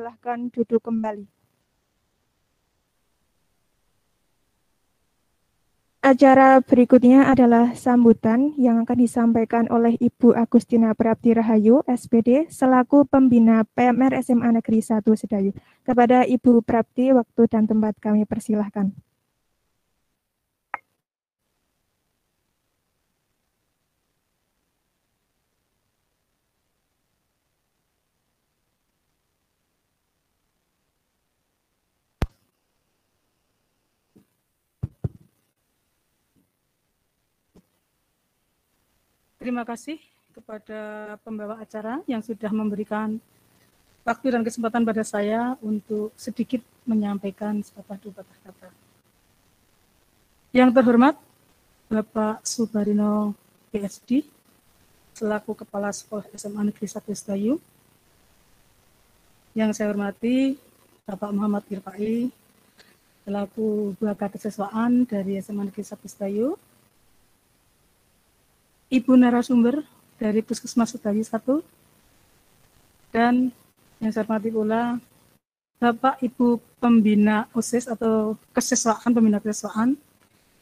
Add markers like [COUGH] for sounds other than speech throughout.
dipersilahkan duduk kembali. Acara berikutnya adalah sambutan yang akan disampaikan oleh Ibu Agustina Prabdi Rahayu, SPD, selaku pembina PMR SMA Negeri 1 Sedayu. Kepada Ibu Prabdi, waktu dan tempat kami persilahkan. Terima kasih kepada pembawa acara yang sudah memberikan waktu dan kesempatan pada saya untuk sedikit menyampaikan sepatah dua kata. Yang terhormat Bapak Subarino PSD selaku Kepala Sekolah SMA Negeri 1 Stayu. Yang saya hormati Bapak Muhammad Irfai selaku Buaka Keseswaan dari SMA Negeri 1 Stayu Ibu narasumber dari Puskesmas Sedayu 1 dan yang saya hormati pula Bapak Ibu Pembina OSIS atau Keseswaan Pembina Keseswaan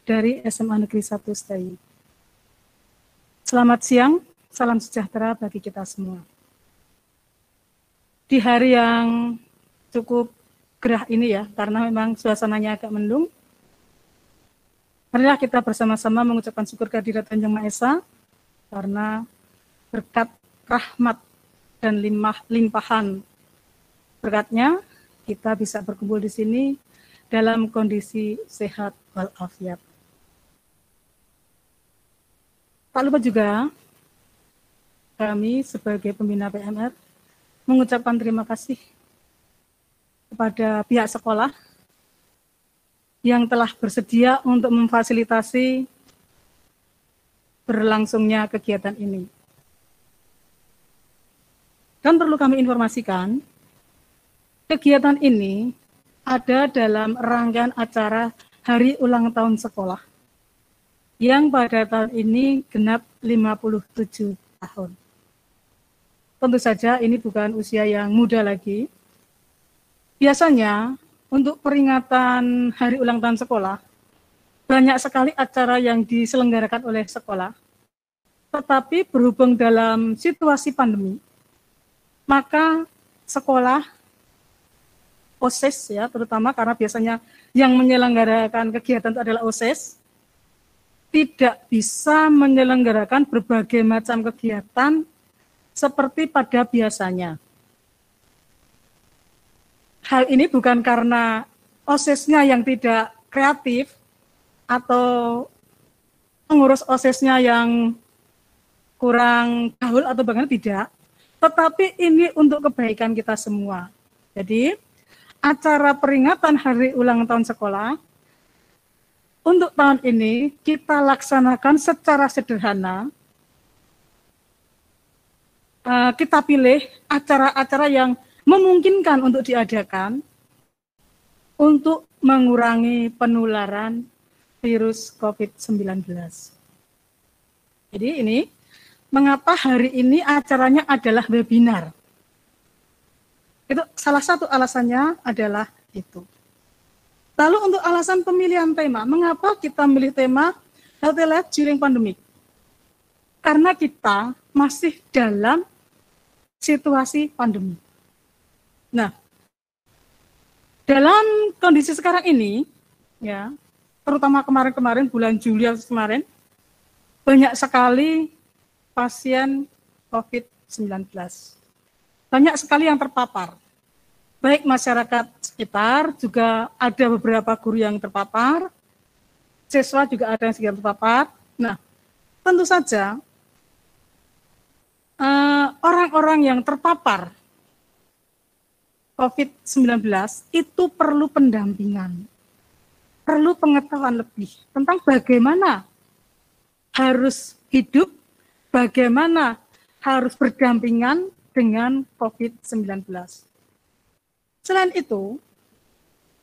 dari SMA Negeri 1 Sedayu. Selamat siang, salam sejahtera bagi kita semua. Di hari yang cukup gerah ini ya, karena memang suasananya agak mendung, marilah kita bersama-sama mengucapkan syukur kehadirat Yang Maha Esa karena berkat rahmat dan limpah, limpahan berkatnya kita bisa berkumpul di sini dalam kondisi sehat walafiat. Tak lupa juga kami sebagai pembina PMR mengucapkan terima kasih kepada pihak sekolah yang telah bersedia untuk memfasilitasi berlangsungnya kegiatan ini. Dan perlu kami informasikan, kegiatan ini ada dalam rangkaian acara Hari Ulang Tahun Sekolah yang pada tahun ini genap 57 tahun. Tentu saja ini bukan usia yang muda lagi. Biasanya untuk peringatan Hari Ulang Tahun Sekolah banyak sekali acara yang diselenggarakan oleh sekolah. Tetapi berhubung dalam situasi pandemi, maka sekolah OSIS ya, terutama karena biasanya yang menyelenggarakan kegiatan itu adalah OSIS, tidak bisa menyelenggarakan berbagai macam kegiatan seperti pada biasanya. Hal ini bukan karena OSIS-nya yang tidak kreatif, atau pengurus OSIS-nya yang kurang gaul atau bagaimana tidak, tetapi ini untuk kebaikan kita semua. Jadi, acara peringatan hari ulang tahun sekolah untuk tahun ini kita laksanakan secara sederhana. Uh, kita pilih acara-acara yang memungkinkan untuk diadakan untuk mengurangi penularan virus COVID-19. Jadi ini mengapa hari ini acaranya adalah webinar. Itu salah satu alasannya adalah itu. Lalu untuk alasan pemilihan tema, mengapa kita memilih tema Healthy Life during pandemic? Karena kita masih dalam situasi pandemi. Nah, dalam kondisi sekarang ini, ya, terutama kemarin-kemarin bulan Juli kemarin banyak sekali pasien COVID-19. Banyak sekali yang terpapar. Baik masyarakat sekitar, juga ada beberapa guru yang terpapar, siswa juga ada yang sekitar terpapar. Nah, tentu saja eh, orang-orang yang terpapar COVID-19 itu perlu pendampingan perlu pengetahuan lebih tentang bagaimana harus hidup, bagaimana harus berdampingan dengan COVID-19. Selain itu,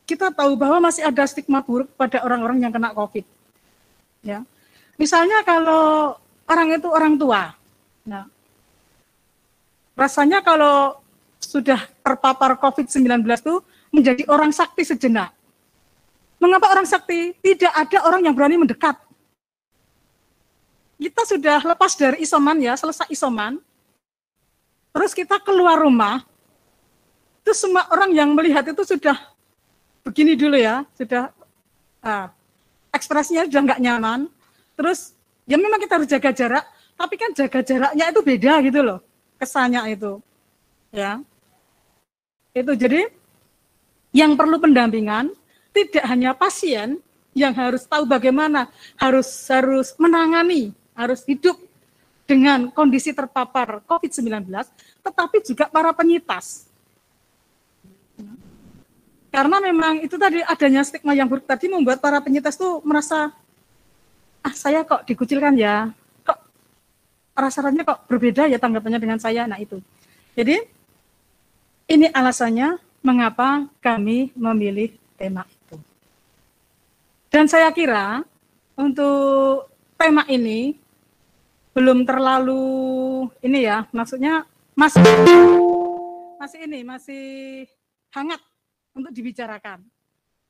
kita tahu bahwa masih ada stigma buruk pada orang-orang yang kena COVID. Ya. Misalnya kalau orang itu orang tua, nah, rasanya kalau sudah terpapar COVID-19 itu menjadi orang sakti sejenak. Mengapa orang sakti? Tidak ada orang yang berani mendekat. Kita sudah lepas dari isoman ya, selesai isoman. Terus kita keluar rumah, itu semua orang yang melihat itu sudah begini dulu ya, sudah uh, ekspresinya sudah nggak nyaman. Terus ya memang kita harus jaga jarak, tapi kan jaga jaraknya itu beda gitu loh, kesannya itu. Ya. Itu jadi yang perlu pendampingan tidak hanya pasien yang harus tahu bagaimana harus harus menangani, harus hidup dengan kondisi terpapar COVID-19, tetapi juga para penyintas. Karena memang itu tadi adanya stigma yang buruk tadi membuat para penyintas itu merasa, ah saya kok dikucilkan ya, kok rasanya kok berbeda ya tanggapannya dengan saya, nah itu. Jadi ini alasannya mengapa kami memilih tema. Dan saya kira untuk tema ini belum terlalu ini ya, maksudnya masih masih ini masih hangat untuk dibicarakan.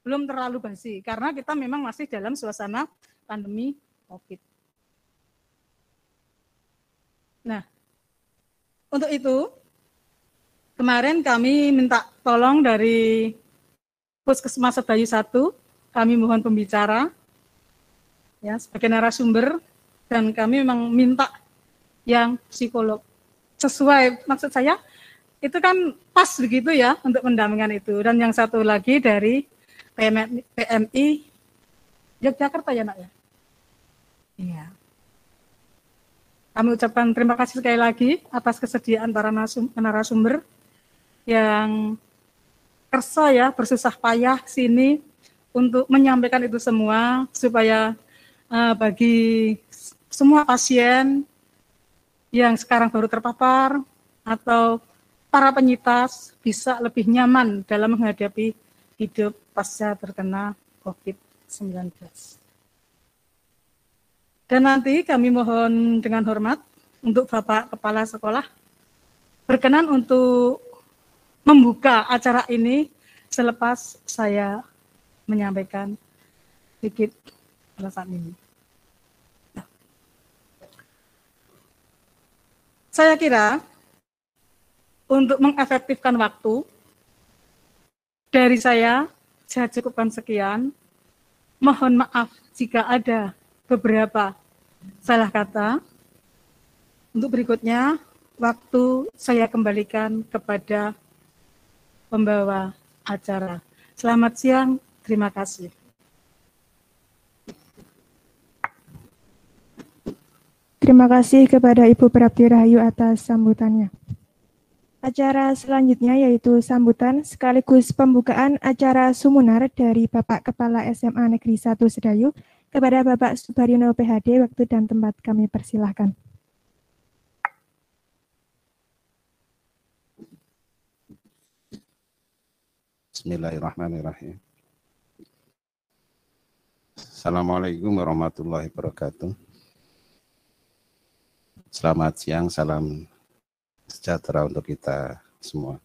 Belum terlalu basi karena kita memang masih dalam suasana pandemi Covid. Nah, untuk itu kemarin kami minta tolong dari Puskesmas Sedayu 1, kami mohon pembicara ya sebagai narasumber dan kami memang minta yang psikolog. Sesuai maksud saya itu kan pas begitu ya untuk pendampingan itu. Dan yang satu lagi dari PMI, PMI Yogyakarta ya nak ya? Iya. Kami ucapkan terima kasih sekali lagi atas kesediaan para narasumber yang kersa ya bersusah payah sini untuk menyampaikan itu semua supaya uh, bagi semua pasien yang sekarang baru terpapar atau para penyintas bisa lebih nyaman dalam menghadapi hidup pasca terkena COVID-19. Dan nanti kami mohon dengan hormat untuk Bapak Kepala Sekolah berkenan untuk membuka acara ini selepas saya menyampaikan sedikit alasan ini. Saya kira untuk mengefektifkan waktu, dari saya, saya cukupkan sekian. Mohon maaf jika ada beberapa salah kata. Untuk berikutnya, waktu saya kembalikan kepada pembawa acara. Selamat siang, terima kasih. Terima kasih kepada Ibu Prabdi Rahayu atas sambutannya. Acara selanjutnya yaitu sambutan sekaligus pembukaan acara sumunar dari Bapak Kepala SMA Negeri 1 Sedayu kepada Bapak Subarino PhD waktu dan tempat kami persilahkan. Bismillahirrahmanirrahim. Assalamualaikum warahmatullahi wabarakatuh. Selamat siang, salam sejahtera untuk kita semua.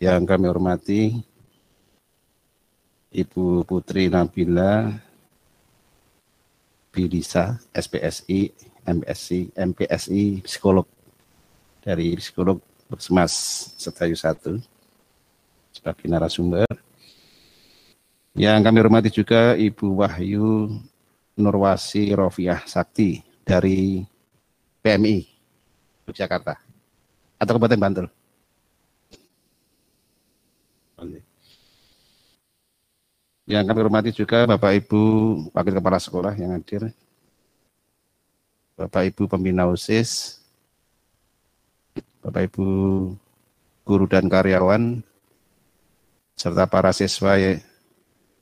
Yang kami hormati Ibu Putri Nabila Bilisa, SPSI, MPSI, MPSI, psikolog dari psikolog Puskesmas Setayu Satu sebagai narasumber. Yang kami hormati juga Ibu Wahyu Nurwasi Rofiah Sakti dari PMI Yogyakarta atau Kabupaten Bantul. Yang kami hormati juga Bapak Ibu Wakil Kepala Sekolah yang hadir, Bapak Ibu Pembina OSIS, Bapak Ibu guru dan karyawan, serta para siswa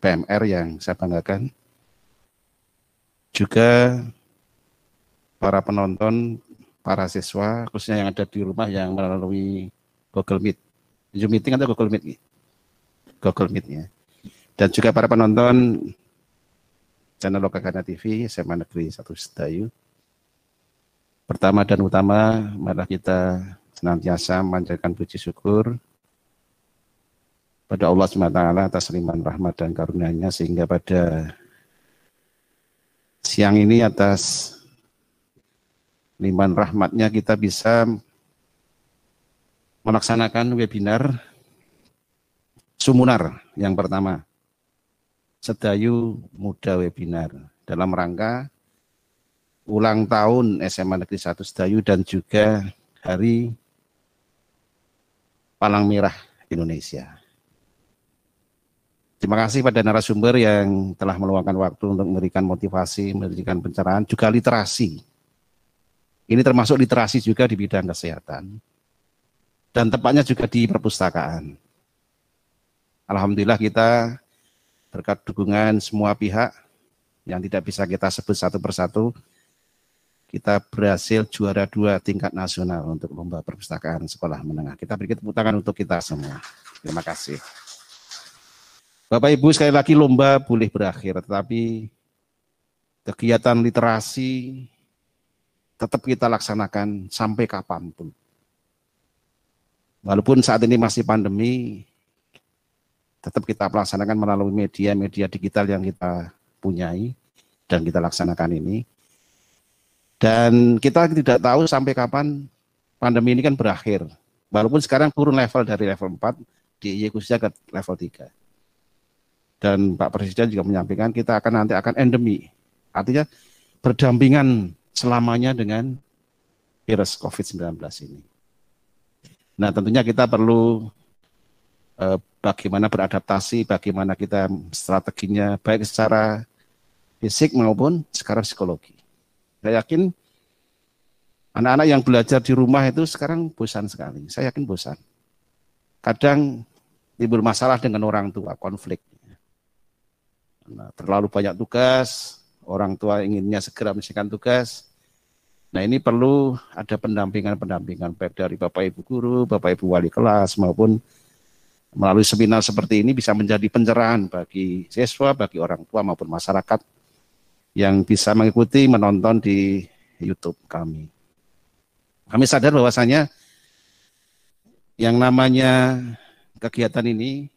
PMR yang saya banggakan juga para penonton, para siswa, khususnya yang ada di rumah yang melalui Google Meet. Zoom meeting atau Google Meet? Google Meet ya. Dan juga para penonton channel Lokagana TV, SMA Negeri 1 Sedayu. Pertama dan utama, mari kita senantiasa memanjatkan puji syukur pada Allah SWT atas liman rahmat dan karunia-Nya sehingga pada siang ini atas liman rahmatnya kita bisa melaksanakan webinar Sumunar yang pertama. Sedayu Muda Webinar dalam rangka ulang tahun SMA Negeri 1 Sedayu dan juga Hari Palang Merah Indonesia. Terima kasih pada narasumber yang telah meluangkan waktu untuk memberikan motivasi, memberikan pencerahan, juga literasi. Ini termasuk literasi juga di bidang kesehatan. Dan tepatnya juga di perpustakaan. Alhamdulillah kita berkat dukungan semua pihak yang tidak bisa kita sebut satu persatu, kita berhasil juara dua tingkat nasional untuk lomba perpustakaan sekolah menengah. Kita beri tepuk tangan untuk kita semua. Terima kasih. Bapak Ibu sekali lagi lomba boleh berakhir, tetapi kegiatan literasi tetap kita laksanakan sampai kapan pun. Walaupun saat ini masih pandemi, tetap kita laksanakan melalui media-media digital yang kita punyai dan kita laksanakan ini. Dan kita tidak tahu sampai kapan pandemi ini kan berakhir. Walaupun sekarang turun level dari level 4 di khususnya ke level 3. Dan Pak Presiden juga menyampaikan kita akan nanti akan endemi. Artinya berdampingan selamanya dengan virus COVID-19 ini. Nah tentunya kita perlu eh, bagaimana beradaptasi, bagaimana kita strateginya, baik secara fisik maupun secara psikologi. Saya yakin anak-anak yang belajar di rumah itu sekarang bosan sekali. Saya yakin bosan. Kadang timbul masalah dengan orang tua, konflik. Nah, terlalu banyak tugas, orang tua inginnya segera menyelesaikan tugas. Nah ini perlu ada pendampingan-pendampingan baik dari Bapak Ibu Guru, Bapak Ibu Wali kelas maupun melalui seminar seperti ini bisa menjadi pencerahan bagi siswa, bagi orang tua maupun masyarakat yang bisa mengikuti menonton di YouTube kami. Kami sadar bahwasanya yang namanya kegiatan ini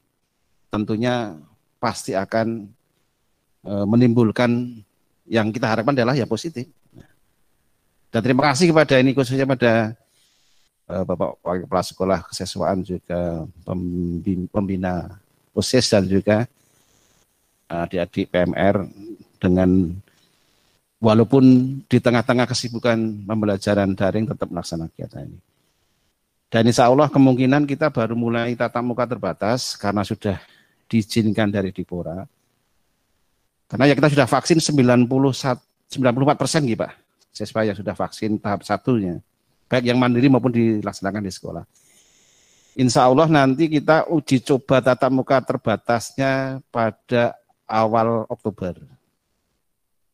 tentunya pasti akan menimbulkan yang kita harapkan adalah yang positif. Dan terima kasih kepada ini khususnya pada Eh, Bapak Wakil Kepala Sekolah Keseswaan juga pembina OSIS dan juga eh, adik-adik PMR dengan walaupun di tengah-tengah kesibukan pembelajaran daring tetap melaksanakan kegiatan ini. Dan insya Allah kemungkinan kita baru mulai tatap muka terbatas karena sudah diizinkan dari Dipora. Karena ya kita sudah vaksin 91, 94 persen gitu Pak. Siswa yang sudah vaksin tahap satunya baik yang mandiri maupun dilaksanakan di sekolah. Insya Allah nanti kita uji coba tatap muka terbatasnya pada awal Oktober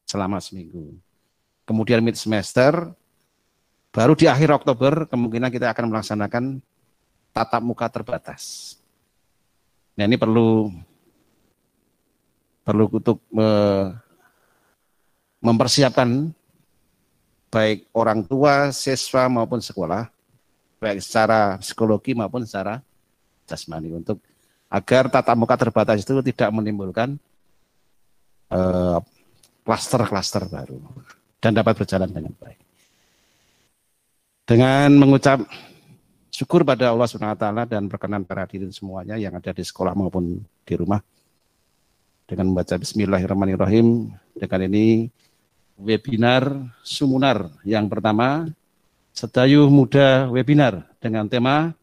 selama seminggu. Kemudian mid semester, baru di akhir Oktober kemungkinan kita akan melaksanakan tatap muka terbatas. Nah ini perlu perlu untuk mempersiapkan baik orang tua, siswa maupun sekolah, baik secara psikologi maupun secara jasmani untuk agar tatap muka terbatas itu tidak menimbulkan eh, klaster-klaster uh, baru dan dapat berjalan dengan baik. Dengan mengucap syukur pada Allah SWT dan berkenan para hadirin semuanya yang ada di sekolah maupun di rumah. Dengan membaca Bismillahirrahmanirrahim. Dengan ini webinar Sumunar. Yang pertama, Sedayu Muda Webinar dengan tema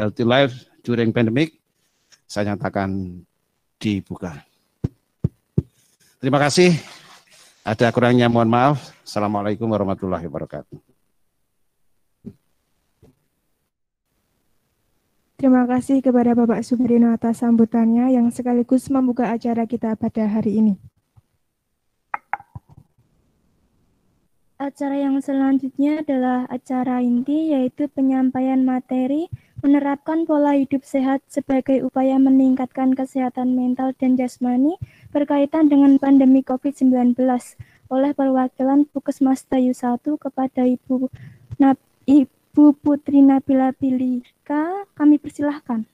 Healthy Life During Pandemic. Saya nyatakan dibuka. Terima kasih. Ada kurangnya mohon maaf. Assalamualaikum warahmatullahi wabarakatuh. Terima kasih kepada Bapak Subrino atas sambutannya yang sekaligus membuka acara kita pada hari ini. Acara yang selanjutnya adalah acara inti yaitu penyampaian materi menerapkan pola hidup sehat sebagai upaya meningkatkan kesehatan mental dan jasmani berkaitan dengan pandemi COVID-19 oleh perwakilan Puskesmas Tayu 1 kepada Ibu Nab, Putri Nabila Pilika, kami persilahkan.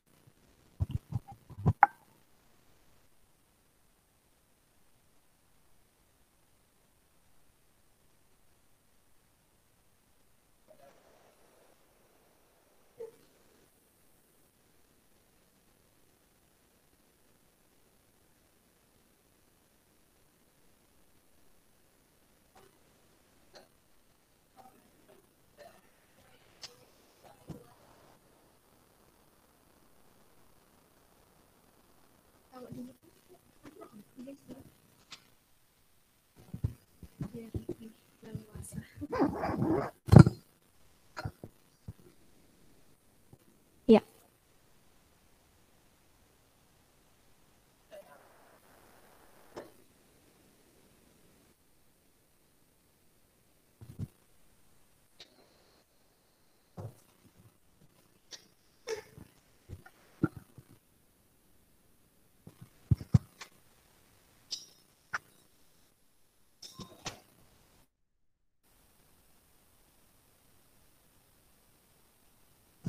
Ya.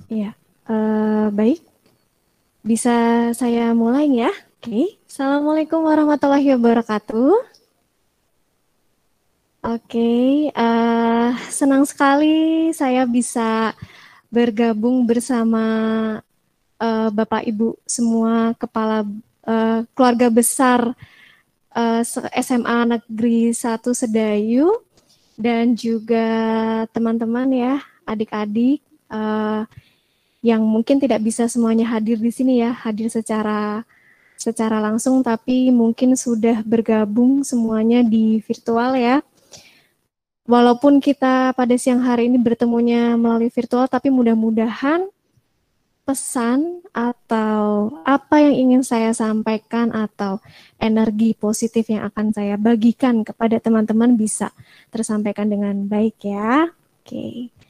Ya, uh, baik. Bisa saya mulai ya? Oke. Assalamualaikum warahmatullahi wabarakatuh. Oke, uh, senang sekali saya bisa bergabung bersama uh, Bapak Ibu semua kepala uh, keluarga besar uh, SMA Negeri 1 Sedayu dan juga teman-teman ya, adik-adik uh, yang mungkin tidak bisa semuanya hadir di sini ya, hadir secara secara langsung tapi mungkin sudah bergabung semuanya di virtual ya. Walaupun kita pada siang hari ini bertemunya melalui virtual tapi mudah-mudahan pesan atau apa yang ingin saya sampaikan atau energi positif yang akan saya bagikan kepada teman-teman bisa tersampaikan dengan baik ya. Oke. Okay.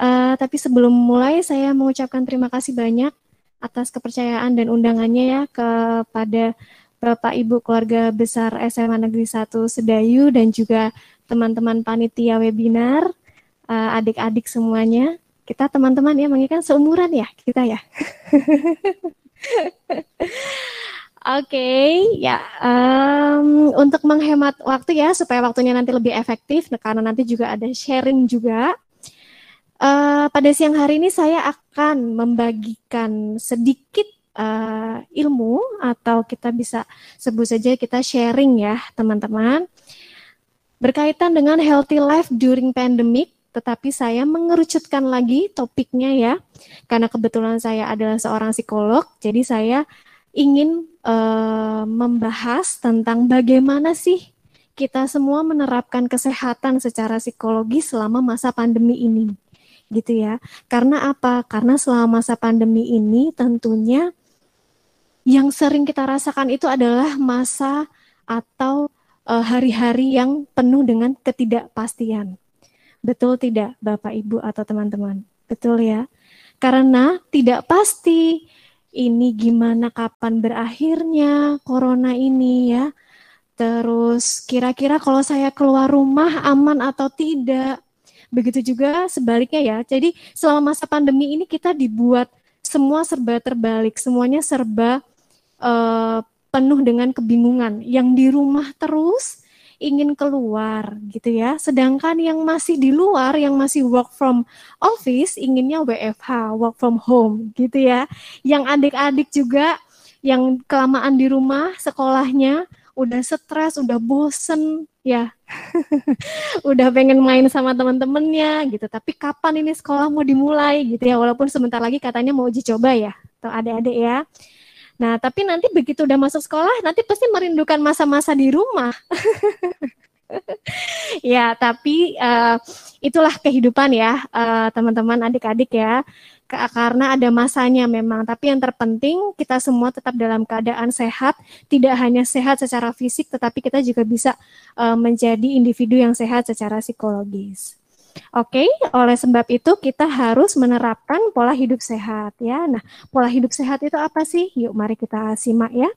Uh, tapi sebelum mulai, saya mengucapkan terima kasih banyak atas kepercayaan dan undangannya ya kepada Bapak Ibu keluarga besar SMA Negeri 1 Sedayu dan juga teman-teman panitia webinar, uh, adik-adik semuanya. Kita teman-teman ya, mengingat seumuran ya kita ya. [LAUGHS] Oke, okay, ya um, untuk menghemat waktu ya supaya waktunya nanti lebih efektif, karena nanti juga ada sharing juga. Uh, pada siang hari ini saya akan membagikan sedikit uh, ilmu atau kita bisa sebut saja kita sharing ya teman-teman. Berkaitan dengan healthy life during pandemic tetapi saya mengerucutkan lagi topiknya ya. Karena kebetulan saya adalah seorang psikolog jadi saya ingin uh, membahas tentang bagaimana sih kita semua menerapkan kesehatan secara psikologi selama masa pandemi ini gitu ya. Karena apa? Karena selama masa pandemi ini tentunya yang sering kita rasakan itu adalah masa atau eh, hari-hari uh, yang penuh dengan ketidakpastian. Betul tidak, Bapak, Ibu, atau teman-teman? Betul ya. Karena tidak pasti ini gimana kapan berakhirnya corona ini ya. Terus kira-kira kalau saya keluar rumah aman atau tidak Begitu juga sebaliknya ya. Jadi selama masa pandemi ini kita dibuat semua serba terbalik, semuanya serba uh, penuh dengan kebingungan. Yang di rumah terus ingin keluar gitu ya. Sedangkan yang masih di luar, yang masih work from office, inginnya WFH, work from home gitu ya. Yang adik-adik juga yang kelamaan di rumah sekolahnya udah stres, udah bosen, ya, [LAUGHS] udah pengen main sama temen-temennya gitu. Tapi kapan ini sekolah mau dimulai gitu ya? Walaupun sebentar lagi katanya mau uji coba ya, atau adik-adik ya. Nah, tapi nanti begitu udah masuk sekolah, nanti pasti merindukan masa-masa di rumah. [LAUGHS] ya, tapi uh, itulah kehidupan ya, uh, teman-teman, adik-adik ya karena ada masanya memang. Tapi yang terpenting kita semua tetap dalam keadaan sehat, tidak hanya sehat secara fisik, tetapi kita juga bisa uh, menjadi individu yang sehat secara psikologis. Oke, okay? oleh sebab itu kita harus menerapkan pola hidup sehat ya. Nah, pola hidup sehat itu apa sih? Yuk mari kita simak ya.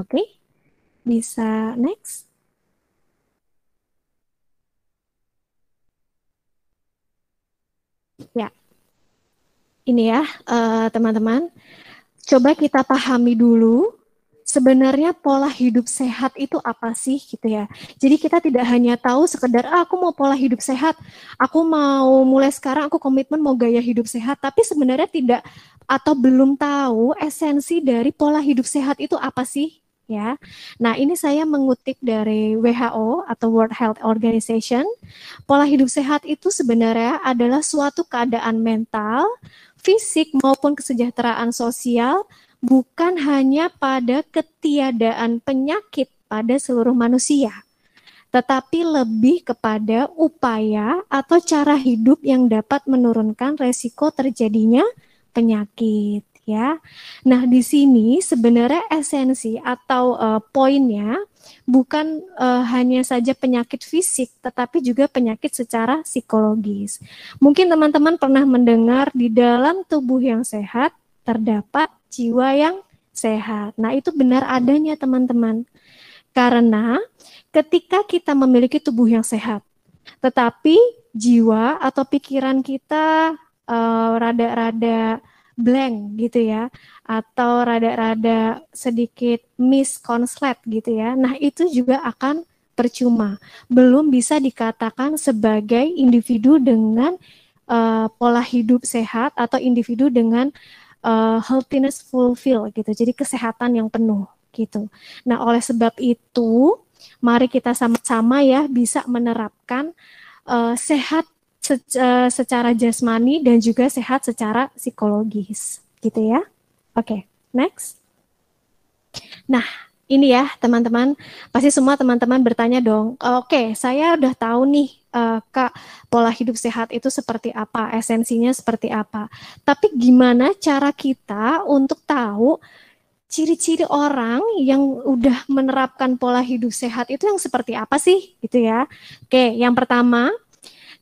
Oke. Okay? Bisa next. Ya, ini ya eh, teman-teman. Uh, Coba kita pahami dulu sebenarnya pola hidup sehat itu apa sih gitu ya. Jadi kita tidak hanya tahu sekedar ah, aku mau pola hidup sehat, aku mau mulai sekarang aku komitmen mau gaya hidup sehat, tapi sebenarnya tidak atau belum tahu esensi dari pola hidup sehat itu apa sih ya. Nah, ini saya mengutip dari WHO atau World Health Organization. Pola hidup sehat itu sebenarnya adalah suatu keadaan mental, fisik maupun kesejahteraan sosial bukan hanya pada ketiadaan penyakit pada seluruh manusia, tetapi lebih kepada upaya atau cara hidup yang dapat menurunkan resiko terjadinya penyakit ya. Nah, di sini sebenarnya esensi atau uh, poinnya bukan uh, hanya saja penyakit fisik, tetapi juga penyakit secara psikologis. Mungkin teman-teman pernah mendengar di dalam tubuh yang sehat terdapat jiwa yang sehat. Nah, itu benar adanya teman-teman. Karena ketika kita memiliki tubuh yang sehat, tetapi jiwa atau pikiran kita eh, rada-rada uh, blank gitu ya atau rada-rada sedikit miskonslet gitu ya. Nah, itu juga akan percuma. Belum bisa dikatakan sebagai individu dengan uh, pola hidup sehat atau individu dengan uh, healthiness fulfill gitu. Jadi kesehatan yang penuh gitu. Nah, oleh sebab itu, mari kita sama-sama ya bisa menerapkan uh, sehat Secara jasmani dan juga sehat secara psikologis gitu ya. Oke, okay, next. Nah, ini ya teman-teman, pasti semua teman-teman bertanya dong, oke okay, saya udah tahu nih uh, Kak, pola hidup sehat itu seperti apa, esensinya seperti apa. Tapi gimana cara kita untuk tahu ciri-ciri orang yang udah menerapkan pola hidup sehat itu yang seperti apa sih gitu ya. Oke, yang pertama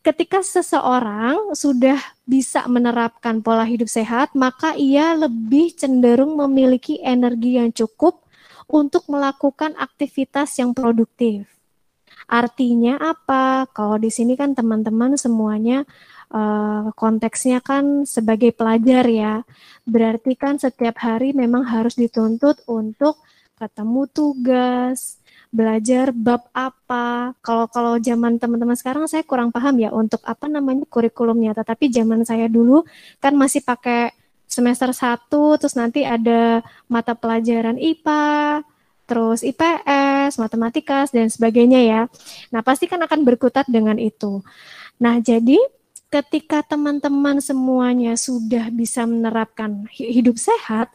ketika seseorang sudah bisa menerapkan pola hidup sehat, maka ia lebih cenderung memiliki energi yang cukup untuk melakukan aktivitas yang produktif. Artinya apa? Kalau di sini kan teman-teman semuanya uh, konteksnya kan sebagai pelajar ya. Berarti kan setiap hari memang harus dituntut untuk ketemu tugas, belajar bab apa. Kalau kalau zaman teman-teman sekarang saya kurang paham ya untuk apa namanya kurikulumnya. Tetapi zaman saya dulu kan masih pakai semester 1 terus nanti ada mata pelajaran IPA, terus IPS, matematika dan sebagainya ya. Nah, pasti kan akan berkutat dengan itu. Nah, jadi ketika teman-teman semuanya sudah bisa menerapkan hidup sehat,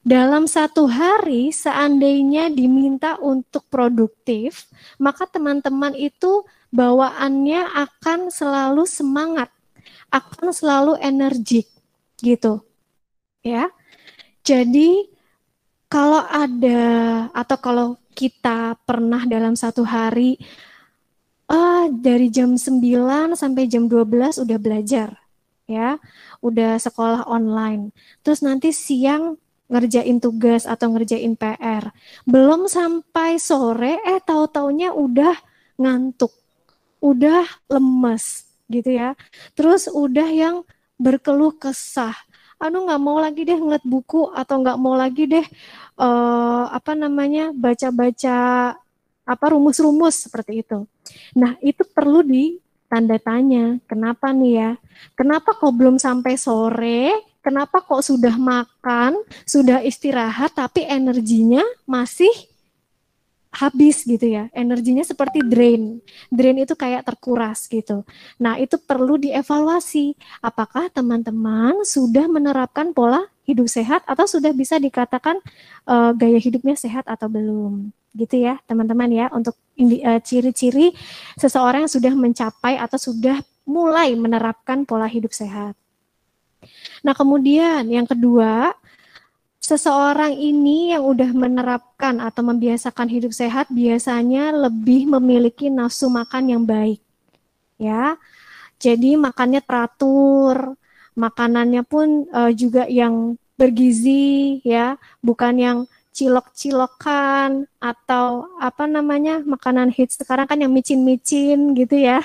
dalam satu hari seandainya diminta untuk produktif, maka teman-teman itu bawaannya akan selalu semangat, akan selalu energik gitu. Ya. Jadi kalau ada atau kalau kita pernah dalam satu hari uh, dari jam 9 sampai jam 12 udah belajar ya, udah sekolah online. Terus nanti siang ngerjain tugas atau ngerjain PR. Belum sampai sore, eh tahu-taunya udah ngantuk, udah lemes gitu ya. Terus udah yang berkeluh kesah. Aduh nggak mau lagi deh ngeliat buku atau nggak mau lagi deh uh, apa namanya baca-baca apa rumus-rumus seperti itu. Nah itu perlu di tanda tanya. Kenapa nih ya? Kenapa kok belum sampai sore kenapa kok sudah makan, sudah istirahat, tapi energinya masih habis gitu ya. Energinya seperti drain. Drain itu kayak terkuras gitu. Nah, itu perlu dievaluasi. Apakah teman-teman sudah menerapkan pola hidup sehat atau sudah bisa dikatakan uh, gaya hidupnya sehat atau belum? Gitu ya, teman-teman ya, untuk uh, ciri-ciri seseorang yang sudah mencapai atau sudah mulai menerapkan pola hidup sehat. Nah, kemudian yang kedua, seseorang ini yang udah menerapkan atau membiasakan hidup sehat biasanya lebih memiliki nafsu makan yang baik. Ya. Jadi makannya teratur, makanannya pun uh, juga yang bergizi ya, bukan yang cilok-cilokan atau apa namanya makanan hits sekarang kan yang micin-micin gitu ya.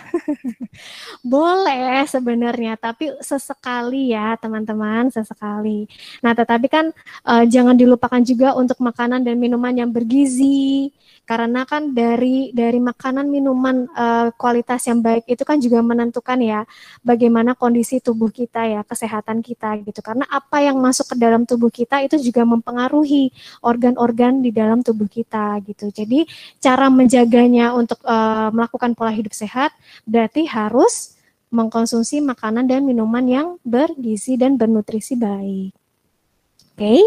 [LAUGHS] Boleh sebenarnya, tapi sesekali ya teman-teman, sesekali. Nah, tetapi kan uh, jangan dilupakan juga untuk makanan dan minuman yang bergizi, karena kan dari dari makanan minuman uh, kualitas yang baik itu kan juga menentukan ya bagaimana kondisi tubuh kita ya kesehatan kita gitu karena apa yang masuk ke dalam tubuh kita itu juga mempengaruhi organ-organ di dalam tubuh kita gitu jadi cara menjaganya untuk uh, melakukan pola hidup sehat berarti harus mengkonsumsi makanan dan minuman yang bergizi dan bernutrisi baik. Oke. Okay?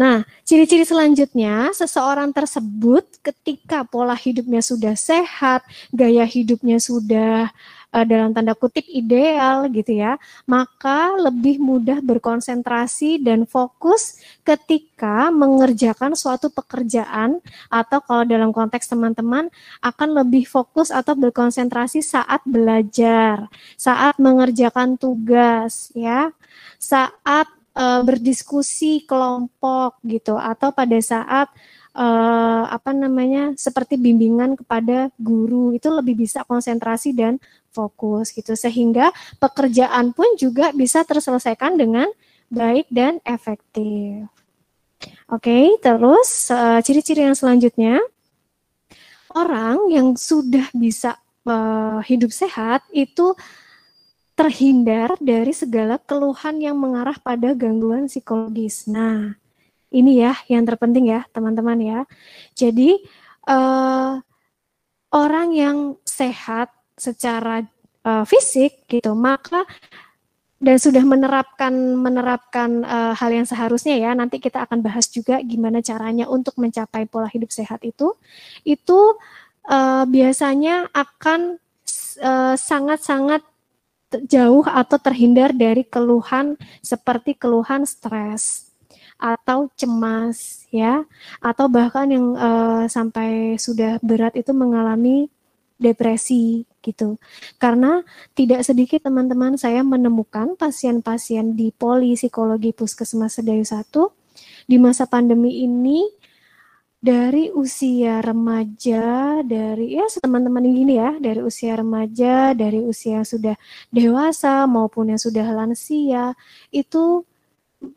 Nah, ciri-ciri selanjutnya seseorang tersebut ketika pola hidupnya sudah sehat, gaya hidupnya sudah uh, dalam tanda kutip ideal gitu ya, maka lebih mudah berkonsentrasi dan fokus ketika mengerjakan suatu pekerjaan atau kalau dalam konteks teman-teman akan lebih fokus atau berkonsentrasi saat belajar, saat mengerjakan tugas ya, saat uh, berdiskusi kelompok gitu atau pada saat uh, apa namanya seperti bimbingan kepada guru. Itu lebih bisa konsentrasi dan fokus gitu sehingga pekerjaan pun juga bisa terselesaikan dengan baik dan efektif. Oke, okay, terus uh, ciri-ciri yang selanjutnya orang yang sudah bisa uh, hidup sehat itu terhindar dari segala keluhan yang mengarah pada gangguan psikologis. Nah, ini ya yang terpenting ya teman-teman ya. Jadi uh, orang yang sehat secara uh, fisik gitu, maka dan sudah menerapkan menerapkan uh, hal yang seharusnya ya. Nanti kita akan bahas juga gimana caranya untuk mencapai pola hidup sehat itu. Itu uh, biasanya akan sangat-sangat jauh atau terhindar dari keluhan seperti keluhan stres atau cemas ya atau bahkan yang uh, sampai sudah berat itu mengalami depresi gitu. Karena tidak sedikit teman-teman saya menemukan pasien-pasien di poli psikologi Puskesmas Sedayu 1 di masa pandemi ini dari usia remaja, dari ya teman-teman gini ya, dari usia remaja, dari usia sudah dewasa maupun yang sudah lansia, itu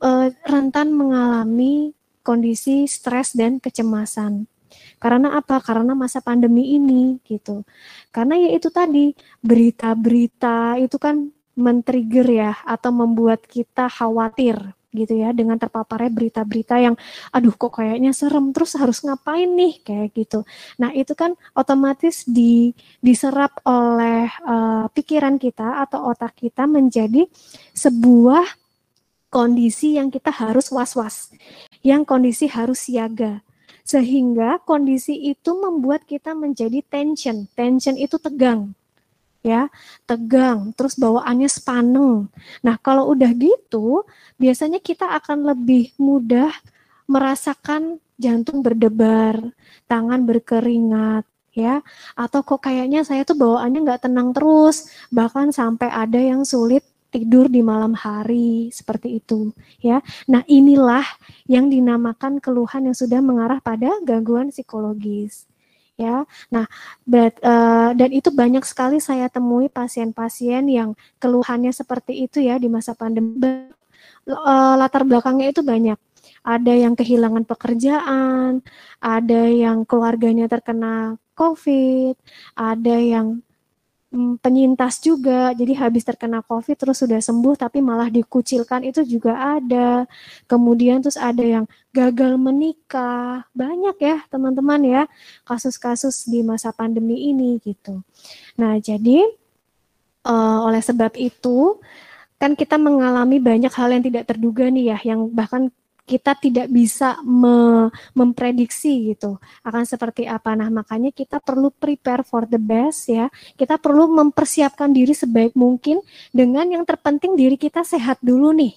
uh, rentan mengalami kondisi stres dan kecemasan. Karena apa? Karena masa pandemi ini gitu. Karena ya itu tadi berita-berita itu kan men-trigger ya atau membuat kita khawatir gitu ya dengan terpaparnya berita-berita yang aduh kok kayaknya serem terus harus ngapain nih kayak gitu. Nah, itu kan otomatis di diserap oleh uh, pikiran kita atau otak kita menjadi sebuah kondisi yang kita harus was-was. Yang kondisi harus siaga. Sehingga kondisi itu membuat kita menjadi tension. Tension itu tegang ya, tegang, terus bawaannya sepaneng. Nah, kalau udah gitu, biasanya kita akan lebih mudah merasakan jantung berdebar, tangan berkeringat, ya, atau kok kayaknya saya tuh bawaannya nggak tenang terus, bahkan sampai ada yang sulit tidur di malam hari seperti itu ya. Nah, inilah yang dinamakan keluhan yang sudah mengarah pada gangguan psikologis ya. Nah, but, uh, dan itu banyak sekali saya temui pasien-pasien yang keluhannya seperti itu ya di masa pandemi. Uh, latar belakangnya itu banyak. Ada yang kehilangan pekerjaan, ada yang keluarganya terkena COVID, ada yang penyintas juga, jadi habis terkena COVID terus sudah sembuh tapi malah dikucilkan itu juga ada. Kemudian terus ada yang gagal menikah, banyak ya teman-teman ya kasus-kasus di masa pandemi ini gitu. Nah jadi uh, oleh sebab itu kan kita mengalami banyak hal yang tidak terduga nih ya, yang bahkan kita tidak bisa me memprediksi gitu akan seperti apa. Nah, makanya kita perlu prepare for the best ya. Kita perlu mempersiapkan diri sebaik mungkin dengan yang terpenting diri kita sehat dulu nih.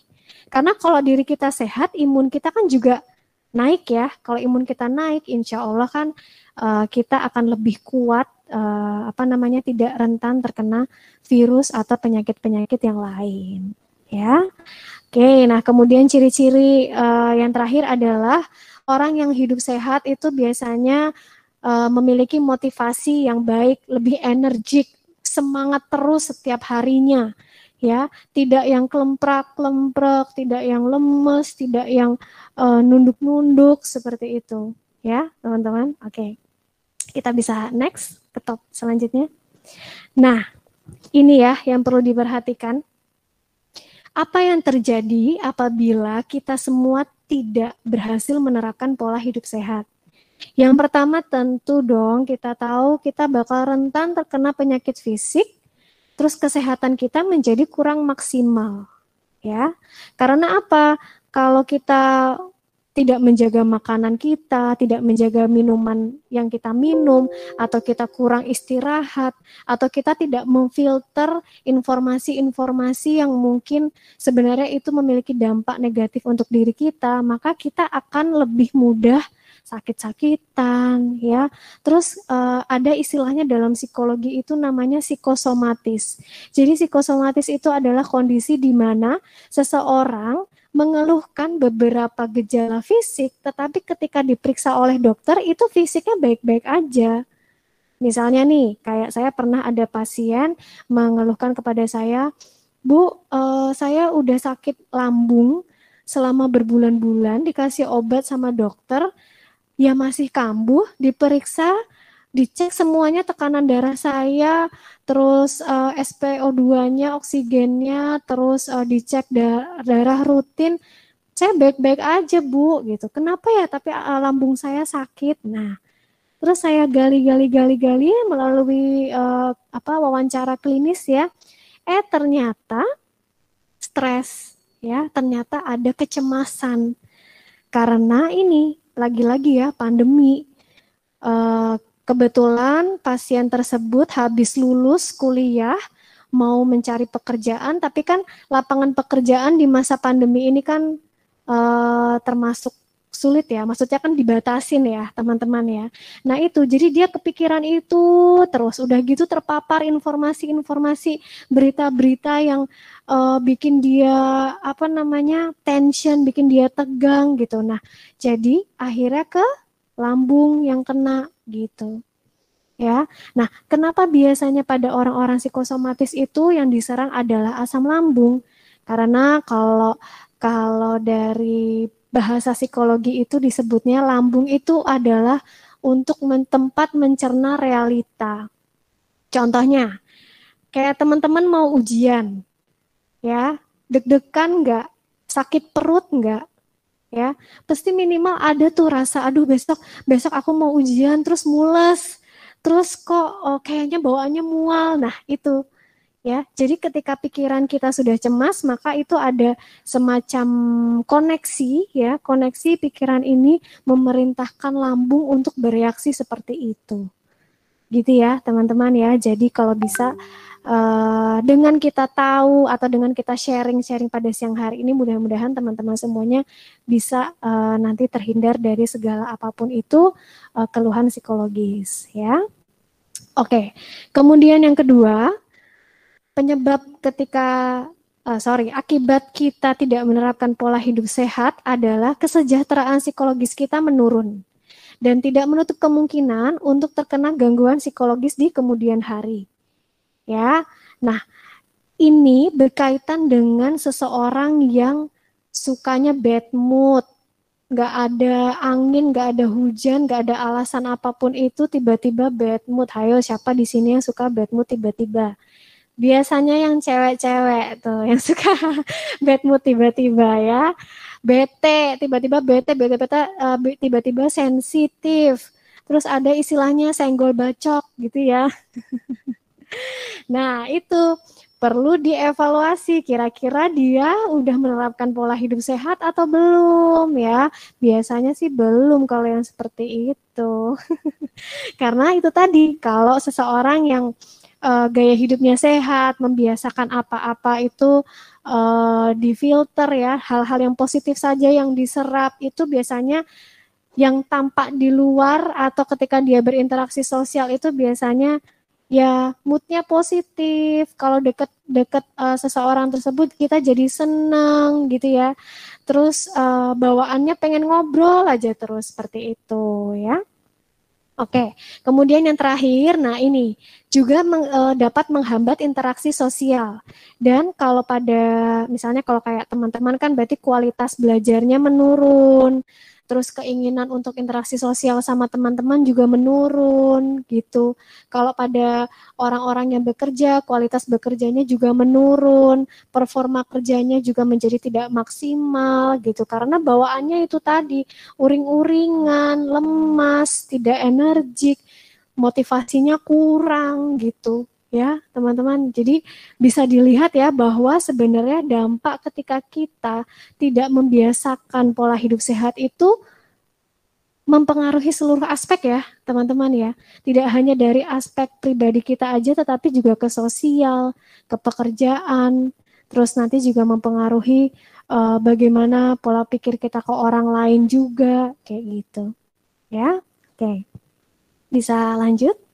Karena kalau diri kita sehat, imun kita kan juga naik ya. Kalau imun kita naik, insya Allah kan uh, kita akan lebih kuat, uh, apa namanya, tidak rentan terkena virus atau penyakit-penyakit yang lain. Ya, Oke, nah kemudian ciri-ciri uh, yang terakhir adalah orang yang hidup sehat itu biasanya uh, memiliki motivasi yang baik, lebih energik, semangat terus setiap harinya ya. Tidak yang kelemprak kelemprek tidak yang lemes tidak yang uh, nunduk-nunduk seperti itu ya teman-teman. Oke kita bisa next ke top selanjutnya. Nah ini ya yang perlu diperhatikan apa yang terjadi apabila kita semua tidak berhasil menerapkan pola hidup sehat? Yang pertama tentu dong kita tahu kita bakal rentan terkena penyakit fisik terus kesehatan kita menjadi kurang maksimal ya. Karena apa? Kalau kita tidak menjaga makanan kita, tidak menjaga minuman yang kita minum, atau kita kurang istirahat, atau kita tidak memfilter informasi-informasi yang mungkin sebenarnya itu memiliki dampak negatif untuk diri kita, maka kita akan lebih mudah sakit-sakitan ya. Terus uh, ada istilahnya dalam psikologi itu namanya psikosomatis. Jadi psikosomatis itu adalah kondisi di mana seseorang mengeluhkan beberapa gejala fisik, tetapi ketika diperiksa oleh dokter itu fisiknya baik-baik aja. Misalnya nih, kayak saya pernah ada pasien mengeluhkan kepada saya, Bu, uh, saya udah sakit lambung selama berbulan-bulan, dikasih obat sama dokter, ya masih kambuh, diperiksa, dicek semuanya tekanan darah saya, terus uh, eh, SPO2-nya, oksigennya, terus uh, dicek da darah rutin. Saya baik-baik aja, Bu, gitu. Kenapa ya tapi uh, lambung saya sakit? Nah, terus saya gali-gali-gali-gali melalui uh, apa wawancara klinis ya. Eh ternyata stres ya, ternyata ada kecemasan. Karena ini lagi-lagi ya pandemi. Uh, kebetulan pasien tersebut habis lulus kuliah mau mencari pekerjaan, tapi kan lapangan pekerjaan di masa pandemi ini kan uh, termasuk sulit ya, maksudnya kan dibatasin ya teman-teman ya. Nah itu, jadi dia kepikiran itu terus, udah gitu terpapar informasi-informasi, berita-berita yang uh, bikin dia apa namanya tension, bikin dia tegang gitu. Nah jadi akhirnya ke lambung yang kena gitu. Ya, nah kenapa biasanya pada orang-orang psikosomatis itu yang diserang adalah asam lambung? Karena kalau kalau dari bahasa psikologi itu disebutnya lambung itu adalah untuk tempat mencerna realita. Contohnya, kayak teman-teman mau ujian, ya, deg-degan nggak, sakit perut nggak, ya, pasti minimal ada tuh rasa, aduh besok besok aku mau ujian terus mules, terus kok oh, kayaknya bawaannya mual, nah itu ya. Jadi ketika pikiran kita sudah cemas, maka itu ada semacam koneksi ya, koneksi pikiran ini memerintahkan lambung untuk bereaksi seperti itu. Gitu ya, teman-teman ya. Jadi kalau bisa Uh, dengan kita tahu atau dengan kita sharing-sharing pada siang hari ini mudah-mudahan teman-teman semuanya bisa uh, nanti terhindar dari segala apa pun itu uh, keluhan psikologis ya. Oke. Okay. Kemudian yang kedua, penyebab ketika uh, sorry akibat kita tidak menerapkan pola hidup sehat adalah kesejahteraan psikologis kita menurun dan tidak menutup kemungkinan untuk terkena gangguan psikologis di kemudian hari. Ya, nah ini berkaitan dengan seseorang yang sukanya bad mood, nggak ada angin, nggak ada hujan, nggak ada alasan apa pun itu tiba-tiba bad mood. Hayo siapa di sini yang suka bad mood tiba-tiba? biasanya yang cewek-cewek tuh yang [LAUGHS] suka bad mood tiba-tiba ya bete tiba-tiba bete bete bete uh, tiba-tiba sensitif. Terus ada istilahnya senggol bacok gitu ya. [LAUGHS] Nah itu perlu dievaluasi kira-kira dia udah menerapkan pola hidup sehat atau belum ya. Biasanya sih belum kalau yang seperti itu. [LAUGHS] Karena itu tadi kalau seseorang yang uh, gaya hidupnya sehat, membiasakan apa-apa itu uh, difilter ya, hal-hal yang positif saja yang diserap itu biasanya yang tampak di luar atau ketika dia berinteraksi sosial itu biasanya ya moodnya positif. Kalau deket-deket uh, seseorang tersebut kita jadi senang gitu ya. Terus uh, bawaannya pengen ngobrol aja terus seperti itu ya. Oke, kemudian yang terakhir, nah ini juga meng, e, dapat menghambat interaksi sosial. Dan kalau pada, misalnya kalau kayak teman-teman kan berarti kualitas belajarnya menurun terus keinginan untuk interaksi sosial sama teman-teman juga menurun gitu. Kalau pada orang-orang yang bekerja, kualitas bekerjanya juga menurun, performa kerjanya juga menjadi tidak maksimal gitu karena bawaannya itu tadi uring-uringan, lemas, tidak energik, motivasinya kurang gitu ya teman-teman. Jadi bisa dilihat ya bahwa sebenarnya dampak ketika kita tidak membiasakan pola hidup sehat itu mempengaruhi seluruh aspek ya teman-teman ya. Tidak hanya dari aspek pribadi kita aja tetapi juga ke sosial, ke pekerjaan, terus nanti juga mempengaruhi uh, bagaimana pola pikir kita ke orang lain juga kayak gitu. Ya. Oke. Bisa lanjut?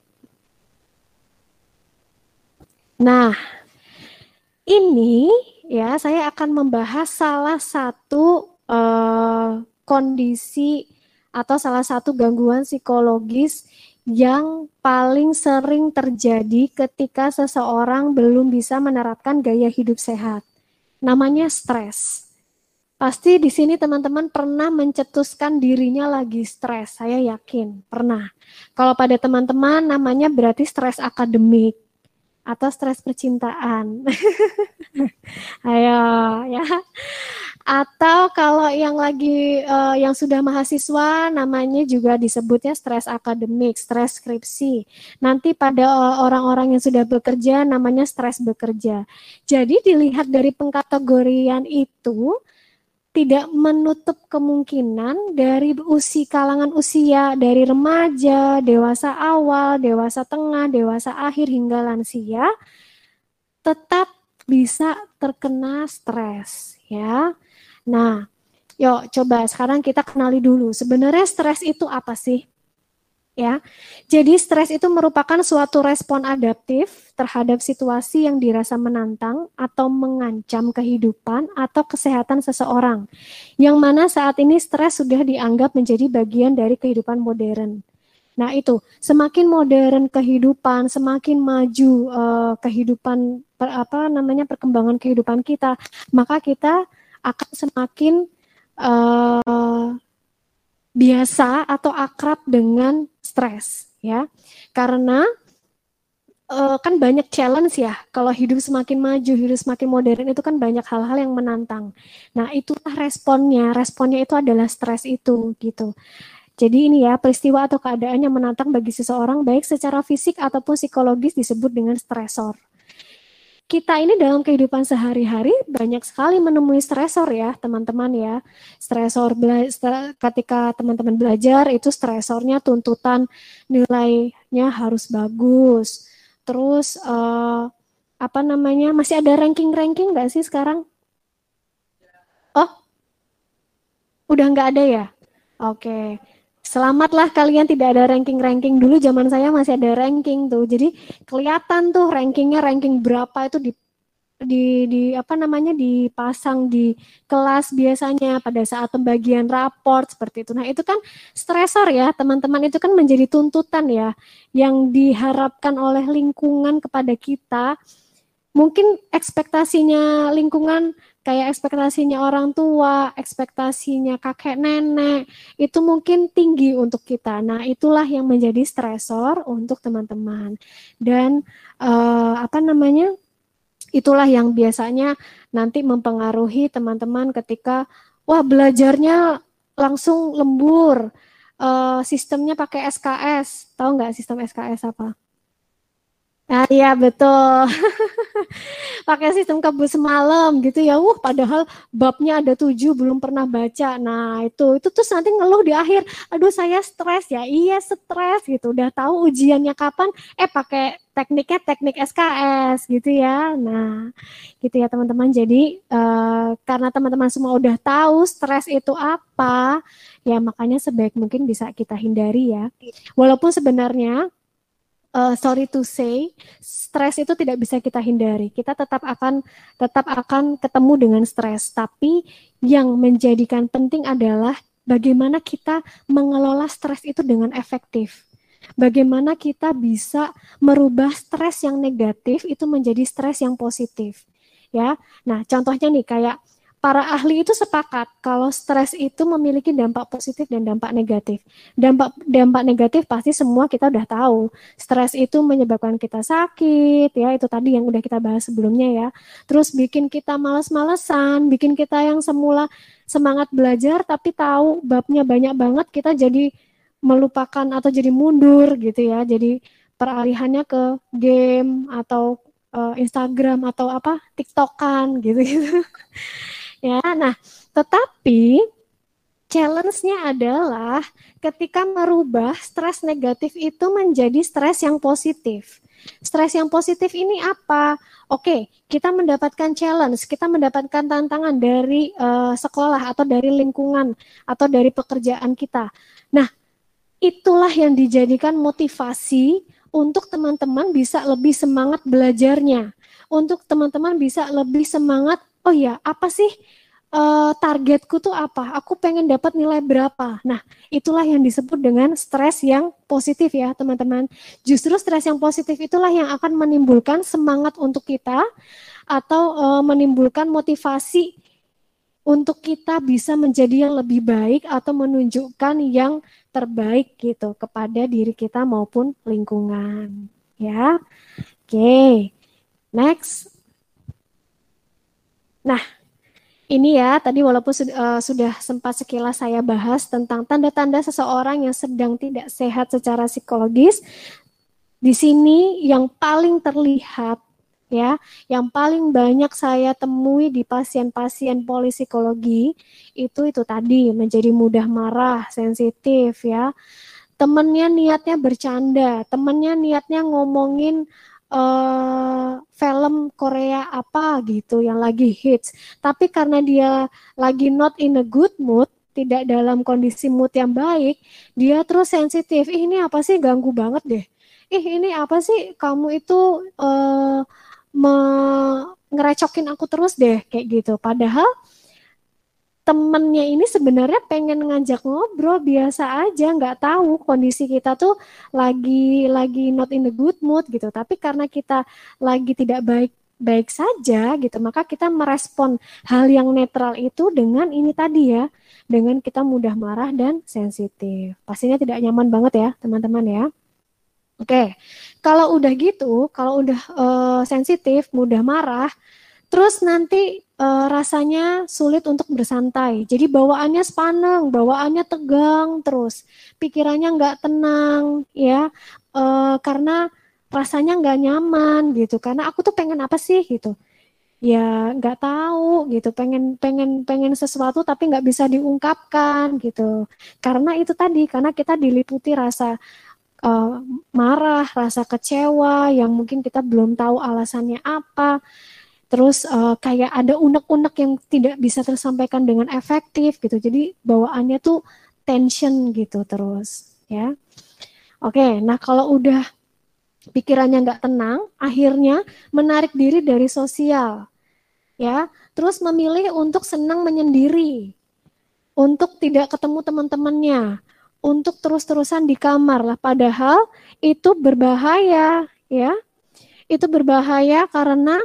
Nah, ini ya saya akan membahas salah satu uh, kondisi atau salah satu gangguan psikologis yang paling sering terjadi ketika seseorang belum bisa menerapkan gaya hidup sehat. Namanya stres. Pasti di sini teman-teman pernah mencetuskan dirinya lagi stres, saya yakin pernah. Kalau pada teman-teman namanya berarti stres akademik atau stres percintaan. [LAUGHS] Ayo ya. Atau kalau yang lagi uh, yang sudah mahasiswa namanya juga disebutnya stres akademik, stres skripsi. Nanti pada eh, orang-orang yang sudah bekerja namanya stres bekerja. Jadi dilihat dari pengkategorian itu tidak menutup kemungkinan dari usia kalangan usia dari remaja, dewasa awal, dewasa tengah, dewasa akhir hingga lansia tetap bisa terkena stres ya. Nah, yuk coba sekarang kita kenali dulu sebenarnya stres itu apa sih? Ya. Jadi stres itu merupakan suatu respon adaptif terhadap situasi yang dirasa menantang atau mengancam kehidupan atau kesehatan seseorang. Yang mana saat ini stres sudah dianggap menjadi bagian dari kehidupan modern. Nah, itu semakin modern kehidupan, semakin maju uh, kehidupan per, apa namanya perkembangan kehidupan kita, maka kita akan semakin uh, biasa atau akrab dengan stres ya. Karena uh, kan banyak challenge ya. Kalau hidup semakin maju, hidup semakin modern itu kan banyak hal-hal yang menantang. Nah, itulah responnya. Responnya itu adalah stres itu gitu. Jadi ini ya, peristiwa atau keadaan yang menantang bagi seseorang baik secara fisik ataupun psikologis disebut dengan stresor kita ini dalam kehidupan sehari-hari banyak sekali menemui stresor ya teman-teman ya. Stresor ketika teman-teman belajar itu stresornya tuntutan nilainya harus bagus. Terus uh, apa namanya masih ada ranking-ranking nggak sih sekarang? Oh, udah nggak ada ya? Oke. Selamatlah kalian tidak ada ranking-ranking dulu zaman saya masih ada ranking tuh. Jadi kelihatan tuh rankingnya ranking berapa itu di di di apa namanya dipasang di kelas biasanya pada saat pembagian raport seperti itu. Nah, itu kan stresor ya, teman-teman itu kan menjadi tuntutan ya yang diharapkan oleh lingkungan kepada kita. Mungkin ekspektasinya lingkungan kayak ekspektasinya orang tua, ekspektasinya kakek nenek, itu mungkin tinggi untuk kita. Nah, itulah yang menjadi stresor untuk teman-teman. Dan uh, apa namanya? Itulah yang biasanya nanti mempengaruhi teman-teman ketika wah belajarnya langsung lembur. Uh, sistemnya pakai SKS. Tahu nggak sistem SKS apa? Nah, iya betul. [LAUGHS] Pakai sistem kabut semalam gitu ya. Wah, padahal babnya ada tujuh belum pernah baca. Nah, itu itu terus nanti ngeluh di akhir. Aduh, saya stres ya. Iya, stres gitu. Udah tahu ujiannya kapan? Eh, pakai tekniknya teknik SKS gitu ya. Nah, gitu ya teman-teman. Jadi uh, karena teman-teman semua udah tahu stres itu apa, ya makanya sebaik mungkin bisa kita hindari ya. Walaupun sebenarnya uh, sorry to say, stres itu tidak bisa kita hindari. Kita tetap akan tetap akan ketemu dengan stres, tapi yang menjadikan penting adalah bagaimana kita mengelola stres itu dengan efektif. Bagaimana kita bisa merubah stres yang negatif itu menjadi stres yang positif. Ya. Nah, contohnya nih kayak para ahli itu sepakat kalau stres itu memiliki dampak positif dan dampak negatif. Dampak dampak negatif pasti semua kita udah tahu. Stres itu menyebabkan kita sakit, ya itu tadi yang udah kita bahas sebelumnya ya. Terus bikin kita males-malesan, bikin kita yang semula semangat belajar tapi tahu babnya banyak banget kita jadi melupakan atau jadi mundur gitu ya. Jadi peralihannya ke game atau uh, Instagram atau apa TikTokan gitu gitu. [LAUGHS] Ya, nah, tetapi challenge-nya adalah ketika merubah stres negatif itu menjadi stres yang positif. Stres yang positif ini apa? Oke, kita mendapatkan challenge, kita mendapatkan tantangan dari uh, sekolah atau dari lingkungan atau dari pekerjaan kita. Nah, itulah yang dijadikan motivasi untuk teman-teman bisa lebih semangat belajarnya, untuk teman-teman bisa lebih semangat oh ya apa sih uh, targetku tuh apa? Aku pengen dapat nilai berapa? Nah, itulah yang disebut dengan stres yang positif ya, teman-teman. Justru stres yang positif itulah yang akan menimbulkan semangat untuk kita atau uh, menimbulkan motivasi untuk kita bisa menjadi yang lebih baik atau menunjukkan yang terbaik gitu kepada diri kita maupun lingkungan. Ya. Oke. Okay. Next. Nah, ini ya, tadi walaupun uh, sudah sempat sekilas saya bahas tentang tanda-tanda seseorang yang sedang tidak sehat secara psikologis, di sini yang paling terlihat ya, yang paling banyak saya temui di pasien-pasien polipsikologi itu itu tadi menjadi mudah marah, sensitif ya. Temennya niatnya bercanda, temennya niatnya ngomongin uh, film Korea apa gitu yang lagi hits. Tapi karena dia lagi not in a good mood, tidak dalam kondisi mood yang baik, dia terus sensitif. Ih, ini apa sih ganggu banget deh. Ih, ini apa sih kamu itu uh, me ngerecokin aku terus deh kayak gitu. Padahal temennya ini sebenarnya pengen ngajak ngobrol biasa aja nggak tahu kondisi kita tuh lagi lagi not in the good mood gitu. Tapi karena kita lagi tidak baik baik saja gitu maka kita merespon hal yang netral itu dengan ini tadi ya dengan kita mudah marah dan sensitif. Pastinya tidak nyaman banget ya teman-teman ya. Oke kalau udah gitu kalau udah uh, sensitif mudah marah terus nanti uh, rasanya sulit untuk bersantai. Jadi bawaannya sepaneng, bawaannya tegang terus, pikirannya nggak tenang, ya, uh, karena rasanya nggak nyaman gitu. Karena aku tuh pengen apa sih gitu? Ya nggak tahu gitu. Pengen pengen pengen sesuatu tapi nggak bisa diungkapkan gitu. Karena itu tadi, karena kita diliputi rasa uh, marah, rasa kecewa yang mungkin kita belum tahu alasannya apa terus uh, kayak ada unek-unek yang tidak bisa tersampaikan dengan efektif gitu. Jadi bawaannya tuh tension gitu terus ya. Oke nah kalau udah pikirannya nggak tenang akhirnya menarik diri dari sosial ya. Terus memilih untuk senang menyendiri untuk tidak ketemu teman-temannya untuk terus-terusan di kamar. Lah padahal itu berbahaya ya. Itu berbahaya karena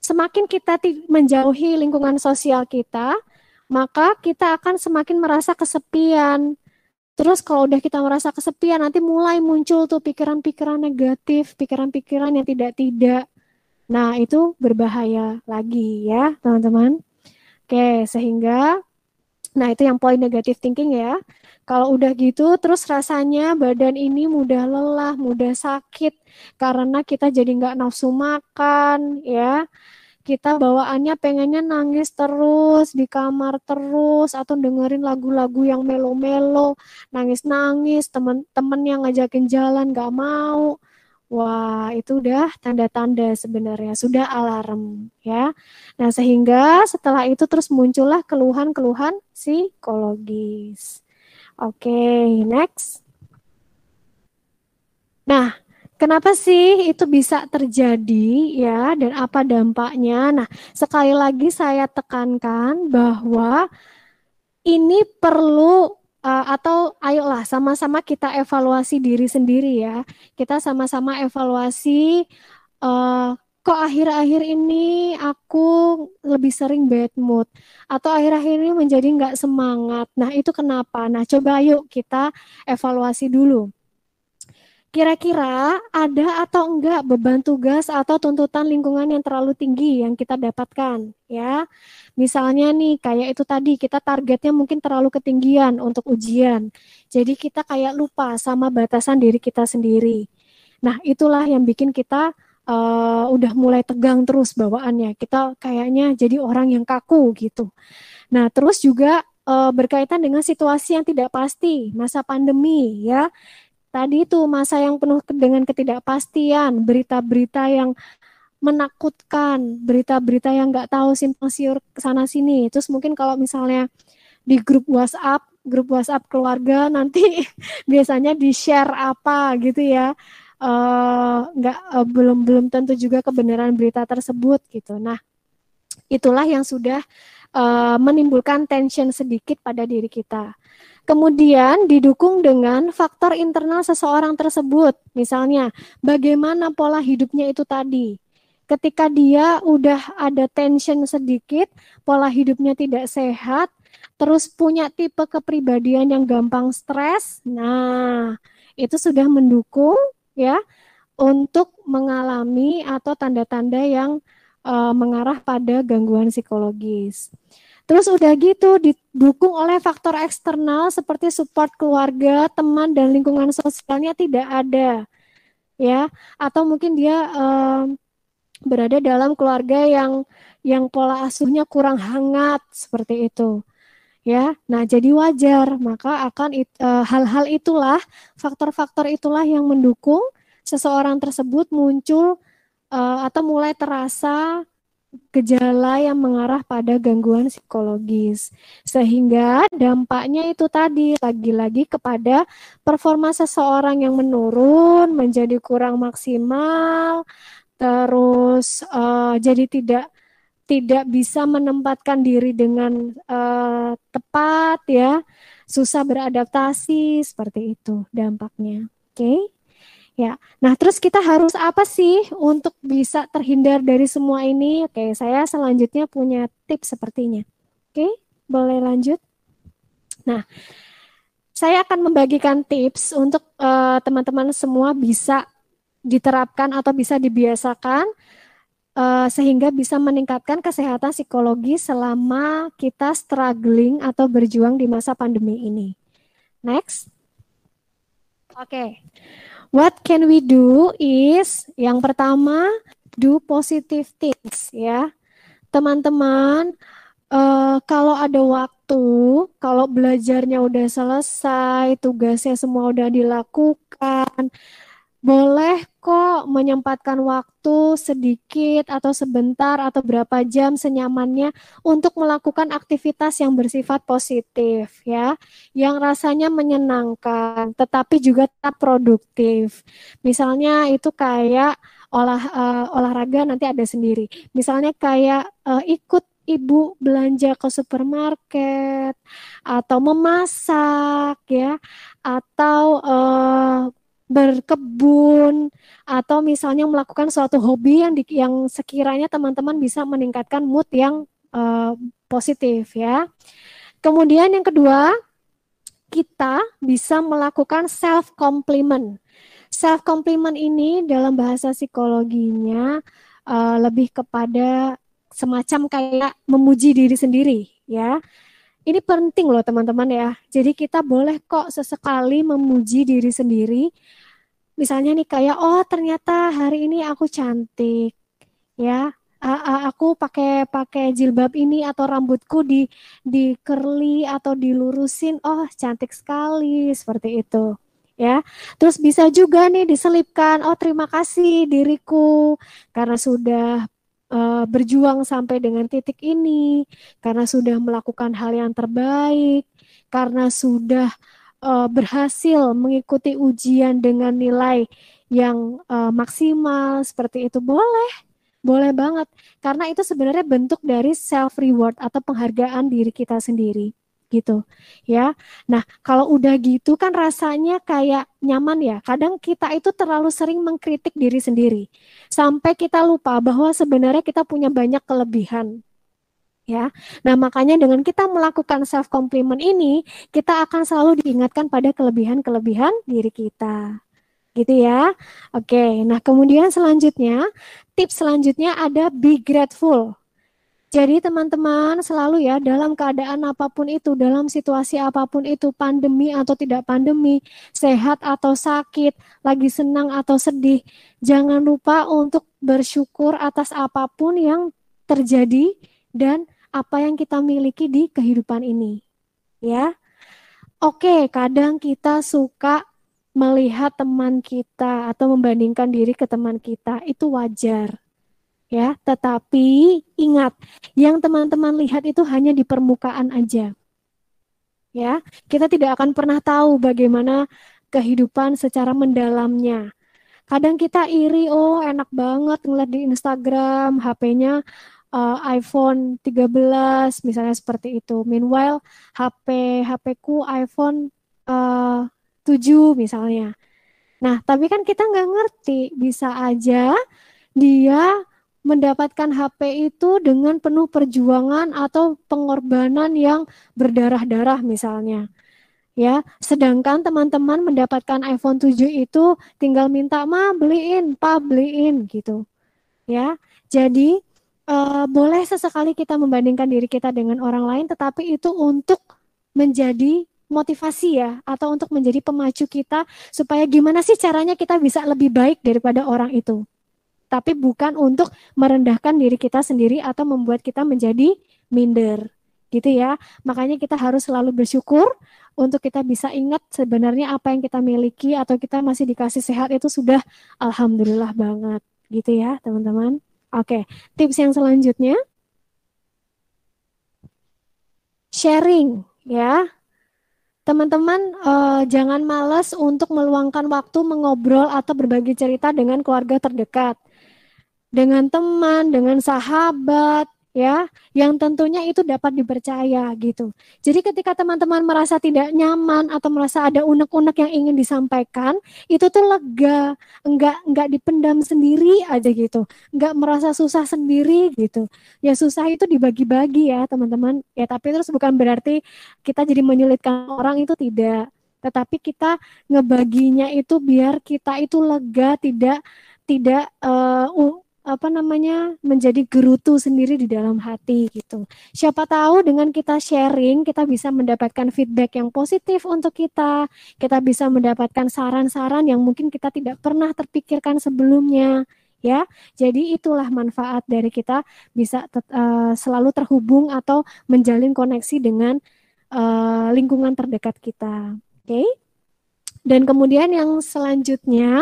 semakin kita menjauhi lingkungan sosial kita, maka kita akan semakin merasa kesepian. Terus kalau udah kita merasa kesepian, nanti mulai muncul tuh pikiran-pikiran negatif, pikiran-pikiran yang tidak-tidak. Nah, itu berbahaya lagi ya, teman-teman. Oke, sehingga nah itu yang poin negatif thinking ya. Kalau udah gitu, terus rasanya badan ini mudah lelah, mudah sakit karena kita jadi nggak nafsu makan, ya. Kita bawaannya pengennya nangis terus di kamar terus atau dengerin lagu-lagu yang melo-melo, nangis-nangis, temen-temen yang ngajakin jalan nggak mau. Wah, itu udah tanda-tanda sebenarnya, sudah alarm ya. Nah, sehingga setelah itu terus muncullah keluhan-keluhan psikologis. Oke, okay, next. Nah, Kenapa sih itu bisa terjadi ya dan apa dampaknya? Nah, sekali lagi saya tekankan bahwa ini perlu uh, atau ayolah sama-sama kita evaluasi diri sendiri ya. Kita sama-sama evaluasi uh, kok akhir-akhir ini aku lebih sering bad mood atau akhir-akhir ini menjadi nggak semangat. Nah itu kenapa? Nah coba yuk kita evaluasi dulu. Kira-kira ada atau enggak beban tugas atau tuntutan lingkungan yang terlalu tinggi yang kita dapatkan ya. Misalnya nih kayak itu tadi kita targetnya mungkin terlalu ketinggian untuk ujian. Jadi kita kayak lupa sama batasan diri kita sendiri. Nah, itulah yang bikin kita uh, udah mulai tegang terus bawaannya. Kita kayaknya jadi orang yang kaku gitu. Nah, terus juga uh, berkaitan dengan situasi yang tidak pasti, masa pandemi ya tadi itu masa yang penuh dengan ketidakpastian, berita-berita yang menakutkan, berita-berita yang nggak tahu simpang siur sana sini. Terus mungkin kalau misalnya di grup WhatsApp, grup WhatsApp keluarga nanti [LAUGHS] biasanya di share apa gitu ya, nggak uh, belum belum tentu juga kebenaran berita tersebut gitu. Nah itulah yang sudah uh, menimbulkan tension sedikit pada diri kita. Kemudian didukung dengan faktor internal seseorang tersebut. Misalnya, bagaimana pola hidupnya itu tadi. Ketika dia udah ada tension sedikit, pola hidupnya tidak sehat, terus punya tipe kepribadian yang gampang stres. Nah, itu sudah mendukung ya untuk mengalami atau tanda-tanda yang uh, mengarah pada gangguan psikologis. Terus udah gitu didukung oleh faktor eksternal seperti support keluarga, teman dan lingkungan sosialnya tidak ada. Ya, atau mungkin dia um, berada dalam keluarga yang yang pola asuhnya kurang hangat seperti itu. Ya. Nah, jadi wajar maka akan uh, hal-hal itulah faktor-faktor itulah yang mendukung seseorang tersebut muncul uh, atau mulai terasa gejala yang mengarah pada gangguan psikologis. Sehingga dampaknya itu tadi lagi-lagi kepada performa seseorang yang menurun, menjadi kurang maksimal, terus uh, jadi tidak tidak bisa menempatkan diri dengan uh, tepat ya, susah beradaptasi seperti itu dampaknya. Oke. Okay? Ya, nah terus kita harus apa sih untuk bisa terhindar dari semua ini? Oke, saya selanjutnya punya tips sepertinya. Oke, boleh lanjut? Nah, saya akan membagikan tips untuk eh, teman-teman uh, semua bisa diterapkan atau bisa dibiasakan uh, sehingga bisa meningkatkan kesehatan psikologi selama kita struggling atau berjuang di masa pandemi ini. Next. Oke. Okay. What can we do is yang pertama do positive things ya. Teman-teman uh, kalau ada waktu, kalau belajarnya udah selesai, tugasnya semua udah dilakukan, boleh kok menyempatkan waktu sedikit atau sebentar atau berapa jam senyamannya untuk melakukan aktivitas yang bersifat positif ya, yang rasanya menyenangkan tetapi juga tetap produktif. Misalnya itu kayak olah uh, olahraga nanti ada sendiri. Misalnya kayak uh, ikut ibu belanja ke supermarket atau memasak ya atau uh, berkebun atau misalnya melakukan suatu hobi yang di, yang sekiranya teman-teman bisa meningkatkan mood yang uh, positif ya. Kemudian yang kedua, kita bisa melakukan self compliment. Self compliment ini dalam bahasa psikologinya uh, lebih kepada semacam kayak memuji diri sendiri ya ini penting loh teman-teman ya. Jadi kita boleh kok sesekali memuji diri sendiri. Misalnya nih kayak oh ternyata hari ini aku cantik ya. aku pakai pakai jilbab ini atau rambutku di di curly atau dilurusin. Oh, cantik sekali seperti itu ya. Terus bisa juga nih diselipkan, oh terima kasih diriku karena sudah uh, berjuang sampai dengan titik ini, karena sudah melakukan hal yang terbaik, karena sudah uh, berhasil mengikuti ujian dengan nilai yang uh, maksimal. Seperti itu boleh boleh banget. Karena itu sebenarnya bentuk dari self reward atau penghargaan diri kita sendiri gitu ya. Nah, kalau udah gitu kan rasanya kayak nyaman ya. Kadang kita itu terlalu sering mengkritik diri sendiri sampai kita lupa bahwa sebenarnya kita punya banyak kelebihan. Ya. Nah, makanya dengan kita melakukan self compliment ini, kita akan selalu diingatkan pada kelebihan-kelebihan diri kita. Gitu ya. Oke, nah kemudian selanjutnya, tips selanjutnya ada be grateful. Jadi teman-teman selalu ya dalam keadaan apa pun itu, dalam situasi apa pun itu, pandemi atau tidak pandemi, sehat atau sakit, lagi senang atau sedih, jangan lupa untuk bersyukur atas apa pun yang terjadi dan apa yang kita miliki di kehidupan ini. Ya. Oke, kadang kita suka melihat teman kita atau membandingkan diri ke teman kita, itu wajar ya. Tetapi ingat, yang teman-teman lihat itu hanya di permukaan aja. Ya, kita tidak akan pernah tahu bagaimana kehidupan secara mendalamnya. Kadang kita iri, oh enak banget ngeliat di Instagram, HP-nya uh, eh, iPhone 13 misalnya seperti itu. Meanwhile, HP HP-ku iPhone uh, eh, 7 misalnya. Nah, tapi kan kita nggak ngerti, bisa aja dia mendapatkan HP itu dengan penuh perjuangan atau pengorbanan yang berdarah-darah misalnya. Ya, sedangkan teman-teman mendapatkan iPhone 7 itu tinggal minta ma beliin, pa beliin gitu. Ya. Jadi uh, boleh sesekali kita membandingkan diri kita dengan orang lain tetapi itu untuk menjadi motivasi ya atau untuk menjadi pemacu kita supaya gimana sih caranya kita bisa lebih baik daripada orang itu tapi bukan untuk merendahkan diri kita sendiri atau membuat kita menjadi minder gitu ya. Makanya kita harus selalu bersyukur untuk kita bisa ingat sebenarnya apa yang kita miliki atau kita masih dikasih sehat itu sudah alhamdulillah banget gitu ya, teman-teman. Oke, tips yang selanjutnya sharing ya. Teman-teman uh, jangan malas untuk meluangkan waktu mengobrol atau berbagi cerita dengan keluarga terdekat dengan teman, dengan sahabat, ya, yang tentunya itu dapat dipercaya gitu. Jadi ketika teman-teman merasa tidak nyaman atau merasa ada unek-unek yang ingin disampaikan, itu tuh lega, enggak enggak dipendam sendiri aja gitu, enggak merasa susah sendiri gitu. Ya susah itu dibagi-bagi ya teman-teman. Ya tapi terus bukan berarti kita jadi menyulitkan orang itu tidak tetapi kita ngebaginya itu biar kita itu lega tidak tidak uh, apa namanya menjadi gerutu sendiri di dalam hati gitu. Siapa tahu dengan kita sharing kita bisa mendapatkan feedback yang positif untuk kita. Kita bisa mendapatkan saran-saran yang mungkin kita tidak pernah terpikirkan sebelumnya ya. Jadi itulah manfaat dari kita bisa uh, selalu terhubung atau menjalin koneksi dengan uh, lingkungan terdekat kita. Oke. Okay? Dan kemudian yang selanjutnya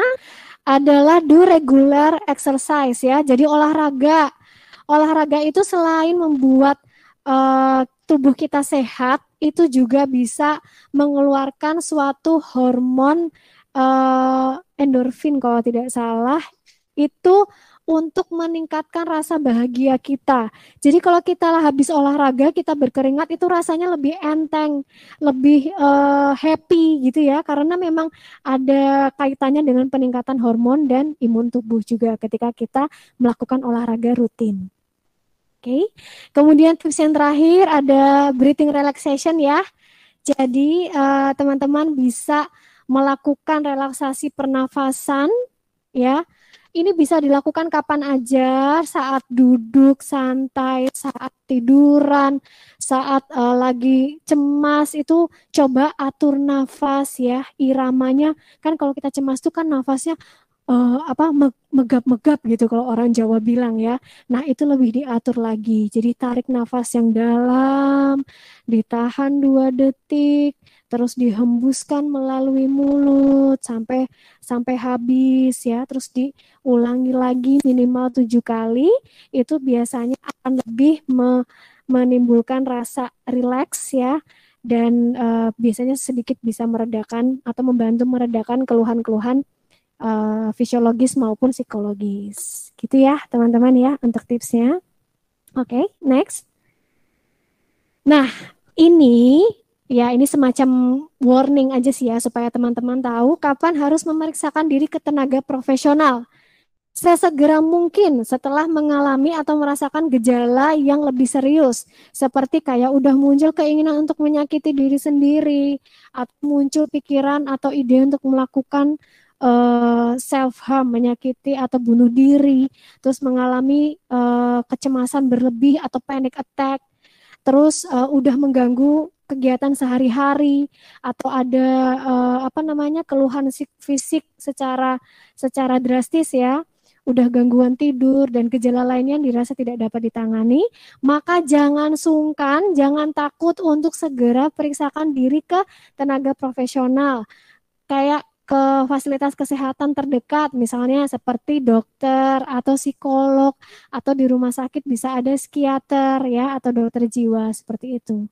adalah do regular exercise ya. Jadi olahraga. Olahraga itu selain membuat uh, tubuh kita sehat, itu juga bisa mengeluarkan suatu hormon uh, endorfin kalau tidak salah. Itu untuk meningkatkan rasa bahagia kita. Jadi kalau kita lah habis olahraga, kita berkeringat itu rasanya lebih enteng, lebih uh, happy gitu ya, karena memang ada kaitannya dengan peningkatan hormon dan imun tubuh juga ketika kita melakukan olahraga rutin. Oke, okay. kemudian tips yang terakhir ada breathing relaxation ya. Jadi uh, teman-teman bisa melakukan relaksasi pernafasan ya ini bisa dilakukan kapan aja, saat duduk santai, saat tiduran, saat uh, lagi cemas itu coba atur nafas ya, iramanya. Kan kalau kita cemas tuh kan nafasnya uh, apa megap-megap gitu kalau orang Jawa bilang ya. Nah, itu lebih diatur lagi. Jadi tarik nafas yang dalam, ditahan dua detik, terus dihembuskan melalui mulut sampai sampai habis ya terus diulangi lagi minimal tujuh kali itu biasanya akan lebih me, menimbulkan rasa rileks ya dan uh, biasanya sedikit bisa meredakan atau membantu meredakan keluhan-keluhan uh, fisiologis maupun psikologis. Gitu ya, teman-teman ya untuk tipsnya. Oke, okay, next. Nah, ini ya ini semacam warning aja sih ya supaya teman-teman tahu kapan harus memeriksakan diri ke tenaga profesional. Sesegera mungkin setelah mengalami atau merasakan gejala yang lebih serius seperti kayak udah muncul keinginan untuk menyakiti diri sendiri atau muncul pikiran atau ide untuk melakukan uh, eh, self harm menyakiti atau bunuh diri terus mengalami uh, kecemasan berlebih atau panic attack terus uh, udah mengganggu kegiatan sehari-hari atau ada uh, apa namanya keluhan fisik secara secara drastis ya udah gangguan tidur dan gejala lainnya yang dirasa tidak dapat ditangani, maka jangan sungkan, jangan takut untuk segera periksakan diri ke tenaga profesional. Kayak ke fasilitas kesehatan terdekat, misalnya seperti dokter atau psikolog atau di rumah sakit bisa ada psikiater ya atau dokter jiwa seperti itu.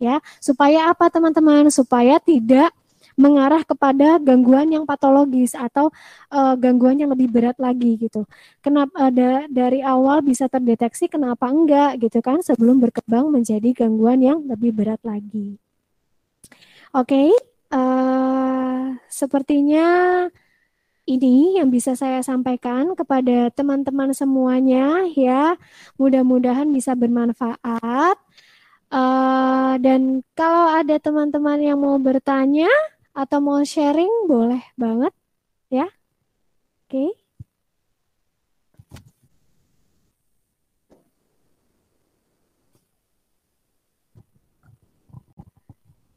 Ya, supaya apa teman-teman? Supaya tidak mengarah kepada gangguan yang patologis atau uh, gangguan yang lebih berat lagi gitu. Kenapa ada dari awal bisa terdeteksi kenapa enggak gitu kan sebelum berkembang menjadi gangguan yang lebih berat lagi. Oke, okay, uh, eh, sepertinya ini yang bisa saya sampaikan kepada teman-teman semuanya ya. Mudah-mudahan bisa bermanfaat. Uh, dan kalau ada teman-teman yang mau bertanya, atau mau sharing boleh banget ya. Oke. Okay.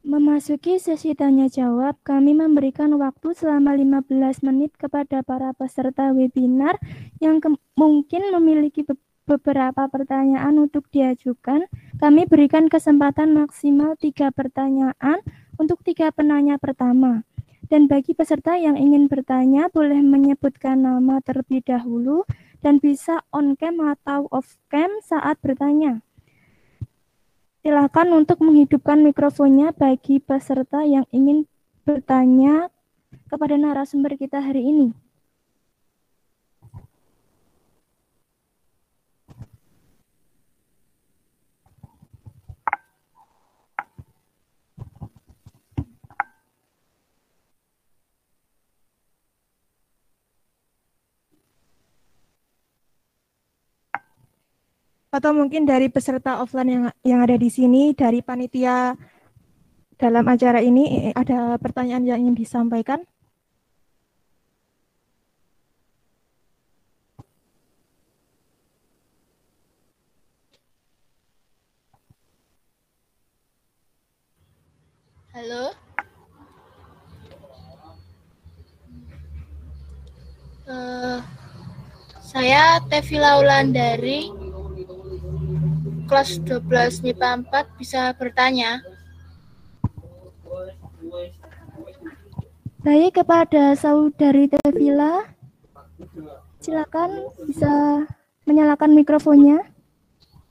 Memasuki sesi tanya jawab, kami memberikan waktu selama 15 menit kepada para peserta webinar yang mungkin memiliki beberapa pertanyaan untuk diajukan. Kami berikan kesempatan maksimal tiga pertanyaan untuk tiga penanya pertama. Dan bagi peserta yang ingin bertanya, boleh menyebutkan nama terlebih dahulu dan bisa on cam atau off cam saat bertanya. Silakan untuk menghidupkan mikrofonnya bagi peserta yang ingin bertanya kepada narasumber kita hari ini. Atau mungkin dari peserta offline yang yang ada di sini dari panitia dalam acara ini eh, ada pertanyaan yang ingin disampaikan? Halo. Uh, saya Tevi Laulan dari kelas 12 MIPA 4 bisa bertanya. Baik kepada saudari Tevila, silakan bisa menyalakan mikrofonnya.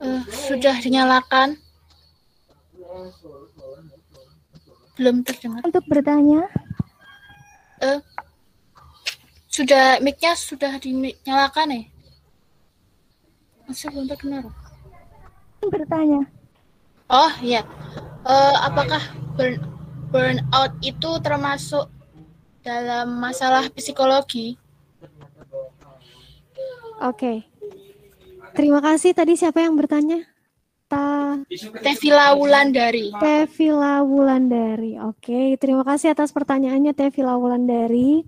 Uh, sudah dinyalakan. Belum terdengar. Untuk bertanya. Uh, sudah mic-nya sudah dinyalakan ya? Masih belum terdengar bertanya. Oh iya, uh, apakah burn burnout itu termasuk dalam masalah psikologi? Oke, okay. terima kasih. Tadi siapa yang bertanya? Ta... Tevila Wulandari. Tevila Wulandari. Oke, okay. terima kasih atas pertanyaannya Tevila Wulandari.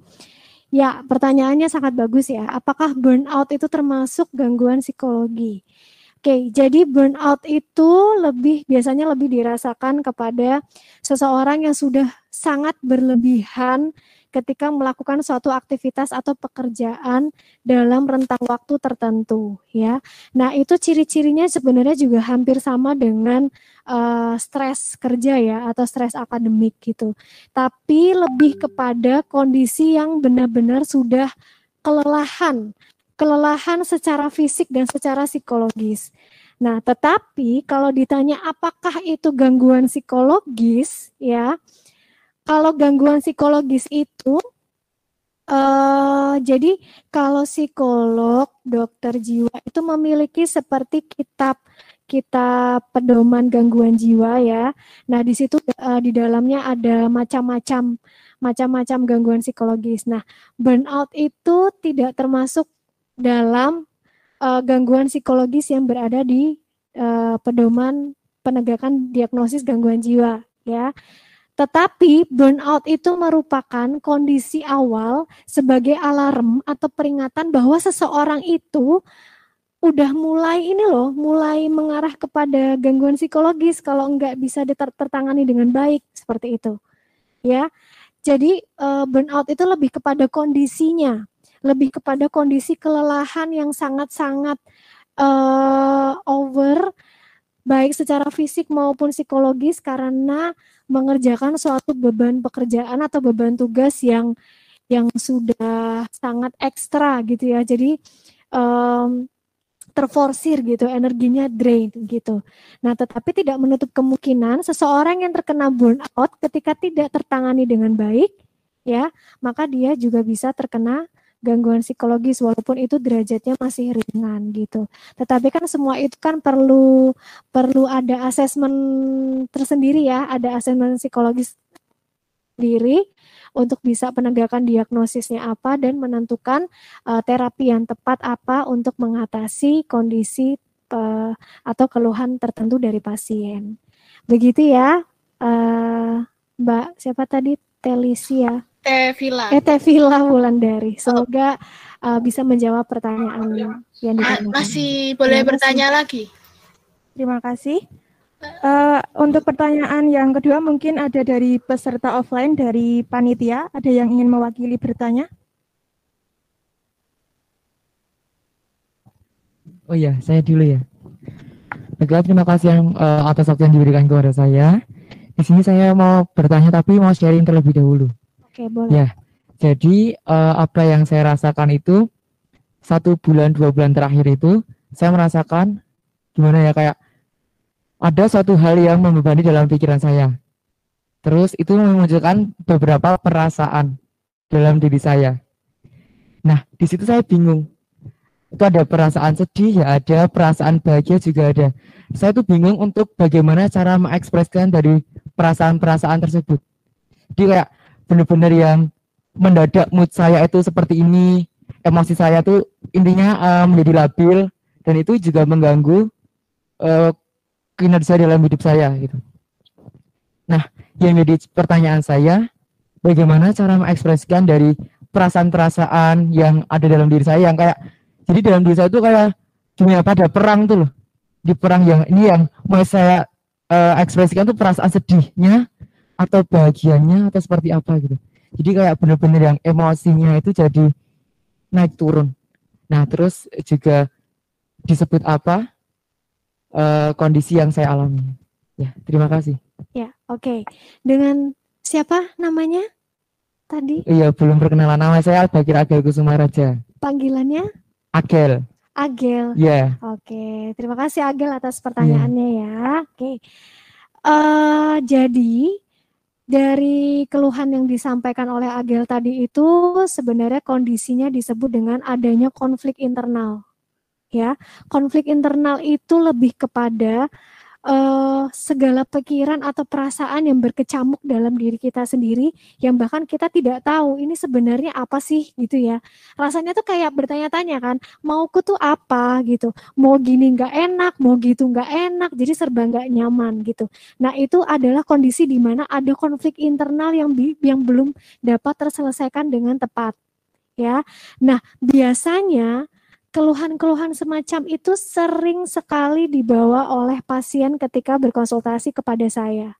Ya, pertanyaannya sangat bagus ya. Apakah burnout itu termasuk gangguan psikologi? Oke, jadi burnout itu lebih biasanya lebih dirasakan kepada seseorang yang sudah sangat berlebihan ketika melakukan suatu aktivitas atau pekerjaan dalam rentang waktu tertentu ya. Nah, itu ciri-cirinya sebenarnya juga hampir sama dengan uh, stres kerja ya atau stres akademik gitu. Tapi lebih kepada kondisi yang benar-benar sudah kelelahan kelelahan secara fisik dan secara psikologis. Nah, tetapi kalau ditanya apakah itu gangguan psikologis, ya, kalau gangguan psikologis itu uh, jadi kalau psikolog, dokter jiwa itu memiliki seperti kitab kita pedoman gangguan jiwa ya. Nah, di situ uh, di dalamnya ada macam-macam macam-macam gangguan psikologis. Nah, burnout itu tidak termasuk dalam uh, gangguan psikologis yang berada di uh, pedoman penegakan diagnosis gangguan jiwa ya. Tetapi burnout itu merupakan kondisi awal sebagai alarm atau peringatan bahwa seseorang itu udah mulai ini loh, mulai mengarah kepada gangguan psikologis kalau nggak bisa tertangani dengan baik seperti itu. Ya. Jadi uh, burnout itu lebih kepada kondisinya, lebih kepada kondisi kelelahan yang sangat-sangat uh, over baik secara fisik maupun psikologis karena mengerjakan suatu beban pekerjaan atau beban tugas yang yang sudah sangat ekstra gitu ya. Jadi um, terforsir gitu, energinya drain gitu. Nah, tetapi tidak menutup kemungkinan seseorang yang terkena burnout ketika tidak tertangani dengan baik, ya, maka dia juga bisa terkena gangguan psikologis walaupun itu derajatnya masih ringan gitu. Tetapi kan semua itu kan perlu perlu ada asesmen tersendiri ya, ada asesmen psikologis sendiri untuk bisa penegakan diagnosisnya apa dan menentukan uh, terapi yang tepat apa untuk mengatasi kondisi uh, atau keluhan tertentu dari pasien. Begitu ya, uh, Mbak siapa tadi Telisia? Tevila. Eh Tevila Wulandari. Semoga uh, bisa menjawab pertanyaan yang ditanyakan. Masih boleh bertanya lagi? Terima kasih. Uh, untuk pertanyaan yang kedua mungkin ada dari peserta offline dari panitia. Ada yang ingin mewakili bertanya? Oh iya, saya dulu ya. Baiklah, terima kasih yang uh, atas waktu yang diberikan kepada saya. Di sini saya mau bertanya tapi mau sharing terlebih dahulu. Oke, boleh. Ya, jadi uh, apa yang saya rasakan itu satu bulan dua bulan terakhir itu saya merasakan gimana ya kayak ada suatu hal yang membebani dalam pikiran saya. Terus itu memunculkan beberapa perasaan dalam diri saya. Nah, di situ saya bingung. Itu ada perasaan sedih, ya ada, perasaan bahagia juga ada. Saya tuh bingung untuk bagaimana cara mengekspresikan dari perasaan-perasaan tersebut. Jadi kayak benar-benar yang mendadak mood saya itu seperti ini, emosi saya tuh intinya uh, menjadi labil dan itu juga mengganggu uh, kinerja dalam hidup saya gitu. Nah, yang jadi pertanyaan saya, bagaimana cara mengekspresikan dari perasaan-perasaan yang ada dalam diri saya yang kayak jadi dalam diri saya itu kayak gimana pada perang tuh loh. Di perang yang ini yang mau saya uh, ekspresikan tuh perasaan sedihnya atau bahagianya atau seperti apa gitu. Jadi kayak bener-bener yang emosinya itu jadi naik turun. Nah, terus juga disebut apa? uh, kondisi yang saya alami. Ya, terima kasih. Ya, oke. Okay. Dengan siapa namanya tadi? Iya, belum perkenalan nama saya Bakir Agel Kusuma Raja. Panggilannya? Agel. Agel. Iya. Yeah. Oke, okay. terima kasih Agel atas pertanyaannya yeah. ya. Oke. Okay. Uh, eh, jadi dari keluhan yang disampaikan oleh Agel tadi itu sebenarnya kondisinya disebut dengan adanya konflik internal ya. Konflik internal itu lebih kepada uh, segala pikiran atau perasaan yang berkecamuk dalam diri kita sendiri yang bahkan kita tidak tahu ini sebenarnya apa sih gitu ya. Rasanya tuh kayak bertanya-tanya kan mauku tuh apa? gitu. Mau gini nggak enak mau gitu nggak enak jadi serba nggak nyaman gitu. Nah itu adalah kondisi di mana ada konflik internal yang yang belum dapat terselesaikan dengan tepat ya. Nah biasanya keluhan-keluhan semacam itu sering sekali dibawa oleh pasien ketika berkonsultasi kepada saya.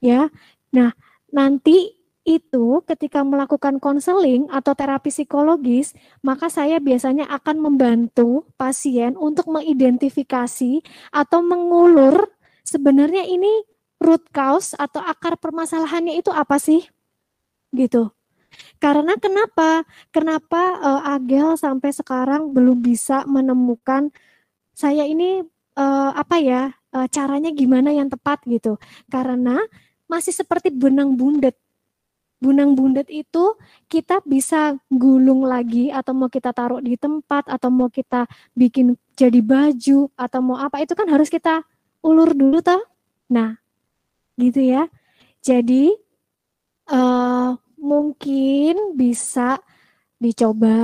Ya. Nah, nanti itu ketika melakukan konseling atau terapi psikologis, maka saya biasanya akan membantu pasien untuk mengidentifikasi atau mengulur sebenarnya ini root cause atau akar permasalahannya itu apa sih? Gitu. Karena kenapa? Kenapa uh, Agel sampai sekarang belum bisa menemukan saya ini uh, apa ya uh, caranya gimana yang tepat gitu? Karena masih seperti benang bundet Bunang bundet itu kita bisa gulung lagi atau mau kita taruh di tempat atau mau kita bikin jadi baju atau mau apa itu kan harus kita ulur dulu toh. Nah, gitu ya. Jadi uh, mungkin bisa dicoba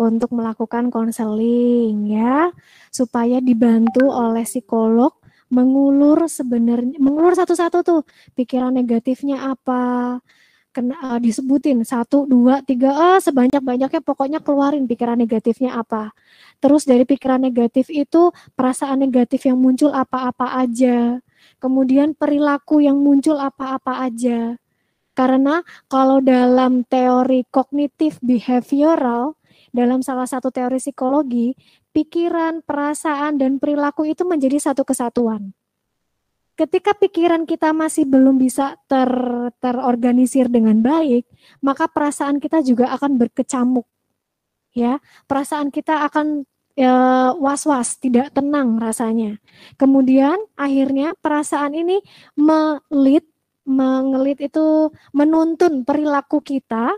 untuk melakukan konseling ya supaya dibantu oleh psikolog mengulur sebenarnya mengulur satu-satu tuh pikiran negatifnya apa kena uh, disebutin satu dua tiga ah sebanyak banyaknya pokoknya keluarin pikiran negatifnya apa. Terus dari pikiran negatif itu perasaan negatif yang muncul apa-apa aja. Kemudian perilaku yang muncul apa-apa aja karena kalau dalam teori kognitif behavioral dalam salah satu teori psikologi pikiran perasaan dan perilaku itu menjadi satu kesatuan ketika pikiran kita masih belum bisa ter, terorganisir dengan baik, maka perasaan kita juga akan berkecamuk. Ya, perasaan kita akan ya, was-was, tidak tenang rasanya. Kemudian akhirnya perasaan ini melit, mengelit itu menuntun perilaku kita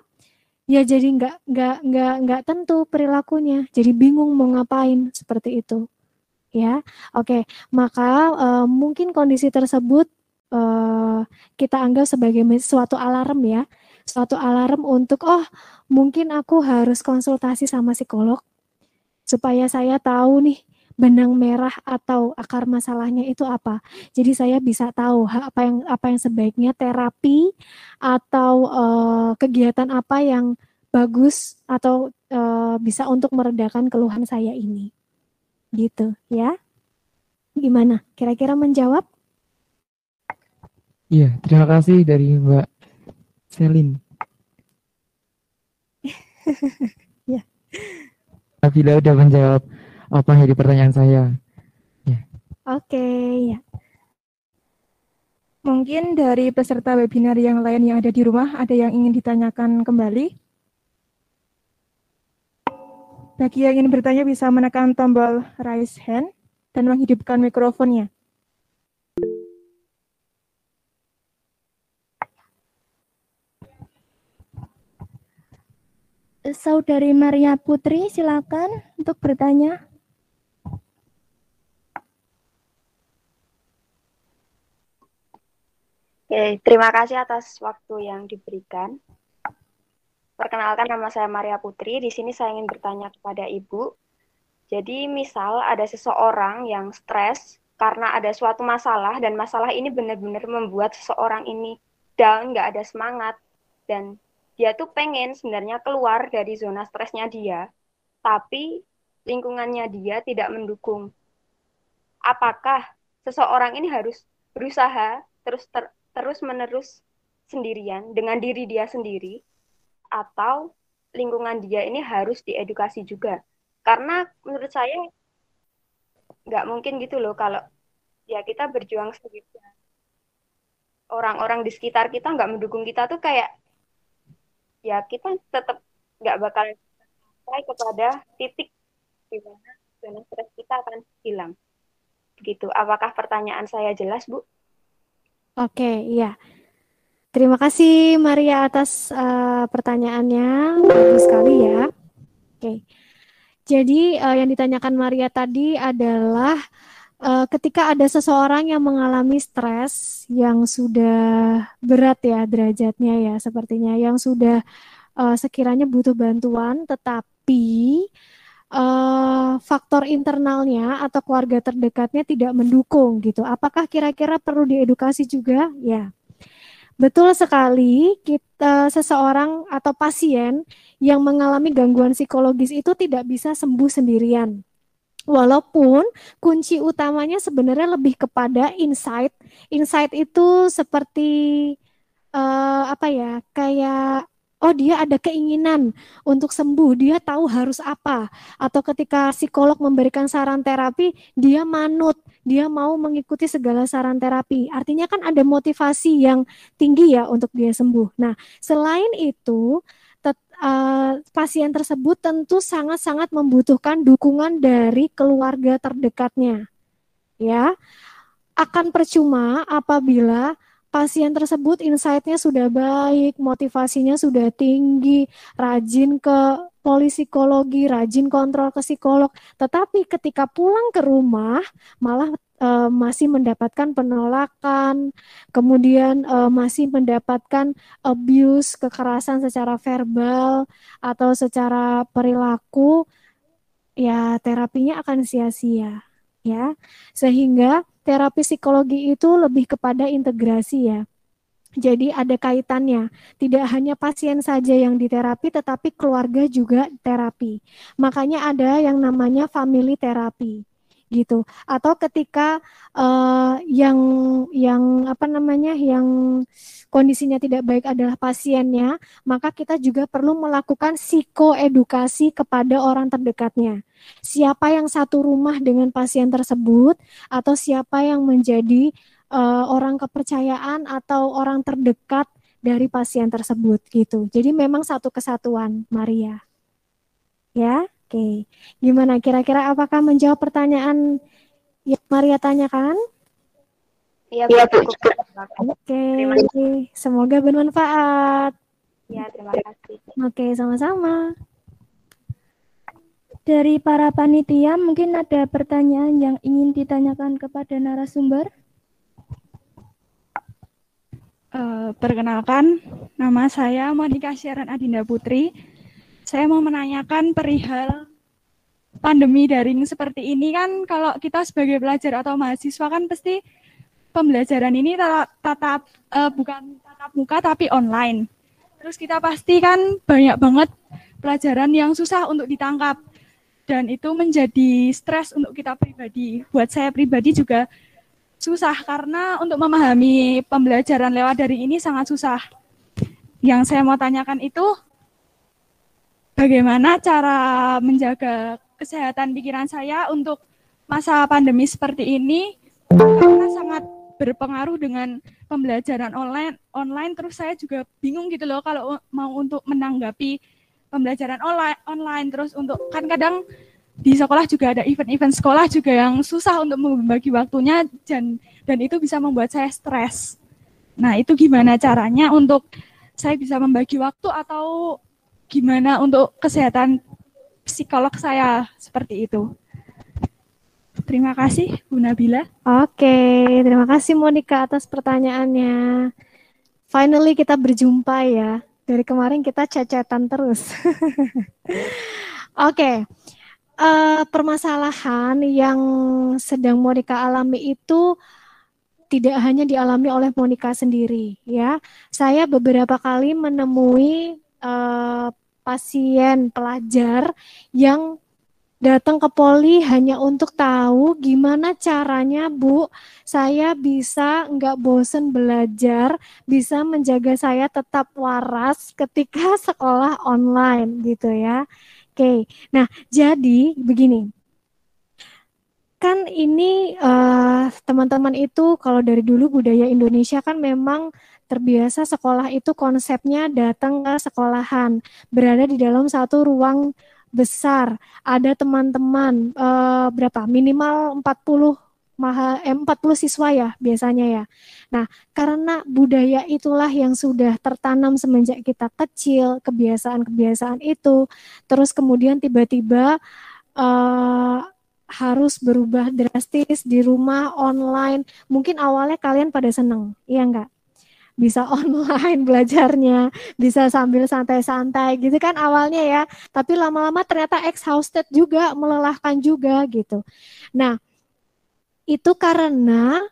ya jadi nggak nggak nggak nggak tentu perilakunya jadi bingung mau ngapain seperti itu ya. Oke, maka uh, mungkin kondisi tersebut uh, kita anggap sebagai suatu alarm ya, suatu alarm untuk oh mungkin aku harus konsultasi sama psikolog supaya saya tahu nih benang merah atau akar masalahnya itu apa. Jadi saya bisa tahu apa yang apa yang sebaiknya terapi atau uh, kegiatan apa yang bagus atau uh, bisa untuk meredakan keluhan saya ini. Gitu ya. Gimana? Kira-kira menjawab? Iya, terima kasih dari Mbak Selin. [LAUGHS] ya. Bila udah menjawab apa yang jadi pertanyaan saya. Ya. Oke, ya. Mungkin dari peserta webinar yang lain yang ada di rumah, ada yang ingin ditanyakan kembali? Bagi yang ingin bertanya bisa menekan tombol raise hand dan menghidupkan mikrofonnya. Saudari Maria Putri, silakan untuk bertanya. Oke, terima kasih atas waktu yang diberikan. Perkenalkan nama saya Maria Putri. Di sini saya ingin bertanya kepada Ibu. Jadi misal ada seseorang yang stres karena ada suatu masalah dan masalah ini benar-benar membuat seseorang ini down, nggak ada semangat dan dia tuh pengen sebenarnya keluar dari zona stresnya dia, tapi lingkungannya dia tidak mendukung. Apakah seseorang ini harus berusaha terus ter, terus menerus sendirian dengan diri dia sendiri atau lingkungan dia ini harus diedukasi juga. Karena menurut saya nggak mungkin gitu loh kalau ya kita berjuang sendiri. Orang-orang di sekitar kita nggak mendukung kita tuh kayak ya kita tetap nggak bakal sampai kepada titik di mana stres kita akan hilang. Begitu. Apakah pertanyaan saya jelas, Bu? Oke, iya. Terima kasih Maria atas uh, pertanyaannya, bagus sekali ya. Oke, jadi uh, yang ditanyakan Maria tadi adalah uh, ketika ada seseorang yang mengalami stres yang sudah berat ya derajatnya ya sepertinya, yang sudah uh, sekiranya butuh bantuan, tetapi uh, faktor internalnya atau keluarga terdekatnya tidak mendukung gitu. Apakah kira-kira perlu diedukasi juga? Ya. Betul sekali, kita seseorang atau pasien yang mengalami gangguan psikologis itu tidak bisa sembuh sendirian. Walaupun kunci utamanya sebenarnya lebih kepada insight. Insight itu seperti uh, apa ya? Kayak oh dia ada keinginan untuk sembuh, dia tahu harus apa. Atau ketika psikolog memberikan saran terapi, dia manut, dia mau mengikuti segala saran terapi. Artinya kan ada motivasi yang tinggi ya untuk dia sembuh. Nah, selain itu, uh, pasien tersebut tentu sangat-sangat membutuhkan dukungan dari keluarga terdekatnya. Ya. Akan percuma apabila pasien tersebut insight-nya sudah baik, motivasinya sudah tinggi, rajin ke psikologi, rajin kontrol ke psikolog, tetapi ketika pulang ke rumah malah e, masih mendapatkan penolakan, kemudian e, masih mendapatkan abuse, kekerasan secara verbal atau secara perilaku, ya terapinya akan sia-sia, ya. Sehingga terapi psikologi itu lebih kepada integrasi ya. Jadi ada kaitannya, tidak hanya pasien saja yang diterapi, tetapi keluarga juga terapi. Makanya ada yang namanya family terapi gitu. Atau ketika uh, yang yang apa namanya yang kondisinya tidak baik adalah pasiennya maka kita juga perlu melakukan psikoedukasi kepada orang terdekatnya. Siapa yang satu rumah dengan pasien tersebut atau siapa yang menjadi uh, orang kepercayaan atau orang terdekat dari pasien tersebut gitu. Jadi memang satu kesatuan Maria. Ya Oke, gimana kira-kira apakah menjawab pertanyaan yang Maria tanyakan? Iya, ya, Bu. Oke, semoga bermanfaat. Ya, terima kasih. Oke, sama-sama. Dari para panitia, mungkin ada pertanyaan yang ingin ditanyakan kepada narasumber? Uh, perkenalkan, nama saya Monika Syaran Adinda Putri saya mau menanyakan perihal pandemi daring seperti ini kan kalau kita sebagai pelajar atau mahasiswa kan pasti pembelajaran ini tatap, tatap uh, bukan tatap muka tapi online. Terus kita pasti kan banyak banget pelajaran yang susah untuk ditangkap dan itu menjadi stres untuk kita pribadi. Buat saya pribadi juga susah karena untuk memahami pembelajaran lewat dari ini sangat susah. Yang saya mau tanyakan itu bagaimana cara menjaga kesehatan pikiran saya untuk masa pandemi seperti ini? Karena sangat berpengaruh dengan pembelajaran online online. Terus saya juga bingung gitu loh kalau mau untuk menanggapi pembelajaran online online. Terus untuk kan kadang di sekolah juga ada event-event sekolah juga yang susah untuk membagi waktunya dan dan itu bisa membuat saya stres. Nah, itu gimana caranya untuk saya bisa membagi waktu atau gimana untuk kesehatan psikolog saya seperti itu. Terima kasih Bu Nabila. Oke, terima kasih Monica atas pertanyaannya. Finally kita berjumpa ya. Dari kemarin kita cecetan terus. [LAUGHS] Oke. Uh, permasalahan yang sedang Monica alami itu tidak hanya dialami oleh Monica sendiri ya. Saya beberapa kali menemui uh, pasien pelajar yang datang ke poli hanya untuk tahu gimana caranya Bu. Saya bisa nggak bosen belajar bisa menjaga saya tetap waras ketika [LAUGHS] sekolah online gitu ya. Oke nah jadi begini. Kan ini eh, teman-teman uh, itu kalau dari dulu budaya Indonesia kan memang terbiasa sekolah itu konsepnya datang ke sekolahan, berada di dalam satu ruang besar, ada teman-teman eh, berapa? Minimal 40 maha eh, 40 siswa ya biasanya ya. Nah, karena budaya itulah yang sudah tertanam semenjak kita kecil, kebiasaan-kebiasaan itu, terus kemudian tiba-tiba uh, harus berubah drastis di rumah online. Mungkin awalnya kalian pada seneng, iya enggak? Bisa [LAUGHS] online belajarnya, bisa sambil santai-santai gitu kan awalnya ya. Tapi lama-lama ternyata exhausted juga, melelahkan juga gitu. Nah, itu karena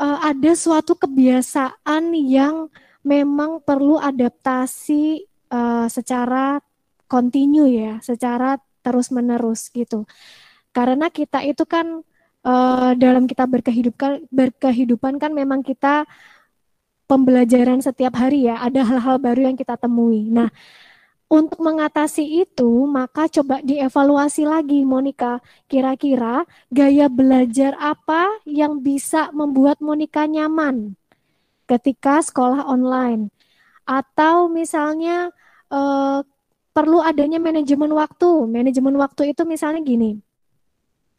uh, ada suatu kebiasaan yang memang perlu adaptasi uh, secara kontinu ya, secara terus-menerus gitu. Karena kita itu kan uh, dalam kita berkehidupan berkehidupan kan memang kita pembelajaran setiap hari ya, ada hal-hal baru yang kita temui. Nah, untuk mengatasi itu, maka coba dievaluasi lagi, Monica. Kira-kira gaya belajar apa yang bisa membuat Monica nyaman ketika sekolah online? Atau misalnya eh, perlu adanya manajemen waktu. Manajemen waktu itu misalnya gini,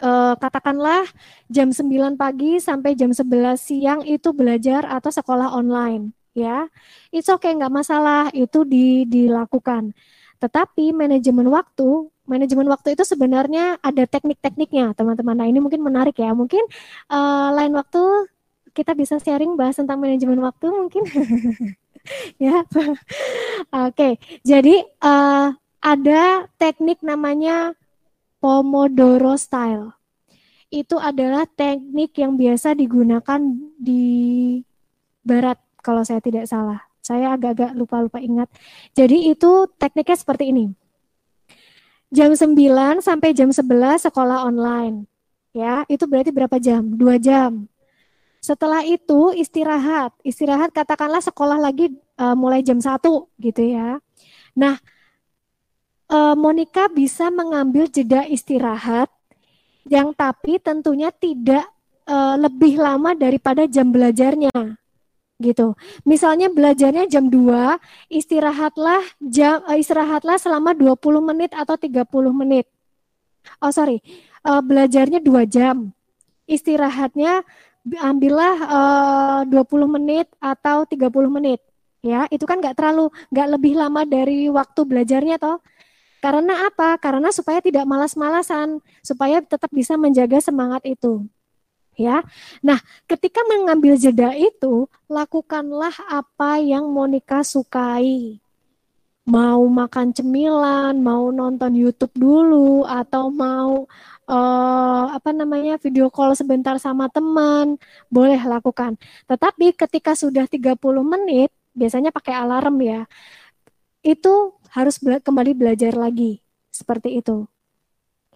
eh, katakanlah jam 9 pagi sampai jam 11 siang itu belajar atau sekolah online ya. It's okay nggak masalah itu di, dilakukan. Tetapi manajemen waktu, manajemen waktu itu sebenarnya ada teknik-tekniknya, teman-teman. Nah, ini mungkin menarik ya. Mungkin uh, lain waktu kita bisa sharing bahas tentang manajemen waktu mungkin. [LAUGHS] ya. [LAUGHS] Oke, okay. jadi uh, ada teknik namanya Pomodoro style. Itu adalah teknik yang biasa digunakan di barat kalau saya tidak salah. Saya agak-agak lupa-lupa ingat. Jadi itu tekniknya seperti ini. Jam 9 sampai jam 11 sekolah online. Ya, itu berarti berapa jam? Dua jam. Setelah itu istirahat. Istirahat katakanlah sekolah lagi uh, mulai jam 1 gitu ya. Nah, uh, Monica bisa mengambil jeda istirahat yang tapi tentunya tidak uh, lebih lama daripada jam belajarnya gitu. Misalnya belajarnya jam 2, istirahatlah jam uh, istirahatlah selama 20 menit atau 30 menit. Oh sorry, uh, belajarnya 2 jam. Istirahatnya ambillah uh, 20 menit atau 30 menit. Ya, itu kan nggak terlalu nggak lebih lama dari waktu belajarnya toh. Karena apa? Karena supaya tidak malas-malasan, supaya tetap bisa menjaga semangat itu ya. Nah, ketika mengambil jeda itu, lakukanlah apa yang Monica sukai. Mau makan cemilan, mau nonton YouTube dulu, atau mau uh, apa namanya video call sebentar sama teman, boleh lakukan. Tetapi ketika sudah 30 menit, biasanya pakai alarm ya, itu harus bela kembali belajar lagi. Seperti itu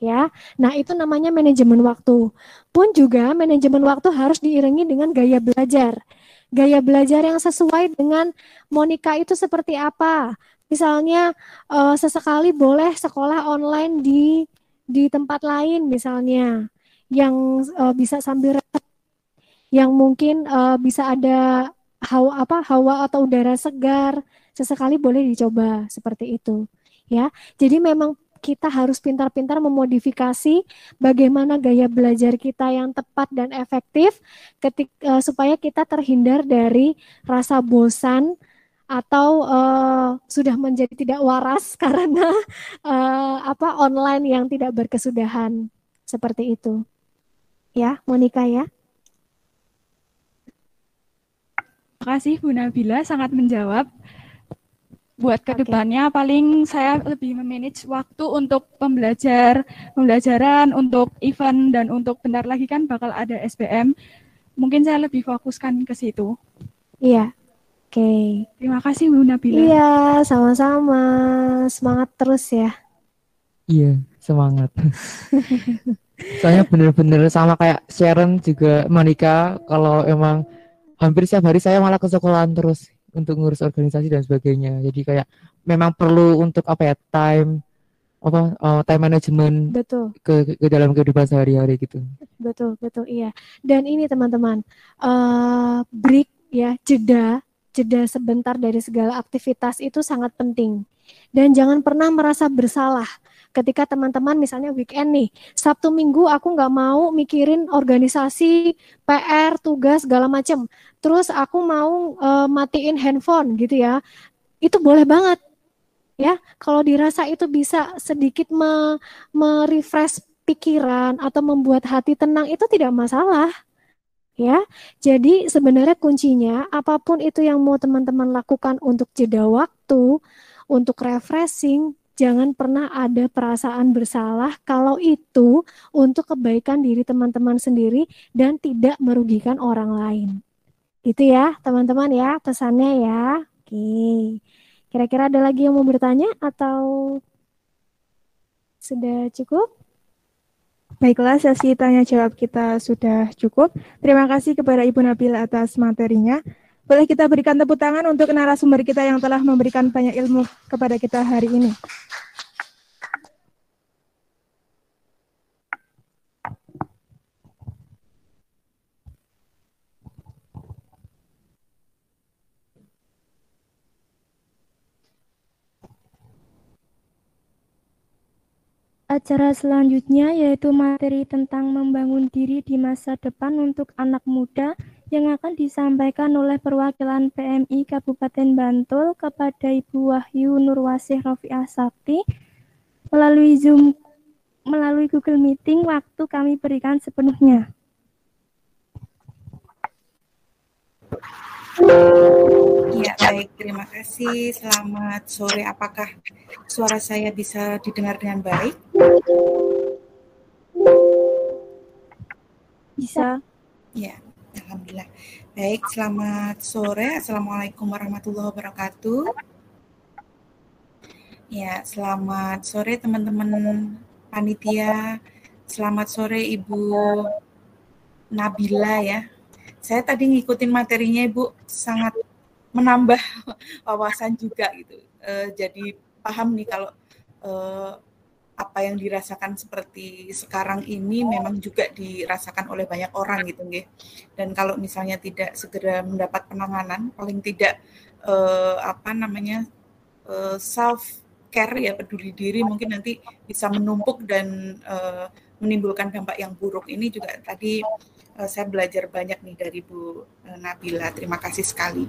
ya. Nah, itu namanya manajemen waktu. Pun juga manajemen waktu harus diiringi dengan gaya belajar. Gaya belajar yang sesuai dengan Monica itu seperti apa? Misalnya uh, sesekali boleh sekolah online di di tempat lain misalnya yang uh, bisa sambil yang mungkin uh, bisa ada hawa apa hawa atau udara segar sesekali boleh dicoba seperti itu ya jadi memang kita harus pintar-pintar memodifikasi bagaimana gaya belajar kita yang tepat dan efektif ketika, eh, supaya kita terhindar dari rasa bosan atau uh, sudah menjadi tidak waras [LAUGHS] karena uh, apa online yang tidak berkesudahan seperti itu. Ya, Monika ya. Terima kasih Bu Nabila sangat menjawab buat ke depannya okay. paling saya lebih memanage waktu untuk pembelajar pembelajaran untuk event dan untuk bentar lagi kan bakal ada SBM mungkin saya lebih fokuskan ke situ. Iya. Oke. Okay. terima kasih Bu Nabila. Iya sama-sama. Semangat terus ya. Iya semangat. Saya bener-bener sama kayak Sharon juga Monica kalau emang hampir setiap hari saya malah ke sekolahan terus untuk ngurus organisasi dan sebagainya. Jadi kayak memang perlu untuk apa ya time apa uh, time management betul ke, ke dalam kehidupan sehari-hari gitu. Betul betul iya. Dan ini teman-teman uh, break ya jeda jeda sebentar dari segala aktivitas itu sangat penting. Dan jangan pernah merasa bersalah ketika teman-teman misalnya weekend nih, Sabtu Minggu aku nggak mau mikirin organisasi, PR, tugas segala macam. Terus aku mau uh, matiin handphone gitu ya. Itu boleh banget. Ya, kalau dirasa itu bisa sedikit me, pikiran atau membuat hati tenang itu tidak masalah ya. Jadi sebenarnya kuncinya apa pun itu yang mau teman-teman lakukan untuk jeda waktu, untuk refreshing, jangan pernah ada perasaan bersalah kalau itu untuk kebaikan diri teman-teman sendiri dan tidak merugikan orang lain. Itu ya, teman-teman ya, pesannya ya. Oke. Kira-kira ada lagi yang mau bertanya atau sudah cukup? Baiklah, sesi tanya jawab kita sudah cukup. Terima kasih kepada Ibu Nabil atas materinya. Boleh kita berikan tepuk tangan untuk narasumber kita yang telah memberikan banyak ilmu kepada kita hari ini. acara selanjutnya yaitu materi tentang membangun diri di masa depan untuk anak muda yang akan disampaikan oleh perwakilan PMI Kabupaten Bantul kepada Ibu Wahyu Nurwasih Rofiah Sakti melalui Zoom melalui Google Meeting waktu kami berikan sepenuhnya. Ya, baik. Terima kasih. Selamat sore. Apakah suara saya bisa didengar dengan baik? Bisa. Ya, Alhamdulillah. Baik, selamat sore. Assalamualaikum warahmatullahi wabarakatuh. Ya, selamat sore teman-teman panitia. Selamat sore Ibu Nabila ya. Saya tadi ngikutin materinya Ibu sangat menambah wawasan juga gitu. Uh, jadi paham nih kalau uh, apa yang dirasakan seperti sekarang ini memang juga dirasakan oleh banyak orang gitu nggih. Dan kalau misalnya tidak segera mendapat penanganan, paling tidak uh, apa namanya uh, self care ya peduli diri mungkin nanti bisa menumpuk dan uh, menimbulkan dampak yang buruk. Ini juga tadi uh, saya belajar banyak nih dari Bu Nabila. Terima kasih sekali.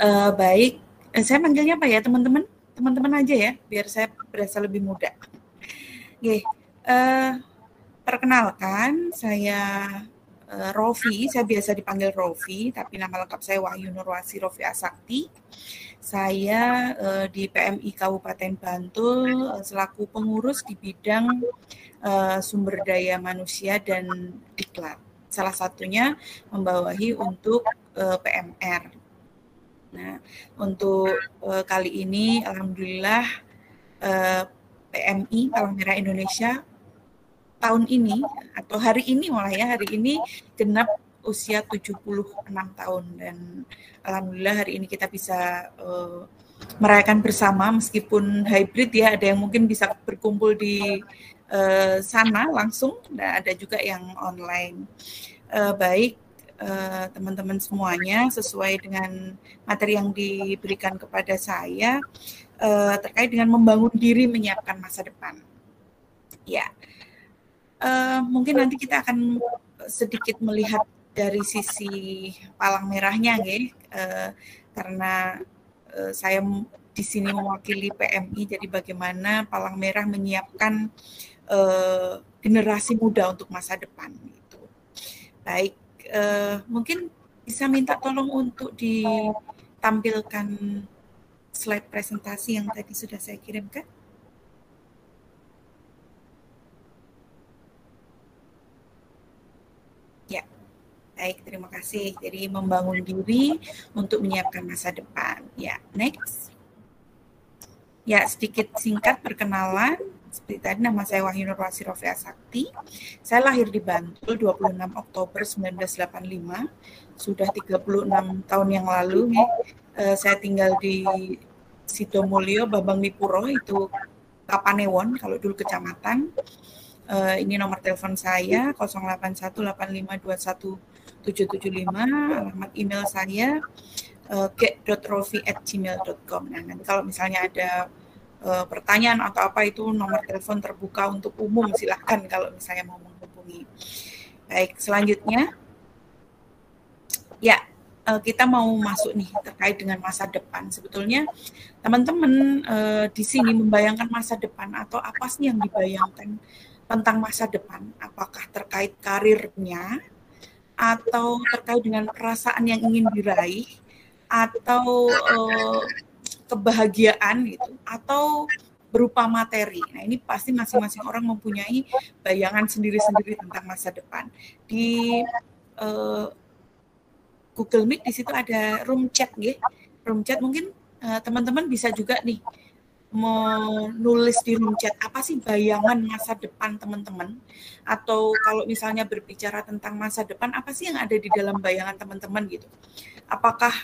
Uh, baik, saya manggilnya apa ya teman-teman? Teman-teman aja ya, biar saya berasa lebih muda. Oke, uh, perkenalkan saya uh, Rofi, saya biasa dipanggil Rofi, tapi nama lengkap saya Wahyu Nurwasi Rofi Asakti. Saya uh, di PMI Kabupaten Bantul uh, selaku pengurus di bidang uh, sumber daya manusia dan diklat. Salah satunya membawahi untuk uh, PMR Nah, untuk uh, kali ini alhamdulillah uh, PMI Palang Merah Indonesia tahun ini atau hari ini malah ya hari ini genap usia 76 tahun dan alhamdulillah hari ini kita bisa uh, merayakan bersama meskipun hybrid ya ada yang mungkin bisa berkumpul di uh, sana langsung dan ada juga yang online. Uh, baik Eh, teman-teman uh, semuanya sesuai dengan materi yang diberikan kepada saya uh, terkait dengan membangun diri menyiapkan masa depan. Ya, uh, mungkin nanti kita akan sedikit melihat dari sisi palang merahnya, ya, uh, karena uh, saya di sini mewakili PMI, jadi bagaimana palang merah menyiapkan uh, generasi muda untuk masa depan. Gitu. Baik, uh, mungkin bisa minta tolong untuk ditampilkan slide presentasi yang tadi sudah saya kirimkan. Ya, baik, terima kasih. Jadi membangun diri untuk menyiapkan masa depan. Ya, next. Ya, sedikit singkat perkenalan seperti tadi nama saya Wahyu Nurwasi Rofia Sakti. Saya lahir di Bantul 26 Oktober 1985. Sudah 36 tahun yang lalu. Uh, saya tinggal di Sidomulyo, Babang Mipuro itu Kapanewon kalau dulu kecamatan. Uh, ini nomor telepon saya 0818521775, alamat email saya uh, get.rofi@gmail.com. Nah, nanti kalau misalnya ada uh, pertanyaan atau apa itu nomor telepon terbuka untuk umum silahkan kalau misalnya mau menghubungi. Baik, selanjutnya ya uh, kita mau masuk nih terkait dengan masa depan. Sebetulnya teman-teman uh, di sini membayangkan masa depan atau apa sih yang dibayangkan tentang masa depan? Apakah terkait karirnya atau terkait dengan perasaan yang ingin diraih atau uh, kebahagiaan gitu atau berupa materi. Nah, ini pasti masing-masing orang mempunyai bayangan sendiri-sendiri tentang masa depan. Di uh, Google Meet di situ ada room chat gitu. Room chat mungkin uh, teman-teman bisa juga nih menulis di room chat apa sih bayangan masa depan teman-teman atau kalau misalnya berbicara tentang masa depan apa sih yang ada di dalam bayangan teman-teman gitu apakah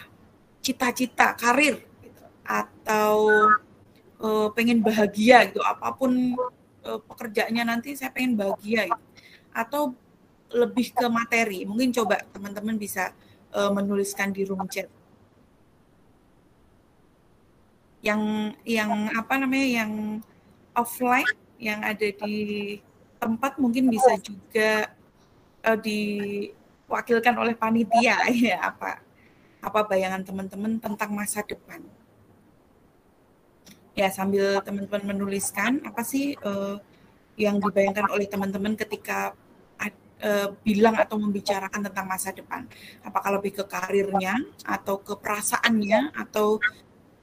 cita-cita karir atau uh, pengen bahagia gitu. Apa pun uh, pekerjaannya nanti saya pengen bahagia gitu. atau lebih ke materi. Mungkin coba teman-teman bisa uh, menuliskan di room chat. Yang yang apa namanya yang offline yang ada di tempat mungkin bisa juga uh, diwakilkan oleh panitia [LAUGHS] ya apa apa bayangan teman-teman tentang masa depan. Ya sambil teman-teman menuliskan apa sih uh, yang dibayangkan oleh teman-teman ketika uh, bilang atau membicarakan tentang masa depan. Apakah lebih ke karirnya atau ke perasaannya atau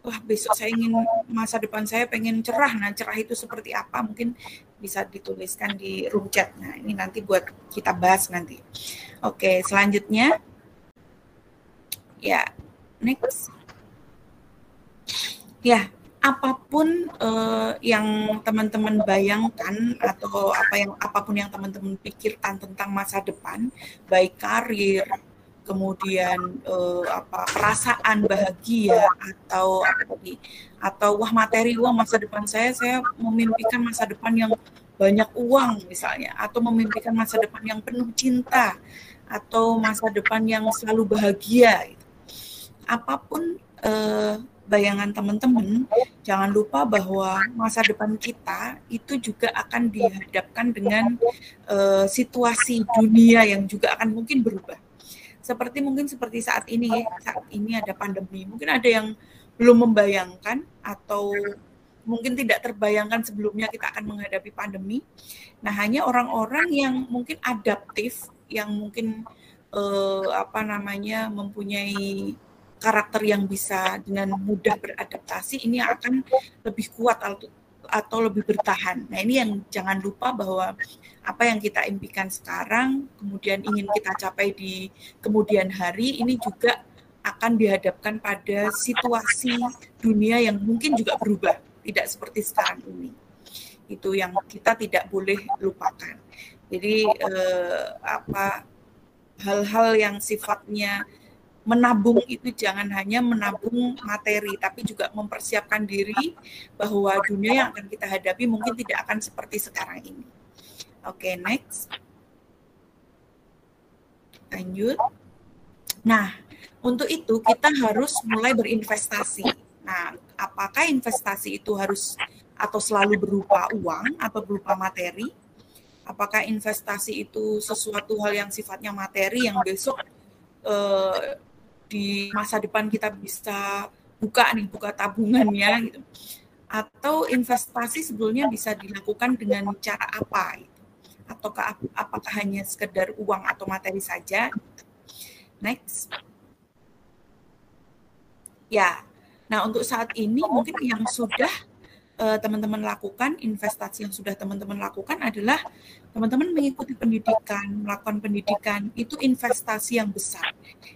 wah besok saya ingin masa depan saya pengen cerah. Nah, cerah itu seperti apa? Mungkin bisa dituliskan di room chat. Nah, ini nanti buat kita bahas nanti. Oke, selanjutnya ya, next. Ya, apa pun uh, yang teman-teman bayangkan atau apa yang apa pun yang teman-teman pikirkan tentang masa depan, baik karir, kemudian uh, apa perasaan bahagia atau apa tadi atau wah materi wah masa depan saya saya memimpikan masa depan yang banyak uang misalnya atau memimpikan masa depan yang penuh cinta atau masa depan yang selalu bahagia gitu. Apa pun uh, bayangan teman-teman jangan lupa bahwa masa depan kita itu juga akan dihadapkan dengan uh, situasi dunia yang juga akan mungkin berubah seperti mungkin seperti saat ini saat ini ada pandemi. Mungkin ada yang belum membayangkan atau mungkin tidak terbayangkan sebelumnya kita akan menghadapi pandemi. Nah, hanya orang-orang yang mungkin adaptif, yang mungkin eh, apa namanya mempunyai karakter yang bisa dengan mudah beradaptasi ini akan lebih kuat atau lebih bertahan. Nah, ini yang jangan lupa bahwa apa yang kita impikan sekarang, kemudian ingin kita capai di kemudian hari, ini juga akan dihadapkan pada situasi dunia yang mungkin juga berubah, tidak seperti sekarang ini. Itu yang kita tidak boleh lupakan. Jadi eh, apa hal-hal yang sifatnya menabung itu jangan hanya menabung materi, tapi juga mempersiapkan diri bahwa dunia yang akan kita hadapi mungkin tidak akan seperti sekarang ini. Oke, okay, next. Lanjut. Nah, untuk itu kita harus mulai berinvestasi. Nah, apakah investasi itu harus atau selalu berupa uang atau berupa materi? Apakah investasi itu sesuatu hal yang sifatnya materi yang besok eh, di masa depan kita bisa buka nih, buka tabungannya gitu. Atau investasi sebetulnya bisa dilakukan dengan cara apa? Gitu ataukah apakah hanya sekedar uang atau materi saja? Next. Ya. Nah, untuk saat ini mungkin yang sudah teman-teman uh, lakukan, investasi yang sudah teman-teman lakukan adalah teman-teman mengikuti pendidikan, melakukan pendidikan, itu investasi yang besar.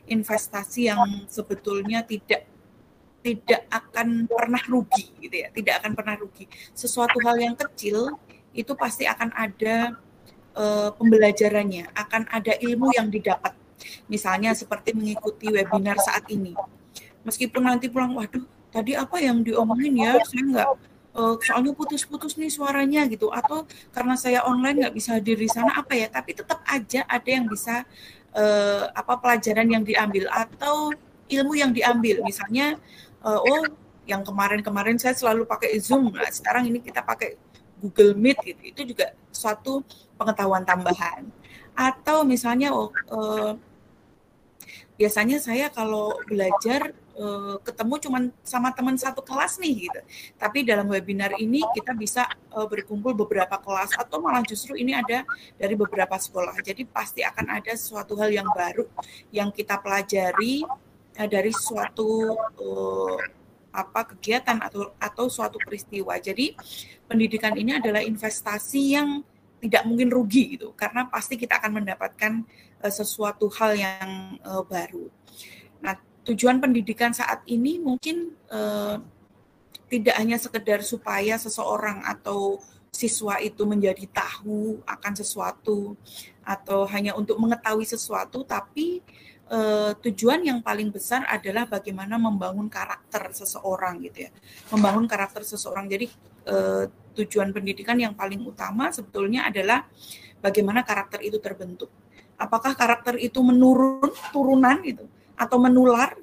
Investasi yang sebetulnya tidak tidak akan pernah rugi gitu ya, tidak akan pernah rugi. Sesuatu hal yang kecil itu pasti akan ada uh, pembelajarannya, akan ada ilmu yang didapat. Misalnya seperti mengikuti webinar saat ini. Meskipun nanti pulang, waduh, tadi apa yang diomongin ya, saya nggak, uh, soalnya putus-putus nih suaranya gitu, atau karena saya online nggak bisa hadir di sana apa ya, tapi tetap aja ada yang bisa uh, apa pelajaran yang diambil atau ilmu yang diambil. Misalnya, uh, oh yang kemarin-kemarin saya selalu pakai Zoom, nah sekarang ini kita pakai Google Meet gitu. Itu juga suatu pengetahuan tambahan. Atau misalnya oh, eh, biasanya saya kalau belajar eh, ketemu cuma sama teman satu kelas nih gitu. Tapi dalam webinar ini kita bisa eh, berkumpul beberapa kelas atau malah justru ini ada dari beberapa sekolah. Jadi pasti akan ada suatu hal yang baru yang kita pelajari eh, dari suatu eh, apa kegiatan atau atau suatu peristiwa. Jadi pendidikan ini adalah investasi yang tidak mungkin rugi gitu karena pasti kita akan mendapatkan uh, sesuatu hal yang uh, baru. Nah, tujuan pendidikan saat ini mungkin uh, tidak hanya sekedar supaya seseorang atau siswa itu menjadi tahu akan sesuatu atau hanya untuk mengetahui sesuatu tapi uh, tujuan yang paling besar adalah bagaimana membangun karakter seseorang gitu ya. Membangun karakter seseorang. Jadi uh, tujuan pendidikan yang paling utama sebetulnya adalah bagaimana karakter itu terbentuk. Apakah karakter itu menurun, turunan gitu, atau menular,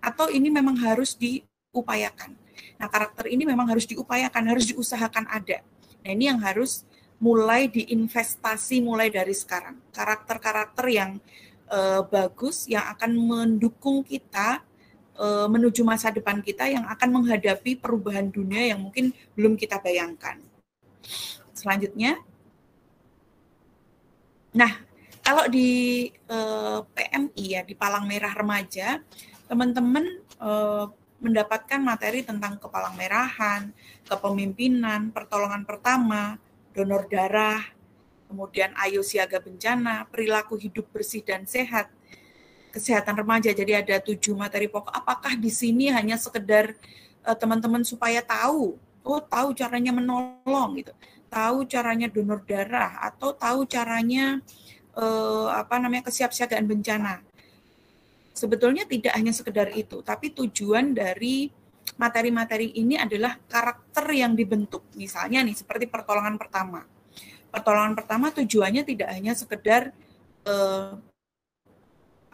atau ini memang harus diupayakan. Nah, karakter ini memang harus diupayakan, harus diusahakan ada. Nah, ini yang harus mulai diinvestasi mulai dari sekarang. Karakter-karakter yang uh, bagus yang akan mendukung kita uh, menuju masa depan kita yang akan menghadapi perubahan dunia yang mungkin belum kita bayangkan. Selanjutnya, nah kalau di uh, PMI ya di Palang Merah Remaja, teman-teman uh, mendapatkan materi tentang kepalang merahan, kepemimpinan, pertolongan pertama, donor darah, kemudian ayo siaga bencana, perilaku hidup bersih dan sehat, kesehatan remaja. Jadi ada tujuh materi pokok. Apakah di sini hanya sekedar eh, teman-teman uh, supaya tahu, oh tahu caranya menolong gitu, tahu caranya donor darah atau tahu caranya uh, apa namanya kesiapsiagaan bencana sebetulnya tidak hanya sekedar itu, tapi tujuan dari materi-materi ini adalah karakter yang dibentuk. Misalnya nih, seperti pertolongan pertama. Pertolongan pertama tujuannya tidak hanya sekedar eh,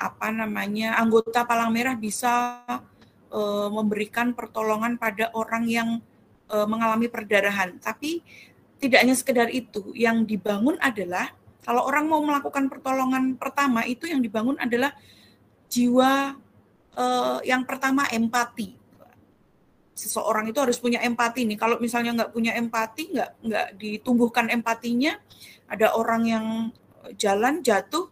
apa namanya anggota palang merah bisa eh, memberikan pertolongan pada orang yang eh, mengalami perdarahan, tapi tidak hanya sekedar itu. Yang dibangun adalah kalau orang mau melakukan pertolongan pertama itu yang dibangun adalah jiwa uh, yang pertama empati. Seseorang itu harus punya empati nih. Kalau misalnya nggak punya empati, nggak nggak ditumbuhkan empatinya, ada orang yang jalan jatuh,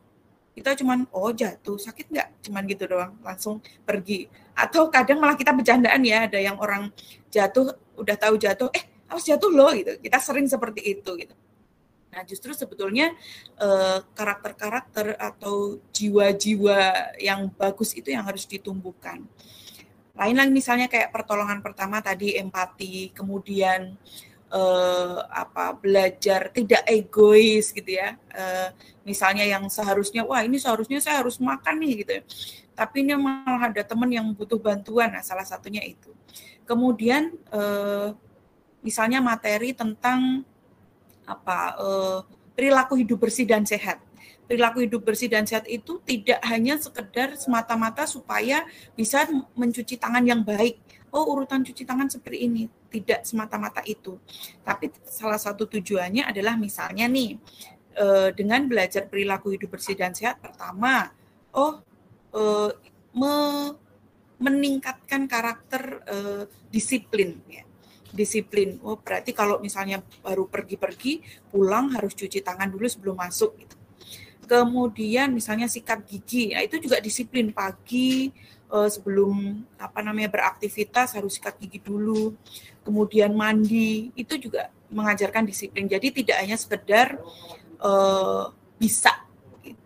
kita cuman oh jatuh sakit nggak, cuman gitu doang, langsung pergi. Atau kadang malah kita bercandaan ya, ada yang orang jatuh udah tahu jatuh, eh harus jatuh loh gitu. Kita sering seperti itu gitu. Nah, justru sebetulnya eh, karakter-karakter atau jiwa-jiwa yang bagus itu yang harus ditumbuhkan. Lain lagi misalnya kayak pertolongan pertama tadi empati, kemudian eh, apa belajar tidak egois gitu ya. Eh, misalnya yang seharusnya wah ini seharusnya saya harus makan nih gitu. Ya. Tapi ini malah ada teman yang butuh bantuan. Nah, salah satunya itu. Kemudian eh, misalnya materi tentang apa uh, perilaku hidup bersih dan sehat. Perilaku hidup bersih dan sehat itu tidak hanya sekedar semata-mata supaya bisa mencuci tangan yang baik. Oh, urutan cuci tangan seperti ini. Tidak semata-mata itu. Tapi salah satu tujuannya adalah misalnya nih, uh, dengan belajar perilaku hidup bersih dan sehat, pertama, oh, me meningkatkan karakter disiplin ya disiplin. Oh, berarti kalau misalnya baru pergi-pergi, pulang harus cuci tangan dulu sebelum masuk gitu. Kemudian misalnya sikat gigi, nah itu juga disiplin pagi eh, sebelum apa namanya beraktivitas harus sikat gigi dulu. Kemudian mandi, itu juga mengajarkan disiplin. Jadi tidak hanya sekedar eh, bisa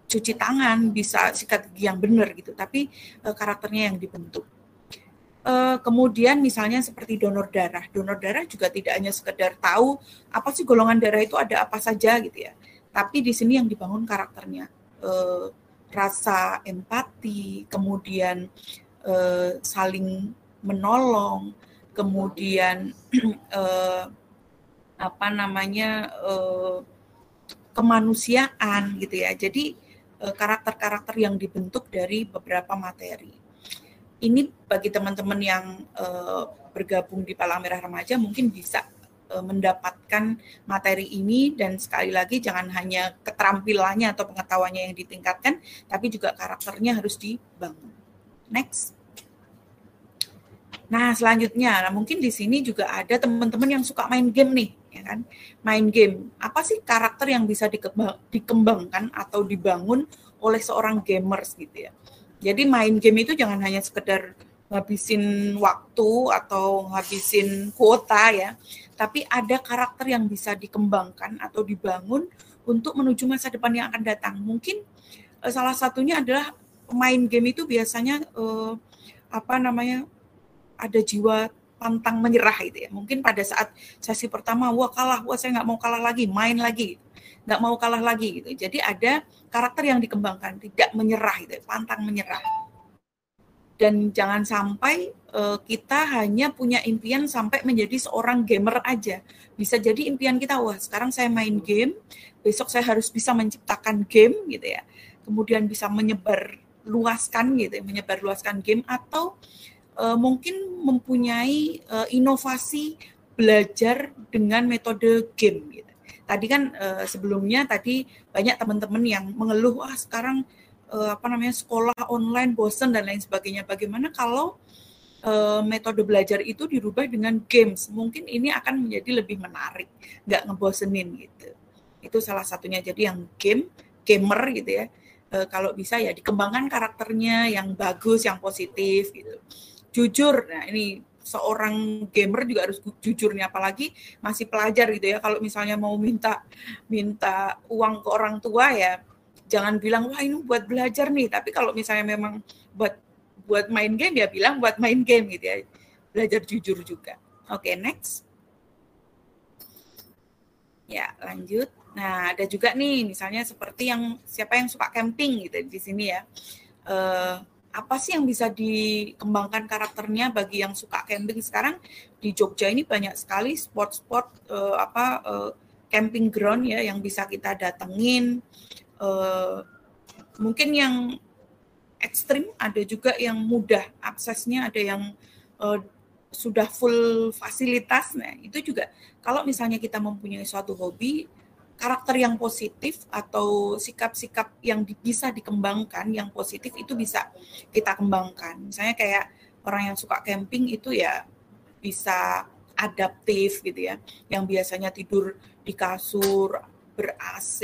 cuci tangan, bisa sikat gigi yang benar gitu, tapi eh, karakternya yang dibentuk. Uh, kemudian misalnya seperti donor darah. Donor darah juga tidak hanya sekedar tahu apa sih golongan darah itu ada apa saja gitu ya. Tapi di sini yang dibangun karakternya. Uh, rasa empati, kemudian uh, saling menolong, kemudian uh, [CLEARS THROAT] apa namanya uh, kemanusiaan gitu ya. Jadi karakter-karakter yang dibentuk dari beberapa materi ini bagi teman-teman yang uh, bergabung di Palang Merah Remaja mungkin bisa uh, mendapatkan materi ini dan sekali lagi jangan hanya keterampilannya atau pengetahuannya yang ditingkatkan, tapi juga karakternya harus dibangun. Next. Nah, selanjutnya, nah mungkin di sini juga ada teman-teman yang suka main game nih, ya kan? Main game. Apa sih karakter yang bisa dikembangkan atau dibangun oleh seorang gamers gitu ya? Jadi main game itu jangan hanya sekedar ngabisin waktu atau ngabisin kuota ya, tapi ada karakter yang bisa dikembangkan atau dibangun untuk menuju masa depan yang akan datang. Mungkin uh, salah satunya adalah main game itu biasanya uh, apa namanya ada jiwa pantang menyerah itu ya. Mungkin pada saat sesi pertama, wah kalah, wah saya nggak mau kalah lagi, main lagi nggak mau kalah lagi gitu. Jadi ada karakter yang dikembangkan, tidak menyerah gitu, pantang menyerah. Dan jangan sampai uh, kita hanya punya impian sampai menjadi seorang gamer aja. Bisa jadi impian kita, wah sekarang saya main game, besok saya harus bisa menciptakan game gitu ya. Kemudian bisa menyebar luaskan gitu, ya, menyebar luaskan game atau uh, mungkin mempunyai uh, inovasi belajar dengan metode game gitu. Tadi kan uh, sebelumnya tadi banyak teman-teman yang mengeluh wah sekarang uh, apa namanya sekolah online bosen dan lain sebagainya. Bagaimana kalau uh, metode belajar itu dirubah dengan games? Mungkin ini akan menjadi lebih menarik, nggak ngebosenin gitu. Itu salah satunya. Jadi yang game, gamer gitu ya. Uh, kalau bisa ya dikembangkan karakternya yang bagus, yang positif gitu. Jujur, nah ini seorang gamer juga harus jujurnya apalagi masih pelajar gitu ya. Kalau misalnya mau minta minta uang ke orang tua ya jangan bilang wah ini buat belajar nih. Tapi kalau misalnya memang buat buat main game ya bilang buat main game gitu ya. Belajar jujur juga. Oke okay, next. Ya lanjut. Nah ada juga nih misalnya seperti yang siapa yang suka camping gitu di sini ya. Uh, apa sih yang bisa dikembangkan karakternya bagi yang suka camping sekarang? Di Jogja ini banyak sekali spot-spot uh, apa uh, camping ground ya yang bisa kita datengin. Uh, mungkin yang ekstrim ada juga yang mudah aksesnya ada yang uh, sudah full fasilitas. Nah itu juga kalau misalnya kita mempunyai suatu hobi karakter yang positif atau sikap-sikap yang bisa dikembangkan yang positif itu bisa kita kembangkan. Misalnya kayak orang yang suka camping itu ya bisa adaptif gitu ya, yang biasanya tidur di kasur ber AC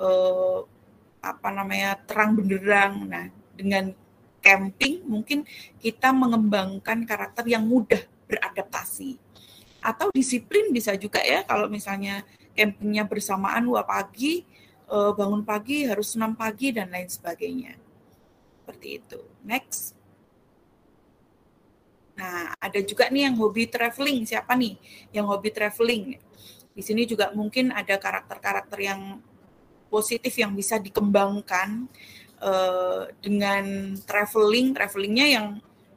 eh, apa namanya terang benderang. Nah, dengan camping mungkin kita mengembangkan karakter yang mudah beradaptasi. Atau disiplin bisa juga ya kalau misalnya campingnya bersamaan dua pagi, uh, bangun pagi harus enam pagi dan lain sebagainya. Seperti itu. Next. Nah, ada juga nih yang hobi traveling. Siapa nih yang hobi traveling? Di sini juga mungkin ada karakter-karakter yang positif yang bisa dikembangkan uh, dengan traveling. Travelingnya yang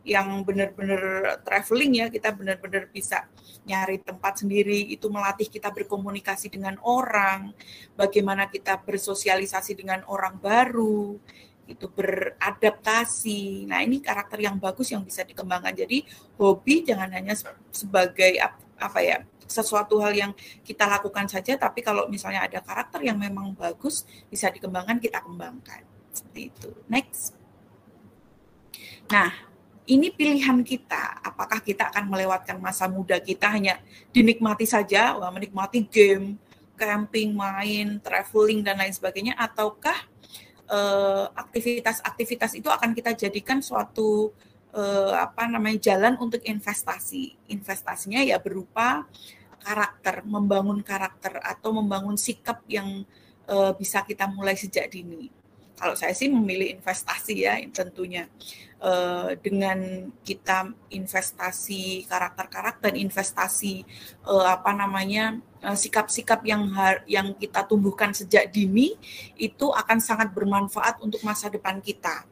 yang benar-benar traveling ya kita benar-benar bisa nyari tempat sendiri itu melatih kita berkomunikasi dengan orang bagaimana kita bersosialisasi dengan orang baru itu beradaptasi. Nah ini karakter yang bagus yang bisa dikembangkan. Jadi hobi jangan hanya sebagai apa ya sesuatu hal yang kita lakukan saja tapi kalau misalnya ada karakter yang memang bagus bisa dikembangkan kita kembangkan. Seperti itu. Next. Nah ini pilihan kita. Apakah kita akan melewatkan masa muda kita hanya dinikmati saja, menikmati game, camping, main, traveling dan lain sebagainya, ataukah eh, aktivitas-aktivitas uh, itu akan kita jadikan suatu uh, apa namanya jalan untuk investasi. Investasinya ya berupa karakter, membangun karakter atau membangun sikap yang uh, bisa kita mulai sejak dini. Kalau saya sih memilih investasi ya tentunya uh, dengan kita investasi karakter-karakter, investasi uh, apa namanya sikap sikap-sikap yang yang kita tumbuhkan sejak dini itu akan sangat bermanfaat untuk masa depan kita.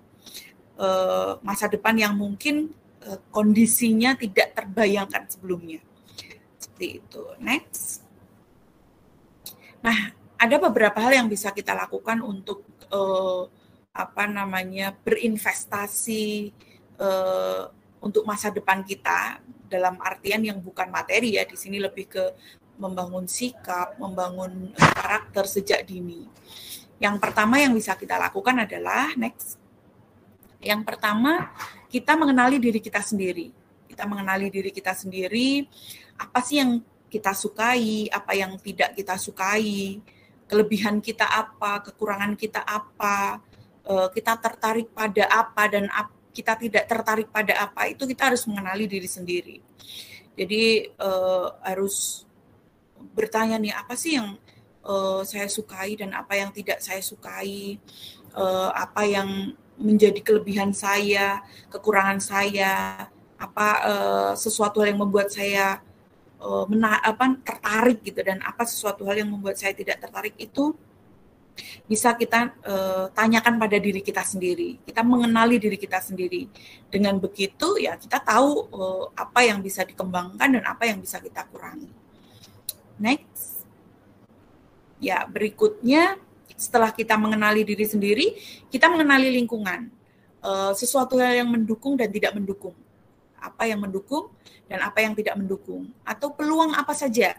Uh, masa depan yang mungkin uh, kondisinya tidak terbayangkan sebelumnya. Seperti itu. Next. Nah, ada beberapa hal yang bisa kita lakukan untuk uh, apa namanya berinvestasi uh, untuk masa depan kita dalam artian yang bukan materi ya di sini lebih ke membangun sikap, membangun karakter sejak dini. Yang pertama yang bisa kita lakukan adalah next. Yang pertama kita mengenali diri kita sendiri. Kita mengenali diri kita sendiri, apa sih yang kita sukai, apa yang tidak kita sukai, kelebihan kita apa, kekurangan kita apa, Eh, kita tertarik pada apa dan kita tidak tertarik pada apa itu kita harus mengenali diri sendiri. Jadi uh, harus bertanya nih apa sih yang uh, saya sukai dan apa yang tidak saya sukai, apa yang menjadi kelebihan saya, kekurangan saya, apa sesuatu yang membuat saya uh, apa tertarik gitu dan apa sesuatu hal yang membuat saya tidak tertarik itu bisa kita uh, tanyakan pada diri kita sendiri. Kita mengenali diri kita sendiri. Dengan begitu ya kita tahu uh, apa yang bisa dikembangkan dan apa yang bisa kita kurangi. Next. Ya, berikutnya setelah kita mengenali diri sendiri, kita mengenali lingkungan. Uh, sesuatu hal yang mendukung dan tidak mendukung. Apa yang mendukung dan apa yang tidak mendukung atau peluang apa saja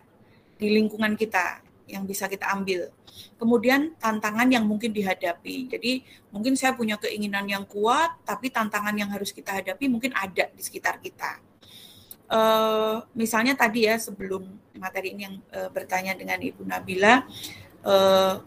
di lingkungan kita yang bisa kita ambil. Kemudian tantangan yang mungkin dihadapi. Jadi mungkin saya punya keinginan yang kuat, tapi tantangan yang harus kita hadapi mungkin ada di sekitar kita. Uh, misalnya tadi ya sebelum materi ini yang uh, bertanya dengan Ibu Nabila, uh,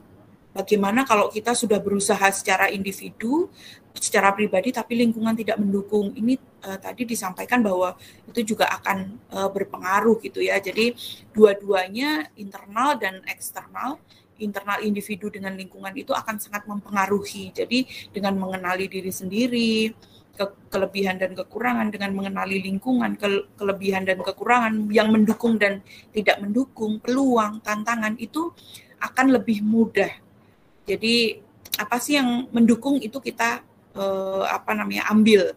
bagaimana kalau kita sudah berusaha secara individu, secara pribadi, tapi lingkungan tidak mendukung. Ini uh, tadi disampaikan bahwa itu juga akan uh, berpengaruh gitu ya. Jadi dua-duanya internal dan eksternal internal individu dengan lingkungan itu akan sangat mempengaruhi. Jadi dengan mengenali diri sendiri, ke kelebihan dan kekurangan dengan mengenali lingkungan, ke kelebihan dan kekurangan yang mendukung dan tidak mendukung, peluang, tantangan itu akan lebih mudah. Jadi apa sih yang mendukung itu kita eh, apa namanya ambil.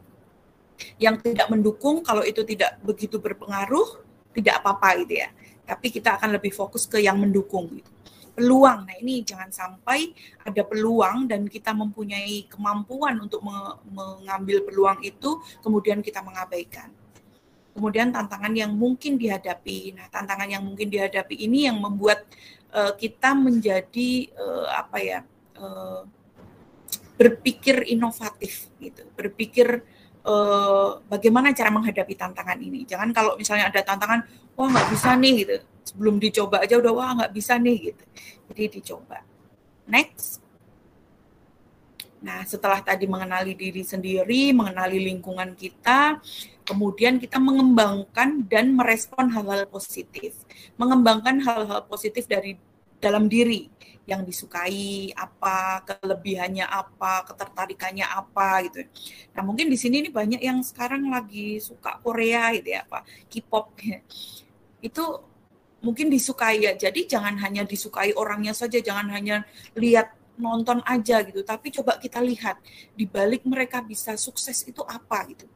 Yang tidak mendukung kalau itu tidak begitu berpengaruh tidak apa-apa gitu ya. Tapi kita akan lebih fokus ke yang mendukung gitu peluang. Nah, ini jangan sampai ada peluang dan kita mempunyai kemampuan untuk mengambil peluang itu kemudian kita mengabaikan. Kemudian tantangan yang mungkin dihadapi. Nah, tantangan yang mungkin dihadapi ini yang membuat uh, kita menjadi uh, apa ya? Uh, berpikir inovatif gitu. Berpikir uh, bagaimana cara menghadapi tantangan ini. Jangan kalau misalnya ada tantangan, wah nggak bisa nih gitu sebelum dicoba aja udah wah nggak bisa nih gitu jadi dicoba next nah setelah tadi mengenali diri sendiri mengenali lingkungan kita kemudian kita mengembangkan dan merespon hal-hal positif mengembangkan hal-hal positif dari dalam diri yang disukai apa, kelebihannya apa, ketertarikannya apa gitu. Nah mungkin di sini ini banyak yang sekarang lagi suka Korea gitu ya, apa K-pop. [LAUGHS] Itu mungkin disukai ya. Jadi jangan hanya disukai orangnya saja, jangan hanya lihat nonton aja gitu, tapi coba kita lihat di balik mereka bisa sukses itu apa gitu.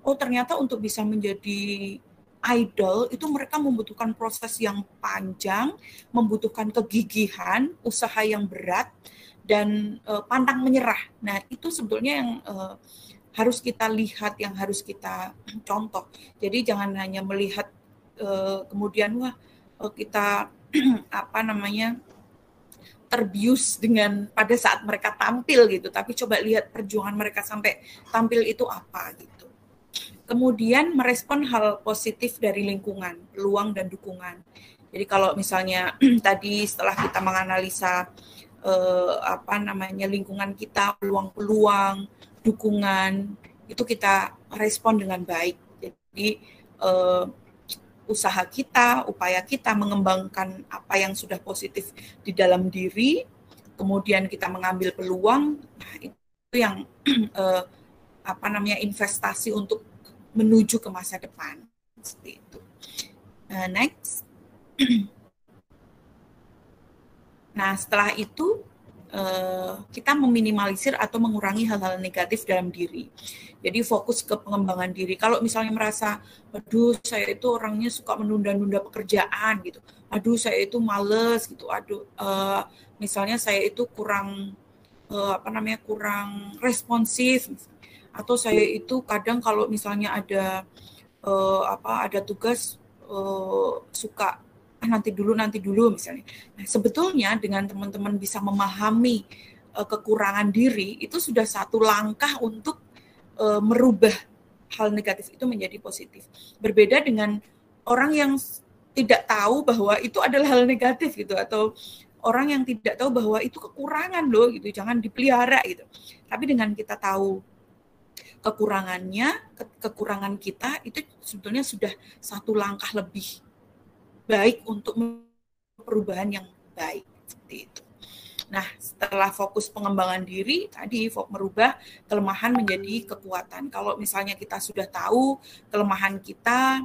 Oh ternyata untuk bisa menjadi idol itu mereka membutuhkan proses yang panjang, membutuhkan kegigihan, usaha yang berat dan uh, pantang menyerah. Nah itu sebetulnya yang uh, harus kita lihat, yang harus kita [CLEARS THROAT] contoh. Jadi jangan hanya melihat uh, kemudian wah kita [CLEARS THROAT] apa namanya terbius dengan pada saat mereka tampil gitu tapi coba lihat perjuangan mereka sampai tampil itu apa gitu kemudian merespon hal positif dari lingkungan peluang dan dukungan. Jadi kalau misalnya [CLEARS THROAT] tadi setelah kita menganalisa eh, apa namanya lingkungan kita peluang-peluang dukungan itu kita respon dengan baik. Jadi eh, usaha kita, upaya kita mengembangkan apa yang sudah positif di dalam diri, kemudian kita mengambil peluang, nah itu yang [CLEARS THROAT] eh, apa namanya investasi untuk menuju ke masa depan. Seperti itu. Uh, next. [CLEARS THROAT] nah, setelah itu uh, kita meminimalisir atau mengurangi hal-hal negatif dalam diri. Jadi fokus ke pengembangan diri. Kalau misalnya merasa, aduh saya itu orangnya suka menunda-nunda pekerjaan gitu. Aduh saya itu males gitu. Aduh uh, misalnya saya itu kurang uh, apa namanya kurang responsif atau saya itu kadang kalau misalnya ada uh, apa ada tugas uh, suka ah, nanti dulu nanti dulu misalnya. Nah, sebetulnya dengan teman-teman bisa memahami uh, kekurangan diri itu sudah satu langkah untuk uh, merubah hal negatif itu menjadi positif. Berbeda dengan orang yang tidak tahu bahwa itu adalah hal negatif gitu atau orang yang tidak tahu bahwa itu kekurangan loh gitu, jangan dipelihara gitu. Tapi dengan kita tahu kekurangannya, ke kekurangan kita itu sebetulnya sudah satu langkah lebih baik untuk perubahan yang baik seperti itu. Nah, setelah fokus pengembangan diri, tadi merubah kelemahan menjadi kekuatan. Kalau misalnya kita sudah tahu kelemahan kita,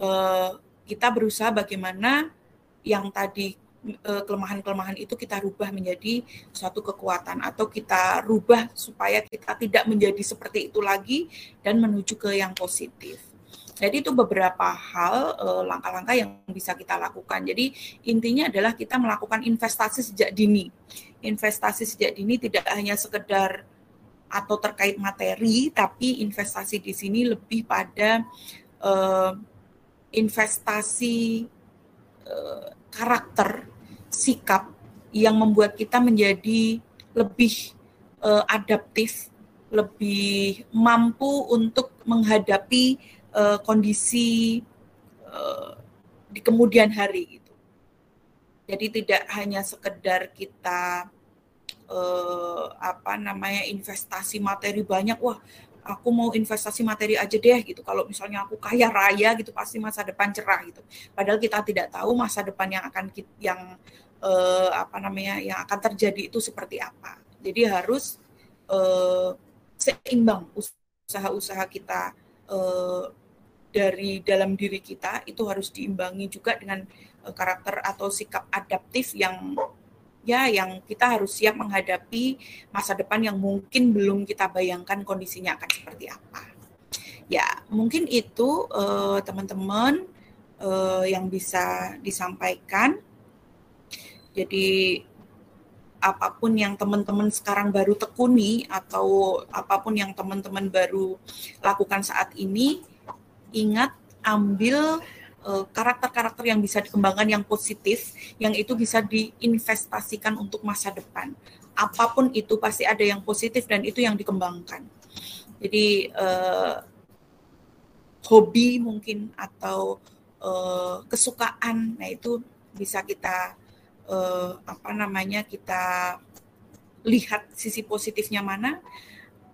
eh, kita berusaha bagaimana yang tadi kelemahan-kelemahan itu kita rubah menjadi suatu kekuatan atau kita rubah supaya kita tidak menjadi seperti itu lagi dan menuju ke yang positif. Jadi itu beberapa hal eh, langkah-langkah yang bisa kita lakukan. Jadi intinya adalah kita melakukan investasi sejak dini. Investasi sejak dini tidak hanya sekedar atau terkait materi, tapi investasi di sini lebih pada uh, investasi uh, karakter, sikap yang membuat kita menjadi lebih uh, adaptif, lebih mampu untuk menghadapi uh, kondisi uh, di kemudian hari gitu. Jadi tidak hanya sekedar kita uh, apa namanya investasi materi banyak, wah aku mau investasi materi aja deh gitu. Kalau misalnya aku kaya raya gitu pasti masa depan cerah gitu. Padahal kita tidak tahu masa depan yang akan yang uh, apa namanya yang akan terjadi itu seperti apa. Jadi harus uh, seimbang usaha-usaha kita uh, dari dalam diri kita itu harus diimbangi juga dengan uh, karakter atau sikap adaptif yang ya yang kita harus siap menghadapi masa depan yang mungkin belum kita bayangkan kondisinya akan seperti apa. Ya, mungkin itu uh, teman-teman uh, yang bisa disampaikan. Jadi apa pun yang teman-teman sekarang baru tekuni atau apa pun yang teman-teman baru lakukan saat ini, ingat ambil eh, karakter-karakter yang bisa dikembangkan yang positif, yang itu bisa diinvestasikan untuk masa depan. Apa pun itu pasti ada yang positif dan itu yang dikembangkan. Jadi uh, hobi mungkin atau uh, kesukaan, nah itu bisa kita uh, apa namanya kita lihat sisi positifnya mana,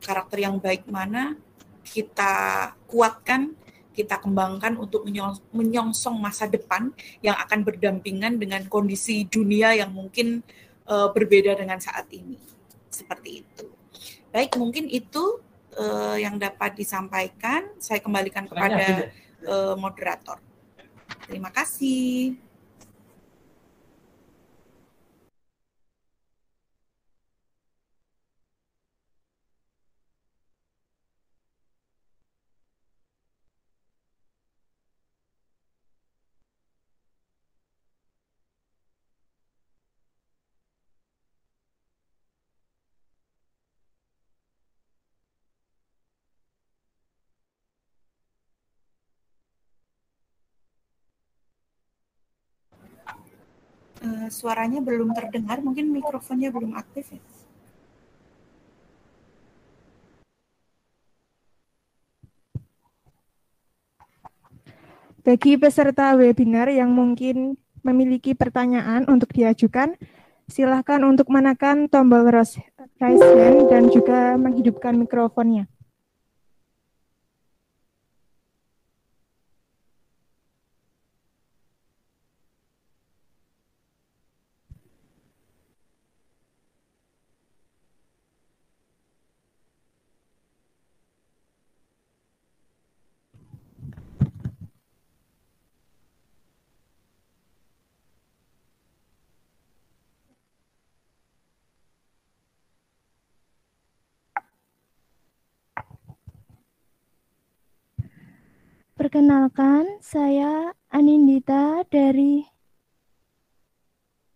karakter yang baik mana, kita kuatkan, kita kembangkan untuk menyongsong masa depan yang akan berdampingan dengan kondisi dunia yang mungkin uh, berbeda dengan saat ini. Seperti itu. Baik, mungkin itu uh, yang dapat disampaikan. Saya kembalikan kepada uh, moderator. Terima kasih. Suaranya belum terdengar, mungkin mikrofonnya belum aktif ya. Bagi peserta webinar yang mungkin memiliki pertanyaan untuk diajukan, silahkan untuk menekan tombol raise hand dan juga menghidupkan mikrofonnya. Perkenalkan, saya Anindita dari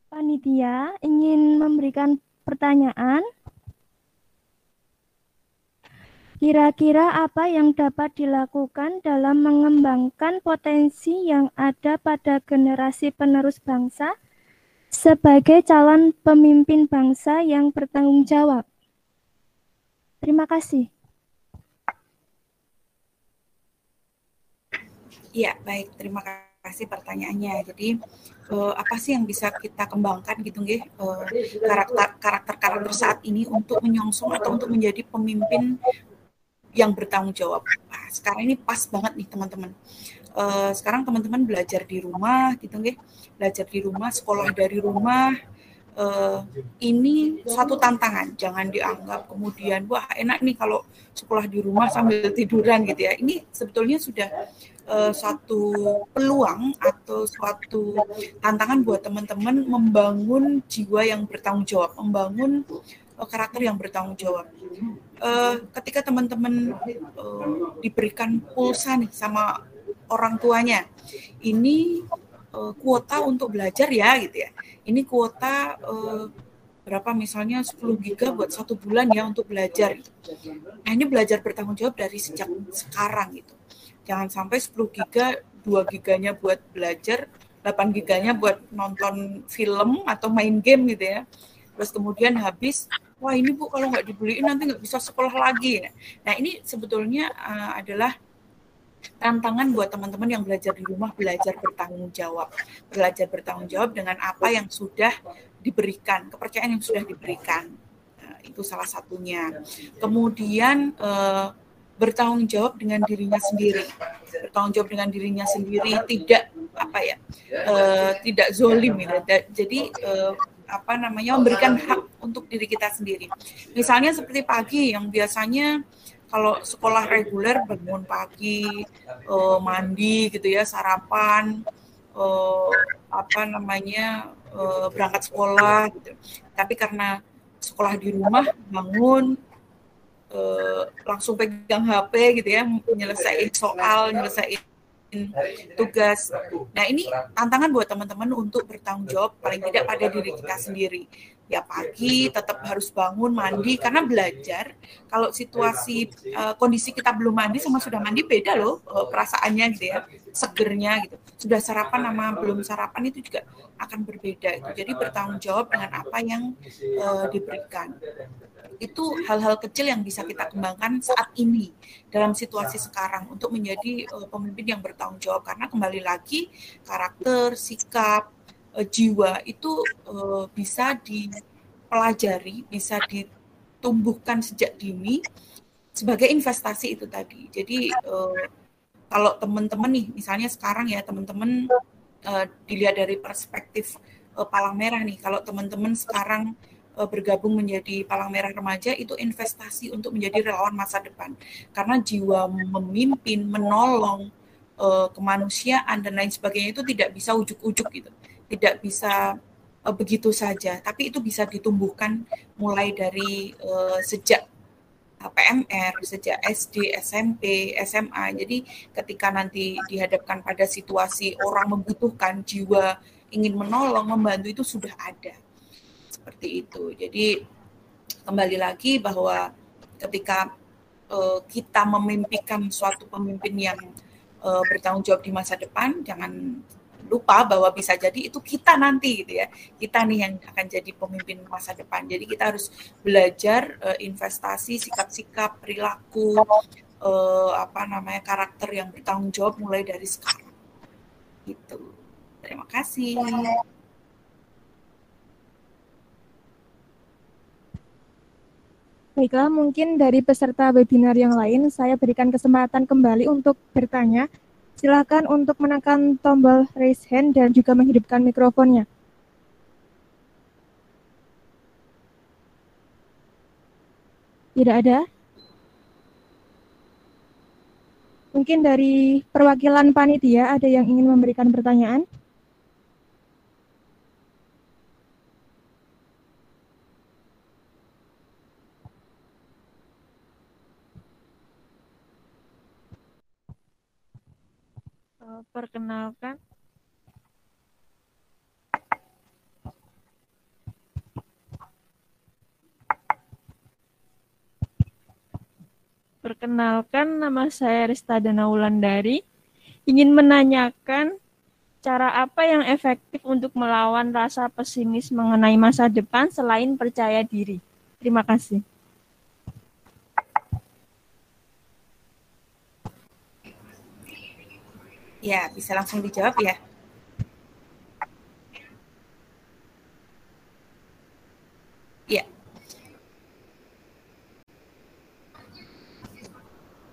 panitia ingin memberikan pertanyaan. Kira-kira apa yang dapat dilakukan dalam mengembangkan potensi yang ada pada generasi penerus bangsa sebagai calon pemimpin bangsa yang bertanggung jawab? Terima kasih. Iya, baik. Terima kasih pertanyaannya. Jadi uh, apa sih yang bisa kita kembangkan gitu nggih uh, karakter karakter karakter saat ini untuk menyongsong atau untuk menjadi pemimpin yang bertanggung jawab. Nah, sekarang ini pas banget nih teman-teman. Uh, sekarang teman-teman belajar di rumah gitu nggih. Belajar di rumah, sekolah dari rumah, uh, ini satu tantangan. Jangan dianggap kemudian wah enak nih kalau sekolah di rumah sambil tiduran gitu ya. Ini sebetulnya sudah uh, suatu peluang atau suatu tantangan buat teman-teman membangun jiwa yang bertanggung jawab, membangun uh, karakter yang bertanggung jawab. Uh, ketika teman-teman uh, diberikan pulsa nih sama orang tuanya, ini uh, kuota untuk belajar ya gitu ya. Ini kuota uh, berapa misalnya 10 giga buat satu bulan ya untuk belajar. Nah ini belajar bertanggung jawab dari sejak sekarang gitu. Jangan sampai 10 giga, 2 giganya buat belajar, 8 giganya buat nonton film atau main game gitu ya. Terus kemudian habis, wah ini bu kalau nggak dibeliin nanti nggak bisa sekolah lagi. Nah ini sebetulnya uh, adalah tantangan buat teman-teman yang belajar di rumah belajar bertanggung jawab belajar bertanggung jawab dengan apa yang sudah diberikan kepercayaan yang sudah diberikan nah, itu salah satunya kemudian eh, bertanggung jawab dengan dirinya sendiri. Bertanggung jawab dengan dirinya sendiri tidak apa ya eh, tidak zolim gitu. Jadi eh, apa namanya memberikan hak untuk diri kita sendiri. Misalnya seperti pagi yang biasanya kalau sekolah reguler bangun pagi uh, mandi gitu ya sarapan uh, apa namanya uh, berangkat sekolah gitu. Tapi karena sekolah di rumah bangun uh, langsung pegang HP gitu ya menyelesaikan soal menyelesaikan tugas. Nah ini tantangan buat teman-teman untuk bertanggung jawab paling tidak pada diri kita sendiri ya pagi tetap harus bangun mandi karena belajar. Kalau situasi uh, kondisi kita belum mandi sama sudah mandi beda loh uh, perasaannya gitu ya segernya gitu. Sudah sarapan sama belum sarapan itu juga akan berbeda itu. Jadi bertanggung jawab dengan apa yang uh, diberikan. Itu hal-hal kecil yang bisa kita kembangkan saat ini dalam situasi sekarang untuk menjadi pemimpin yang bertanggung jawab. Karena kembali lagi karakter sikap uh, jiwa itu uh, bisa dipelajari, bisa ditumbuhkan sejak dini sebagai investasi itu tadi. Jadi uh, kalau teman-teman nih, misalnya sekarang ya teman-teman uh, dilihat dari perspektif uh, palang merah nih, kalau teman-teman sekarang bergabung menjadi palang merah remaja itu investasi untuk menjadi relawan masa depan. Karena jiwa memimpin, menolong uh, kemanusiaan dan lain sebagainya itu tidak bisa ujuk-ujuk gitu tidak bisa uh, begitu saja, tapi itu bisa ditumbuhkan mulai dari uh, sejak eh, PMR, sejak SD, SMP, SMA. Jadi ketika nanti dihadapkan pada situasi orang membutuhkan jiwa ingin menolong, membantu itu sudah ada. Seperti itu. Jadi kembali lagi bahwa ketika uh, kita memimpikan suatu pemimpin yang uh, bertanggung jawab di masa depan, jangan lupa bahwa bisa jadi itu kita nanti gitu ya. Kita nih yang akan jadi pemimpin masa depan. Jadi kita harus belajar uh, investasi sikap-sikap perilaku uh, apa namanya karakter yang bertanggung jawab mulai dari sekarang. Gitu. Terima kasih. Baiklah, mungkin dari peserta webinar yang lain, saya berikan kesempatan kembali untuk bertanya Silakan untuk menekan tombol raise hand dan juga menghidupkan mikrofonnya. Tidak ada? Mungkin dari perwakilan panitia ada yang ingin memberikan pertanyaan? Perkenalkan Perkenalkan, nama saya Rista Danaulandari. Ingin menanyakan cara apa yang efektif untuk melawan rasa pesimis mengenai masa depan selain percaya diri. Terima kasih. Ya, bisa langsung dijawab ya. Ya.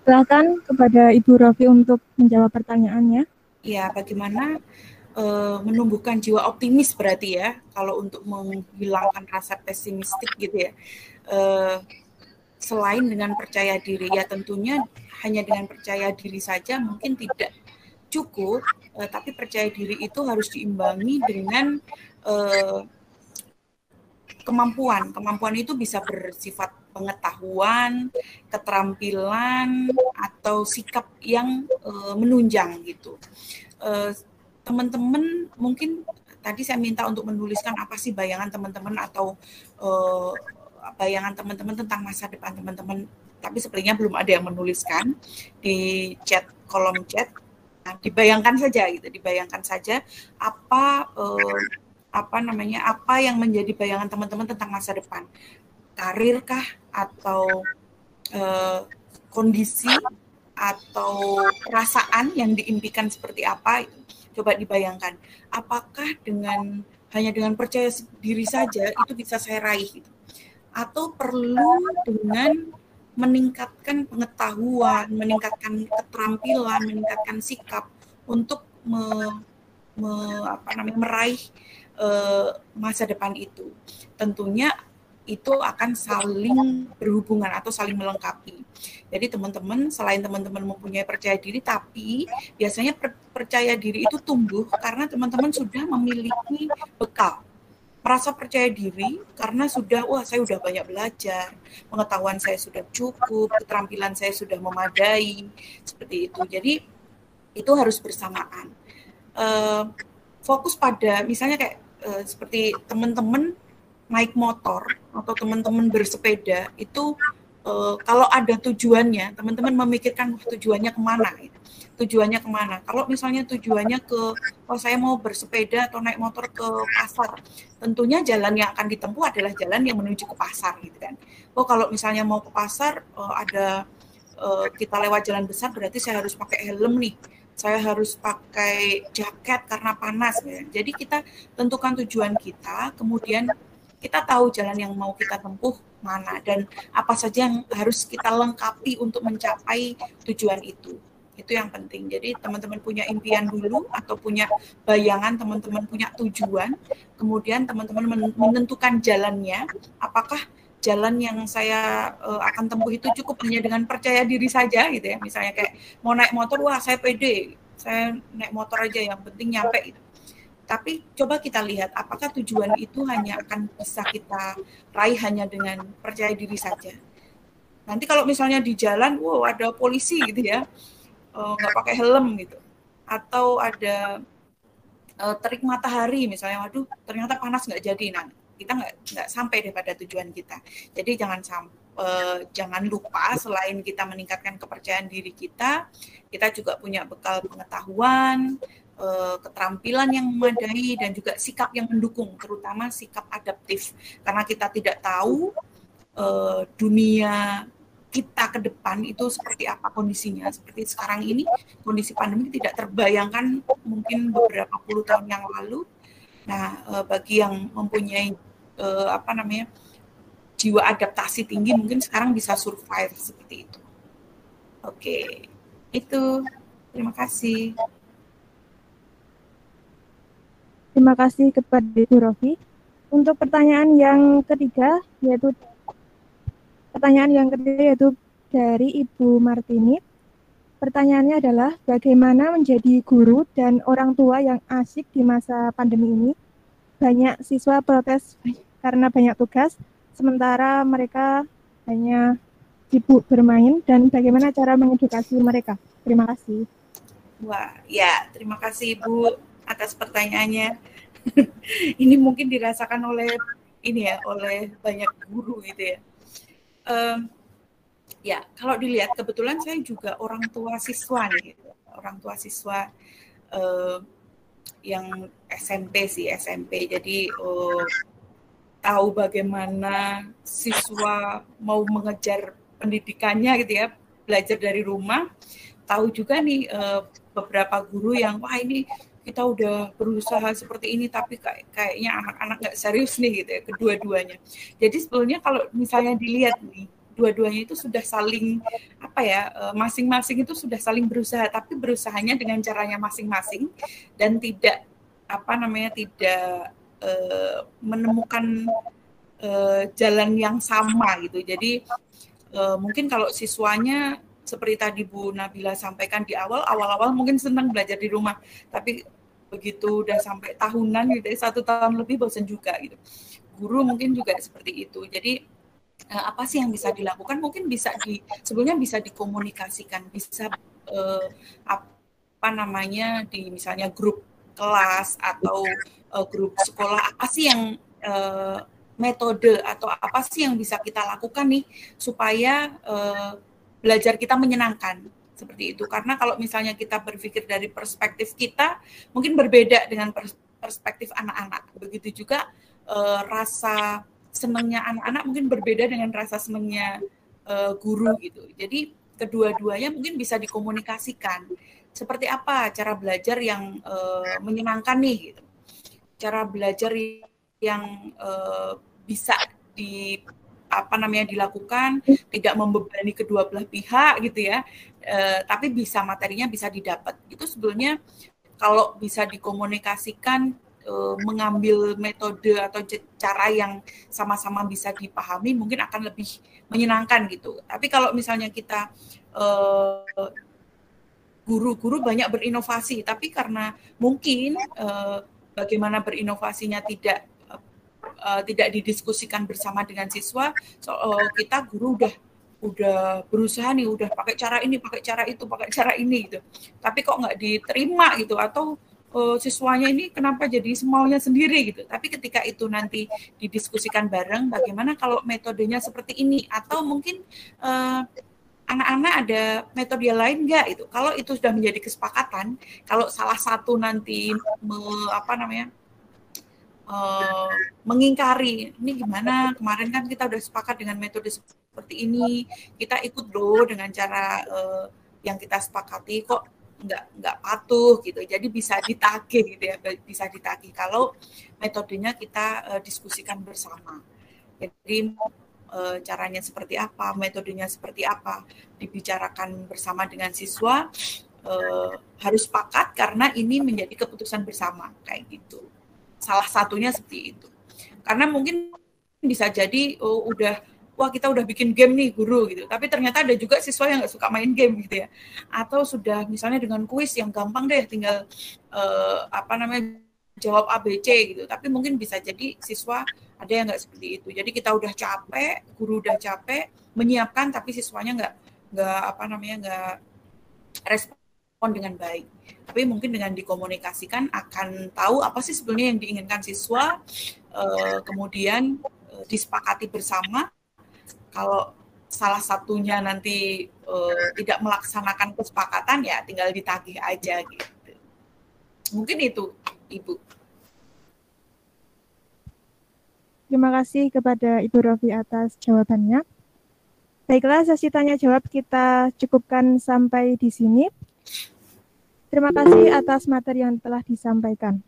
Silakan kepada Ibu Rofi untuk menjawab pertanyaannya. Ya, bagaimana uh, menumbuhkan jiwa optimis berarti ya, kalau untuk menghilangkan rasa pesimistik gitu ya. Uh, selain dengan percaya diri, ya tentunya hanya dengan percaya diri saja mungkin tidak cukup, uh, tapi percaya diri itu harus diimbangi dengan uh, kemampuan. Kemampuan itu bisa bersifat pengetahuan, keterampilan, atau sikap yang uh, menunjang gitu. teman teman-teman mungkin tadi saya minta untuk menuliskan apa sih bayangan teman-teman atau uh, bayangan teman-teman tentang masa depan teman-teman. Tapi sepertinya belum ada yang menuliskan di chat kolom chat. Nah, dibayangkan saja gitu, dibayangkan saja apa uh, apa namanya apa yang menjadi bayangan teman-teman tentang masa depan. Karirkah atau uh, kondisi atau perasaan yang diimpikan seperti apa? Coba dibayangkan. Apakah dengan hanya dengan percaya diri saja itu bisa saya raih gitu? Atau perlu dengan meningkatkan pengetahuan, meningkatkan keterampilan, meningkatkan sikap untuk me, me, apa namanya meraih uh, masa depan itu. Tentunya itu akan saling berhubungan atau saling melengkapi. Jadi teman-teman selain teman-teman mempunyai percaya diri, tapi biasanya per percaya diri itu tumbuh karena teman-teman sudah memiliki bekal merasa percaya diri karena sudah wah saya sudah banyak belajar, pengetahuan saya sudah cukup, keterampilan saya sudah memadai seperti itu. Jadi itu harus bersamaan. Uh, fokus pada misalnya kayak uh, seperti teman-teman naik motor atau teman-teman bersepeda itu uh, kalau ada tujuannya, teman-teman memikirkan tujuannya ke mana. Gitu. Tujuannya ke mana? Kalau misalnya tujuannya ke, oh saya mau bersepeda atau naik motor ke pasar, tentunya jalan yang akan ditempuh adalah jalan yang menuju ke pasar, gitu kan. Oh kalau misalnya mau ke pasar uh, ada uh, kita lewat jalan besar, berarti saya harus pakai helm nih saya harus pakai jaket karena panas ya. Jadi kita tentukan tujuan kita, kemudian kita tahu jalan yang mau kita tempuh mana dan apa saja yang harus kita lengkapi untuk mencapai tujuan itu. Itu yang penting. Jadi teman-teman punya impian dulu atau punya bayangan, teman-teman punya tujuan, kemudian teman-teman menentukan jalannya, apakah jalan yang saya uh, akan tempuh itu cukup hanya dengan percaya diri saja gitu ya. Misalnya kayak mau naik motor, wah saya pede, saya naik motor aja yang penting nyampe itu tapi coba kita lihat apakah tujuan itu hanya akan bisa kita raih hanya dengan percaya diri saja. Nanti kalau misalnya di jalan, wow ada polisi gitu ya, nggak uh, pakai helm gitu, atau ada uh, terik matahari misalnya, waduh ternyata panas nggak jadi, nah kita nggak nggak sampai deh pada tujuan kita. Jadi jangan sampai uh, jangan lupa selain kita meningkatkan kepercayaan diri kita, kita juga punya bekal pengetahuan, keterampilan yang memadai dan juga sikap yang mendukung, terutama sikap adaptif. Karena kita tidak tahu uh, dunia kita ke depan itu seperti apa kondisinya. Seperti sekarang ini kondisi pandemi tidak terbayangkan mungkin beberapa puluh tahun yang lalu. Nah, uh, bagi yang mempunyai uh, apa namanya jiwa adaptasi tinggi mungkin sekarang bisa survive seperti itu. Oke, itu. Terima kasih. Terima kasih kepada Ibu Rofi. Untuk pertanyaan yang ketiga, yaitu pertanyaan yang ketiga yaitu dari Ibu Martini. Pertanyaannya adalah bagaimana menjadi guru dan orang tua yang asik di masa pandemi ini? Banyak siswa protes [LAUGHS] karena banyak tugas, sementara mereka hanya sibuk bermain dan bagaimana cara mengedukasi mereka? Terima kasih. Wah, ya, terima kasih Ibu atas pertanyaannya. [LAUGHS] ini mungkin dirasakan oleh ini ya, oleh banyak guru gitu ya. Um, ya, kalau dilihat kebetulan saya juga orang tua siswa nih, gitu. orang tua siswa uh, yang SMP sih SMP. Jadi uh, tahu bagaimana siswa mau mengejar pendidikannya gitu ya, belajar dari rumah. Tahu juga nih uh, beberapa guru yang wah ini kita udah berusaha seperti ini tapi kayak kayaknya anak-anak nggak serius nih gitu ya kedua-duanya. Jadi sebetulnya kalau misalnya dilihat nih dua-duanya itu sudah saling apa ya eh, masing-masing itu sudah saling berusaha tapi berusahanya dengan caranya masing-masing dan tidak apa namanya tidak uh, menemukan uh, jalan yang sama gitu. Jadi mungkin kalau siswanya seperti tadi Bu Nabila sampaikan di awal, awal-awal mungkin senang belajar di rumah, tapi begitu udah sampai tahunan gitu, ya, satu tahun lebih bosan juga gitu. Guru mungkin juga seperti itu. Jadi uh, apa sih yang bisa dilakukan? Mungkin bisa di sebelumnya bisa dikomunikasikan, bisa uh, apa namanya di misalnya grup kelas atau uh, grup sekolah apa sih yang uh, metode atau apa sih yang bisa kita lakukan nih supaya uh, belajar kita menyenangkan seperti itu. Karena kalau misalnya kita berpikir dari perspektif kita mungkin berbeda dengan perspektif anak-anak. Begitu juga uh, rasa senangnya anak-anak mungkin berbeda dengan rasa senangnya uh, guru gitu. Jadi kedua-duanya mungkin bisa dikomunikasikan. Seperti apa cara belajar yang uh, menyenangkan nih gitu. Cara belajar yang uh, bisa di apa namanya dilakukan tidak membebani kedua belah pihak gitu ya e, tapi bisa materinya bisa didapat. Itu sebetulnya kalau bisa dikomunikasikan e, mengambil metode atau cara yang sama-sama bisa dipahami mungkin akan lebih menyenangkan gitu. Tapi kalau misalnya kita guru-guru banyak berinovasi tapi karena mungkin e, bagaimana berinovasinya tidak uh, tidak didiskusikan bersama dengan siswa, so, uh, kita guru udah udah berusaha nih, udah pakai cara ini, pakai cara itu, pakai cara ini gitu. Tapi kok nggak diterima gitu atau uh, siswanya ini kenapa jadi semaunya sendiri gitu. Tapi ketika itu nanti didiskusikan bareng, bagaimana kalau metodenya seperti ini atau mungkin uh, anak-anak ada metode lain nggak itu? Kalau itu sudah menjadi kesepakatan, kalau salah satu nanti me, apa namanya uh, mengingkari ini gimana kemarin kan kita udah sepakat dengan metode seperti ini. Kita ikut loh dengan cara uh, yang kita sepakati kok nggak nggak patuh gitu. Jadi bisa ditagih gitu ya bisa ditagih kalau metodenya kita uh, diskusikan bersama. Jadi uh, caranya seperti apa metodenya seperti apa dibicarakan bersama dengan siswa uh, harus sepakat karena ini menjadi keputusan bersama kayak gitu. Salah satunya seperti itu. Karena mungkin bisa jadi oh, udah wah kita udah bikin game nih guru gitu. Tapi ternyata ada juga siswa yang nggak suka main game gitu ya. Atau sudah misalnya dengan kuis yang gampang deh tinggal uh, apa namanya jawab ABC gitu. Tapi mungkin bisa jadi siswa ada yang nggak seperti itu. Jadi kita udah capek guru udah capek menyiapkan tapi siswanya nggak nggak apa namanya nggak respon dengan baik. Tapi mungkin dengan dikomunikasikan akan tahu apa sih sebenarnya yang diinginkan siswa uh, kemudian uh, disepakati bersama kalau salah satunya nanti uh, tidak melaksanakan kesepakatan ya tinggal ditagih aja gitu mungkin itu ibu Terima kasih kepada Ibu Rofi atas jawabannya. Baiklah, sesi tanya jawab kita cukupkan sampai di sini. Terima kasih atas materi yang telah disampaikan.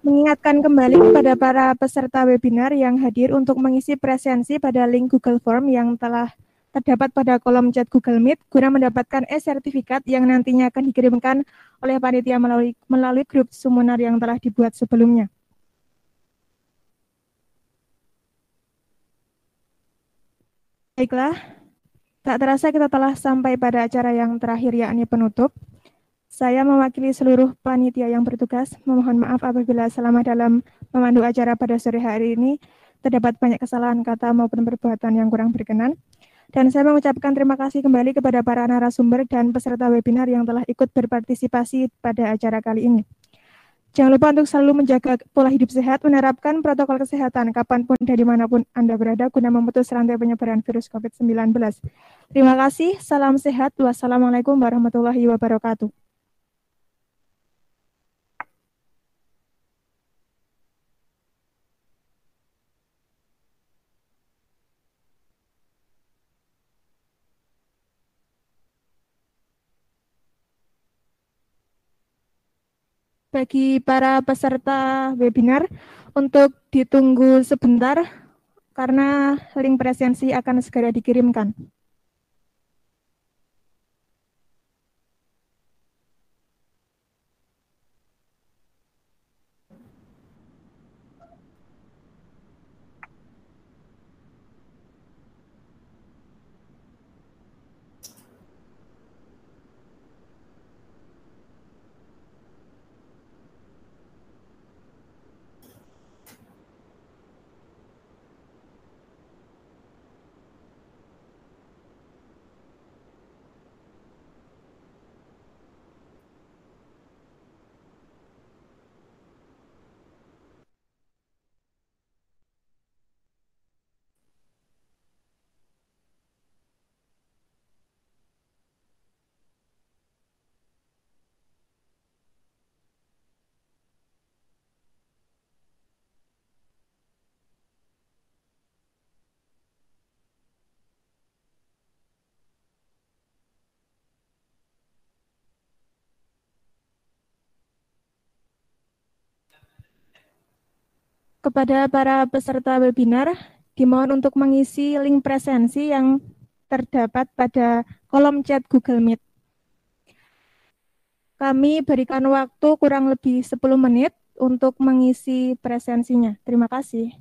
Mengingatkan kembali kepada para peserta webinar yang hadir untuk mengisi presensi pada link Google Form yang telah terdapat pada kolom chat Google Meet guna mendapatkan e-sertifikat yang nantinya akan dikirimkan oleh panitia melalui, melalui grup seminar yang telah dibuat sebelumnya. Baiklah, Tak terasa kita telah sampai pada acara yang terakhir yakni penutup. Saya mewakili seluruh panitia yang bertugas memohon maaf apabila selama dalam memandu acara pada sore hari ini terdapat banyak kesalahan kata maupun perbuatan yang kurang berkenan. Dan saya mengucapkan terima kasih kembali kepada para narasumber dan peserta webinar yang telah ikut berpartisipasi pada acara kali ini. Jangan lupa untuk selalu menjaga pola hidup sehat, menerapkan protokol kesehatan kapan pun dan di mana pun Anda berada guna memutus rantai penyebaran virus COVID-19. Terima kasih, salam sehat, wassalamualaikum warahmatullahi wabarakatuh. Bagi para peserta webinar untuk ditunggu sebentar karena link presensi akan segera dikirimkan. Kepada para peserta webinar, dimohon untuk mengisi link presensi yang terdapat pada kolom chat Google Meet. Kami berikan waktu kurang lebih 10 menit untuk mengisi presensinya. Terima kasih.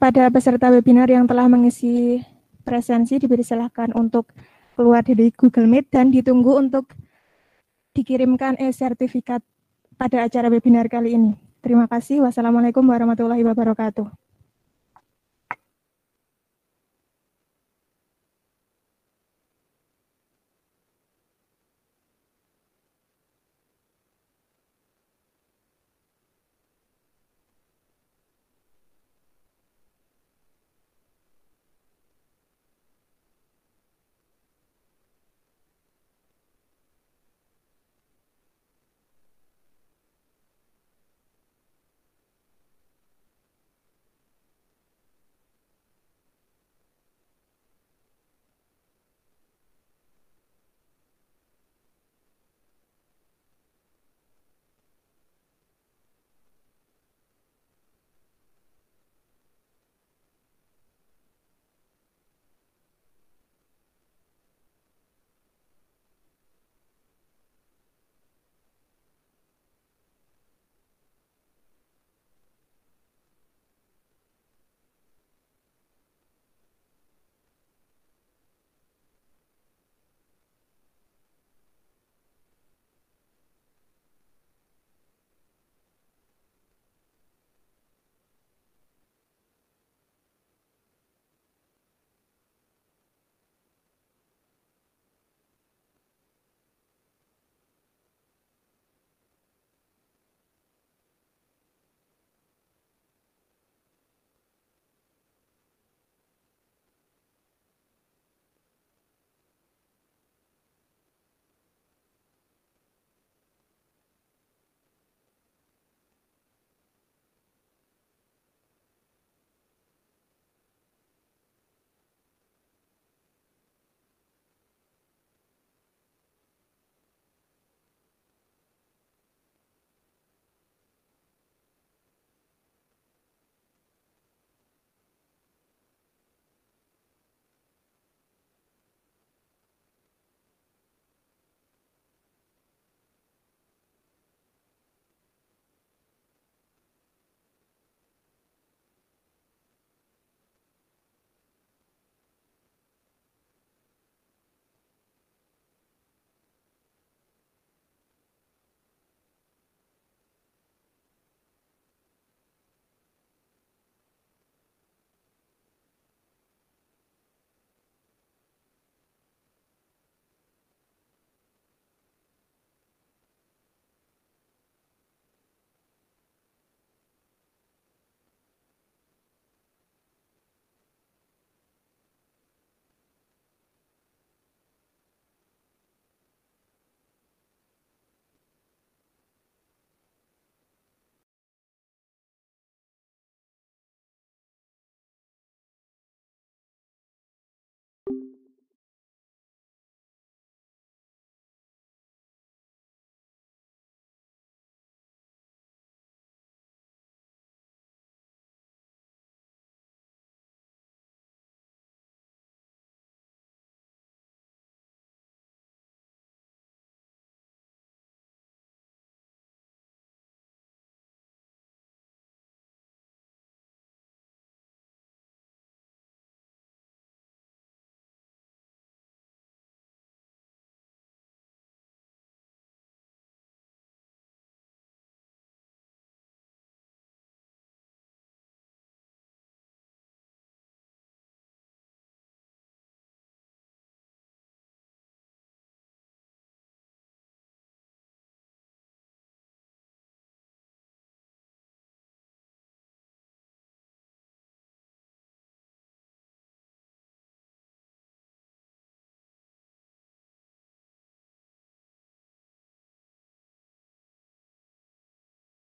Kepada peserta webinar yang telah mengisi presensi dipersilahkan untuk keluar dari Google Meet dan ditunggu untuk dikirimkan e-sertifikat pada acara webinar kali ini. Terima kasih. Wassalamualaikum warahmatullahi wabarakatuh.